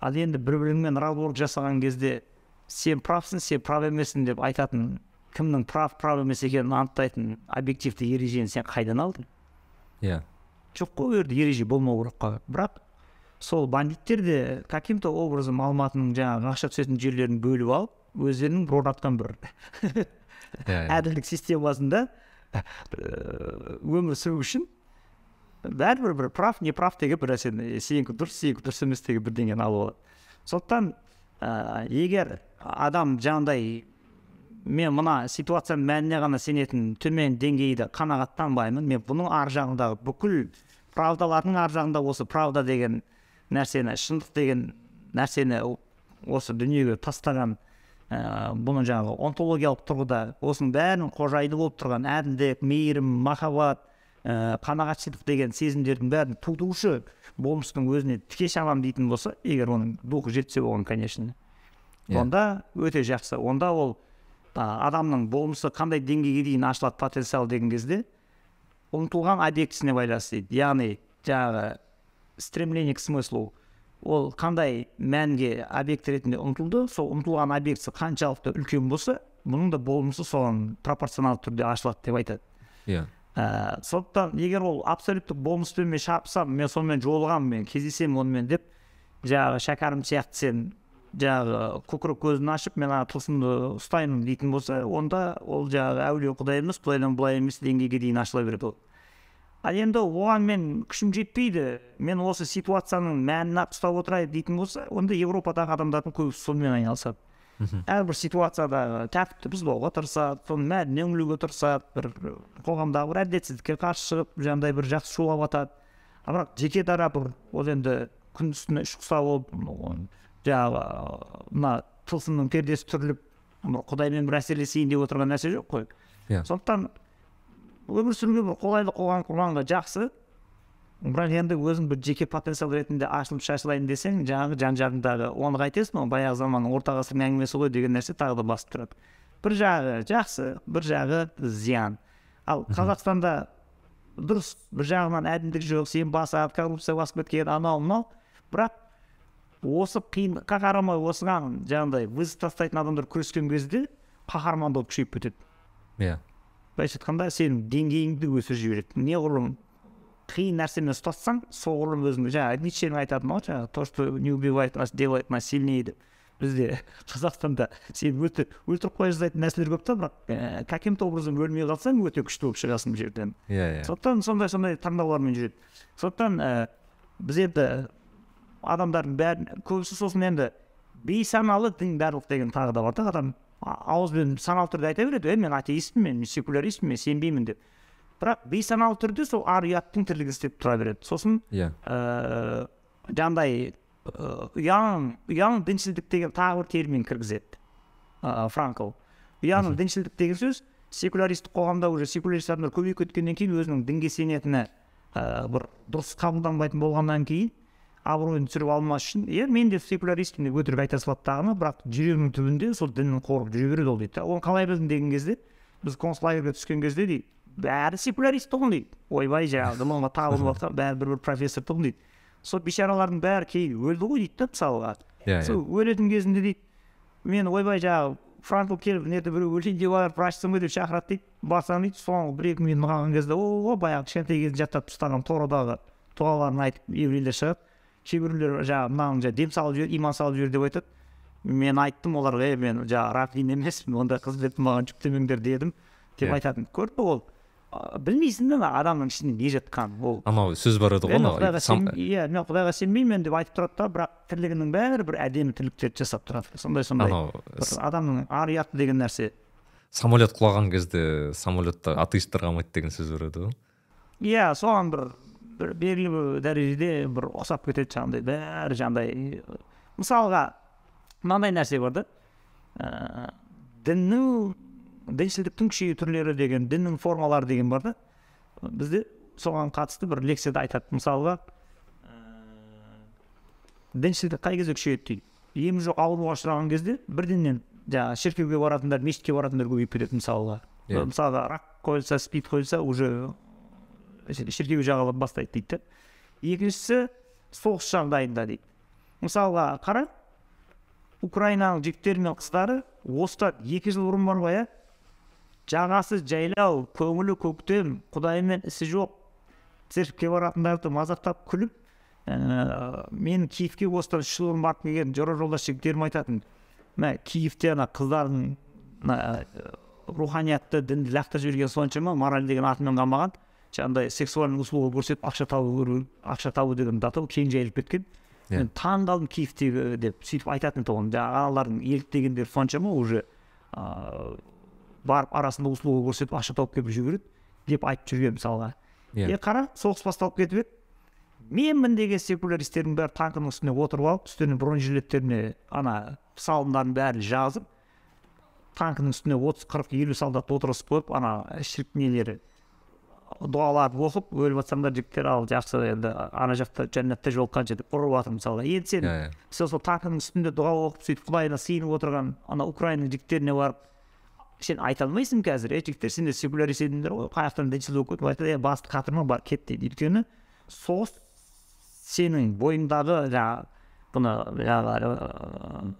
ал енді бір біріңмен разборк жасаған кезде сен правсың сен прав емессің деп айтатын кімнің прав прав емес екенін анықтайтын объективті ережені сен қайдан алдың? Иә. Жоқ қой ол жерде ереже болмау керек қой. Бірақ сол бандиттер де каким то образом алматының жаңағы ақша түсетін жерлерін бөліп алып өздерінің бір орнатқан бір иә (laughs) иә. әділдік системасында ә, өмір сүру үшін бәрібір бір прав не прав деген бір нәрсені сенікі дұрыс сенікі дұрыс емес деген бірдеңені алып алады. Сондықтан ә, егер адам жаңағыдай мен мына ситуацияның мәніне ғана сенетін төмен деңгейді қанағаттанбаймын. Мен бұның ар жағындағы бүкіл правдалардың ар жағында осы правда деген нәрсені шындық деген нәрсені осы дүниеге тастаған ә, бұны жаңағы онтологиялық тұрғыда осының бәрінің қожайыны болып тұрған әділдік мейірім махаббат ә, қанағатшылдық деген сезімдердің бәрін тудырушы болмыстың өзіне тіке шабамын дейтін болса егер оның духы жетсе оған конечно. Иә. онда өте жақсы. Онда ол адамның болмысы қандай деңгейге дейін ашылады потенциал деген кезде ұмтылған объектісіне байланысты дейді. Яғни жаңағы стремление к смыслу. Ол қандай мәнге объект ретінде ұмтылды сол ұмтылған объектісі қаншалықты үлкен болса бұның да болмысы соған пропорционалды түрде ашылады деп айтады. Иә. Ә, сондықтан егер ол абсолюттік болмыспен мен шарпысам мен сонымен жолығамын мен кездесемін онымен деп жаңағы шәкәрім сияқты сен жаңағы көкірек көзін ашып мен ана тылсымды ұстаймын дейтін болса онда ол жаңағы әулие құдай емес құдайдан былай емес деңгейге дейін ашыла береді ол. Ал енді оған мен күшім жетпейді мен осы ситуацияның мәнін ақ ұстап отырайын дейтін болса онда европадағы адамдардың көбісі сонымен айналысады. Әрбір ситуацияда тәртіпті бұзбауға тырысады соның мәніне үңілуге тырысады бір қоғамдағы бір әділетсіздікке қарсы шығып жаңағыдай бір жақсы шулап жатады а бірақ жеке дара бір ол енді күн үстіне үш құса болып жаңағы мына тылсымның пердесі түріліп құдаймен бір әсерлесейін деп отырған нәрсе жоқ қой. Иә. Сондықтан өмір сүруге бір қолайлы қоғам құрғанға жақсы. Бірақ енді өзің бір жеке потенциал ретінде ашылып шашылайын десең жаңағы жан жағыңдағы оны қайтесің ол баяғы заманның орта ғасырдың әңгімесі ғой деген нәрсе тағы да басып тұрады. Бір жағы жақсы бір жағы зиян. Ал қазақстанда дұрыс бір жағынан әділдік жоқ сен басады коррупция басып кеткен анау мынау бірақ осы қиындыққа қарамай осыған жаңағыдай вызов тастайтын адамдар күрескен кезде қаһармандық күшейіп кетеді. Иә. былайша айтқанда сенің деңгейіңді өсіріп жібереді. неғұрлым қиын нәрсемен ұстассаң соғұрлым өзің жаңағы ницшенің айтатыны ғой жаңағы то что не убивает нас делает нас сильнее деп. Бізде (laughs) қазақстанда сен өте өлтіріп қоя жаздайтын нәрселер көп та бірақ ә, каким то образом өлмей қалсаң өте күшті болып шығасың бұл жерден. Иә иә. сондықтан сондай сондай таңдаулармен жүреді. сондықтан ә, біз енді адамдардың бәрін көбісі сосын енді бейсаналы діндарлық деген тағы да бар да адам. Ауызбен саналы түрде айта береді е мен атеистпін мен секуляристпін мен сенбеймін деп. Бірақ бейсаналы түрде сол ар ұяттың тірлігін істеп тұра береді. Сосын иә. ыыы жаңағыдай ұяң ұяң діншілдік деген тағы бір термин кіргізеді ыыы франкл. Ұяң діншілдік деген сөз секуляристік қоғамда уже секулярист адамдар көбейіп кеткеннен кейін өзінің дінге сенетіні ыыы бір дұрыс қабылданбайтын болғаннан кейін абыройын түсіріп алмас үшін иә мен де секуляристпін деп өтірік айта салады дағыны бірақ жүрегінің түбінде сол дінін қорғап жүре береді ол дейді да оны қалай білдім деген кезде біз концлагерьге түскен кезде дейді. Бәрі секулярист тұғын дейді. Ойбай жаңағы дымыңға табылып жатқан бәрі бір бір профессор тұғын дейді. Сол бейшаралардың бәрі кейін өлді ғой дейді да мысалға иә сол өлетін кезінде дейді мен ойбай жаңағы франкл келіп мына жерде біреу өлейін деп жатыр врачсың ғой деп шақырады дейді. Барсам дейді соңғы бір екі минут қалған кезде о баяғы кішкентай кезінде жаттап тастаған торадағы дұғаларын айтып еврейлер шығады кейбіреулер жаңағы мынаның жаңағы дем салып жібер иман салып жібер деп айтады мен айттым оларға е мен жаңағы раввин емеспін ондай қызметті маған жүктемеңдер дедім деп айтатын көрдің бе ол білмейсің да адамның ішінде не жатқанын ол анау сөз бар еді ғой анау иә мен құдайға сенбеймін деп айтып тұрады да бірақ тірлігінің бәрі бір әдемі тірліктерді жасап тұрады сондай сондай анау адамның ар ұяты деген нәрсе самолет құлаған кезде самолетта атеисттер қалмайды деген сөз бар еді ғой иә соған бір бір белгілі бір дәрежеде бір ұқсап кетеді жаңағыдай бәрі жаңағыдай мысалға мынандай нәрсе бар да ә, діннің діншілдіктің күшею түрлері деген діннің формалары деген бар да бізде соған қатысты бір лекцияда айтады мысалға ә, діншілдік қай кезде күшейеді дейді емі жоқ ауруға ұшыраған кезде бірденнен жаңағы шіркеуге баратындар мешітке баратындар көбейіп кетеді мысалға Иә. мысалға рак қойылса спид қойылса уже шіркеу жағалап бастайды дейді екіншісі соғыс жағдайында дейді. Мысалға қара украинаның жігіттері мен қыздары осыдан екі жыл бұрын бар ғой иә жағасы жайлау көңілі көктем құдаймен ісі жоқ. Церковьке баратындарды мазақтап күліп ә, мен киевке осыдан үш жыл бұрын барып келген жора жолдас жігіттерім айтатын. Мә киевте ана қыздардың мына руханиятты дінді лақтырып жіберген соншама мораль деген атымен қалмаған жаңағыдай сексуальный услуга көрсетіп ақша табу көру ақша табу деген даты кең жайылып кеткен Иә. мен таң қалдым киевтегі деп сөйтіп айтатын тұғын жаңағы аналардың еліктегендері соншама уже ыыы барып арасында услуга көрсетіп ақша тауып келіп жүгіреді деп айтып жүрген мысалға Иә. қара соғыс басталып кетіп еді менмін деген секуляристердің бәрі танкінің үстіне отырып алып үстіне бронежилеттеріне ана салымдарын бәрін жазып танкінің үстіне отыз қырық елу солдат отырғызып қойып ана шірк нелері дұғаларды оқып өліп жатсаңдар жігіттер ал жақсы енді ана жақта жәннатта жолыққанша деп ұрып жатыр мысалға енді сен иә иә. сен сол танкінің үстінде дұға оқып сөйтіп құдайына сыйынып отырған ана украина жігіттеріне барып сен айта алмайсың қазір е жігіттер сендер секулярист едіңдер ғой қай жақтан діншіл болып кетіп айтады е басты қатырма бар кет дейді. Өйткені соғыс сенің бойыңдағы жаңағы бұны жаңағы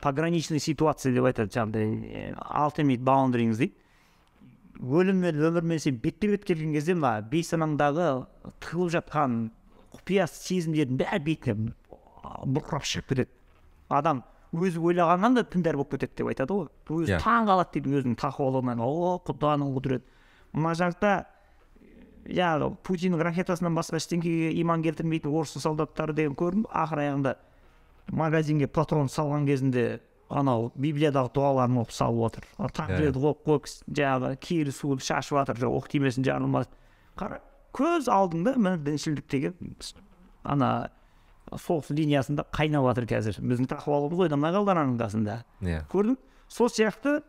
пограничный ситуация деп айтады жаңағыдай ultimate boundaries дейді. Өлім мен өмірмен сен бетпе бет келген кезде мына бейсанаңдағы тығылып жатқан құпия сезімдердің бәрі бетіне бұрқырап шығып кетеді. Адам өзі ойлағаннан да діндар болып кетеді деп айтады ғой. Өзі Иә. таң қалады дейді өзінің тақуалығынан. О құданың құдіреті мына жақта жаңағы путиннің ракетасынан басқа ештеңкеге иман келтірмейтін орыс солдаттары деген көрдім. Ақыр аяғында магазинге патрон салған кезінде анау библиядағы дұғаларын оқып салып отыр. Тақбірді оқып қойып жаңағы киелі суды шашып жатыр оқ тимесін жарылмасын қара көз алдыңда міне діншілдік деген ана соғыс линиясында қайнап жатыр қазір біздің тақуалығымыз ойнамай қалды ананың қасында. Иә. Көрдің? Сол сияқты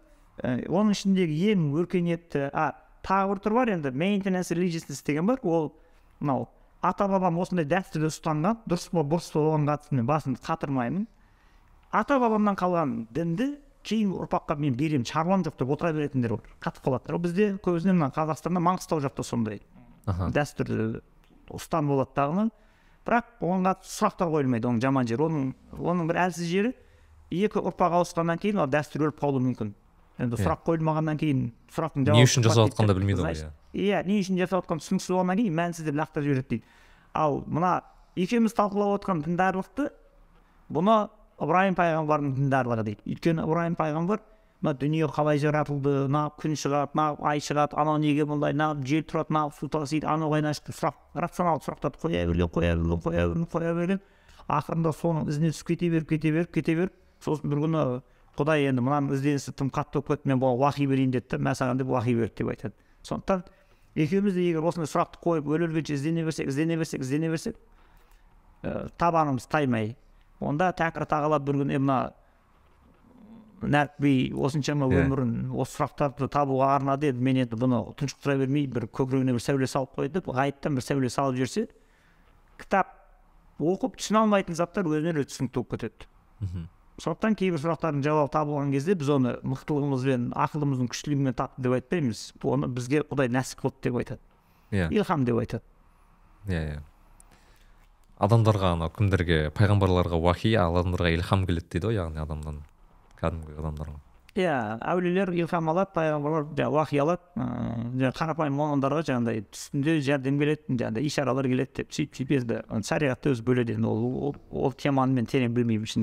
ә, оның ішіндегі ең өркениетті а тағы бір түрі бар енді maintenance religiousness деген бар. Ол мынау ата бабам осындай дәстүрді ұстанған дұрыс па бұрыс па оған қатысты мен басымды қатырмаймын. Ата бабамнан қалған дінді кейінгі ұрпаққа мен беремін шаруам жоқ деп отыра беретіндер бар. Қатып қалады ол бізде көбісінен мына қазақстанда маңғыстау жақта сондай аха. дәстүрлі ұстам болады дағыны. Бірақ оған сұрақтар қойылмайды оның жаман жері. Оның оның бір әлсіз жері екі ұрпақ ауысқаннан кейін ол дәстүр өліп қалуы мүмкін. Енді Иә. сұрақ қойылмағаннан кейін сұрақтың не үшін жасап жатқанын да білмейді ғой иә. иә не үшін жасап жатқаны түсініксіз болғаннан кейін мәнсіз деп лақтырып жібереді дейді. Ал мына екеуміз талқылап отқан діндарлықты бұны ыбырайым пайғамбардың діндарлығы дейді. Өйткені ыбырайым пайғамбар мына дүние қалай жаратылды мына күн шығады мына ай шығады анау неге бұлай мына жел тұрады мына су тасиды анау қайдан шықты? Сұрақ рационалды сұрақтарды қоя берген қоя берген қоя берген қоя берген ақырында соның ізіне түсіп кете беріп кете беріп кете беріп сосын бір күні құдай енді мынаның ізденісі тым қатты болып кетті мен бұған уахи берейін деді да мә саған деп уахи берді деп айтады. Сондықтан екеуміз де егер осындай сұрақты қойып өле өлгенше іздене берсек іздене берсек іздене берсек ә, табанымыз таймай онда тәкір тағала бір күні «Е, мына нәрікби осыншама Иә. өмірін осы сұрақтарды табуға арнады енді мен енді бұны тұншықтыра бермей бір көкірегіне бір сәуле салып қой деп ғайыптан бір сәуле салып жіберсе кітап оқып түсіне алмайтын заттар өзінен өзі түсінікті болып кетеді. Мхм. сондықтан кейбір сұрақтардың жауабы табылған кезде біз оны мықтылығымызбен ақылымыздың күштілігімен таптық деп айтпаймыз. Оны бізге құдай нәсіп қылды деп айтады. Иә. Илхам деп айтады. Иә иә. Адамдарға анау кімдерге пайғамбарларға уахи адамдарға илхам келеді дейді ғой яғни адамнан кәдімгі адамдарға. Иә әулиелер илхам алады пайғамбарлар жаңағы уахи алады. Ыыы қарапайым момындарға жаңағыдай түсінде жәрдем келеді жаңағыдай ишаралар келеді деп сөйтіп сөйтіп енді шариғатта өзі бөледі енді ол, ол теманы мен терең білмеймін шыны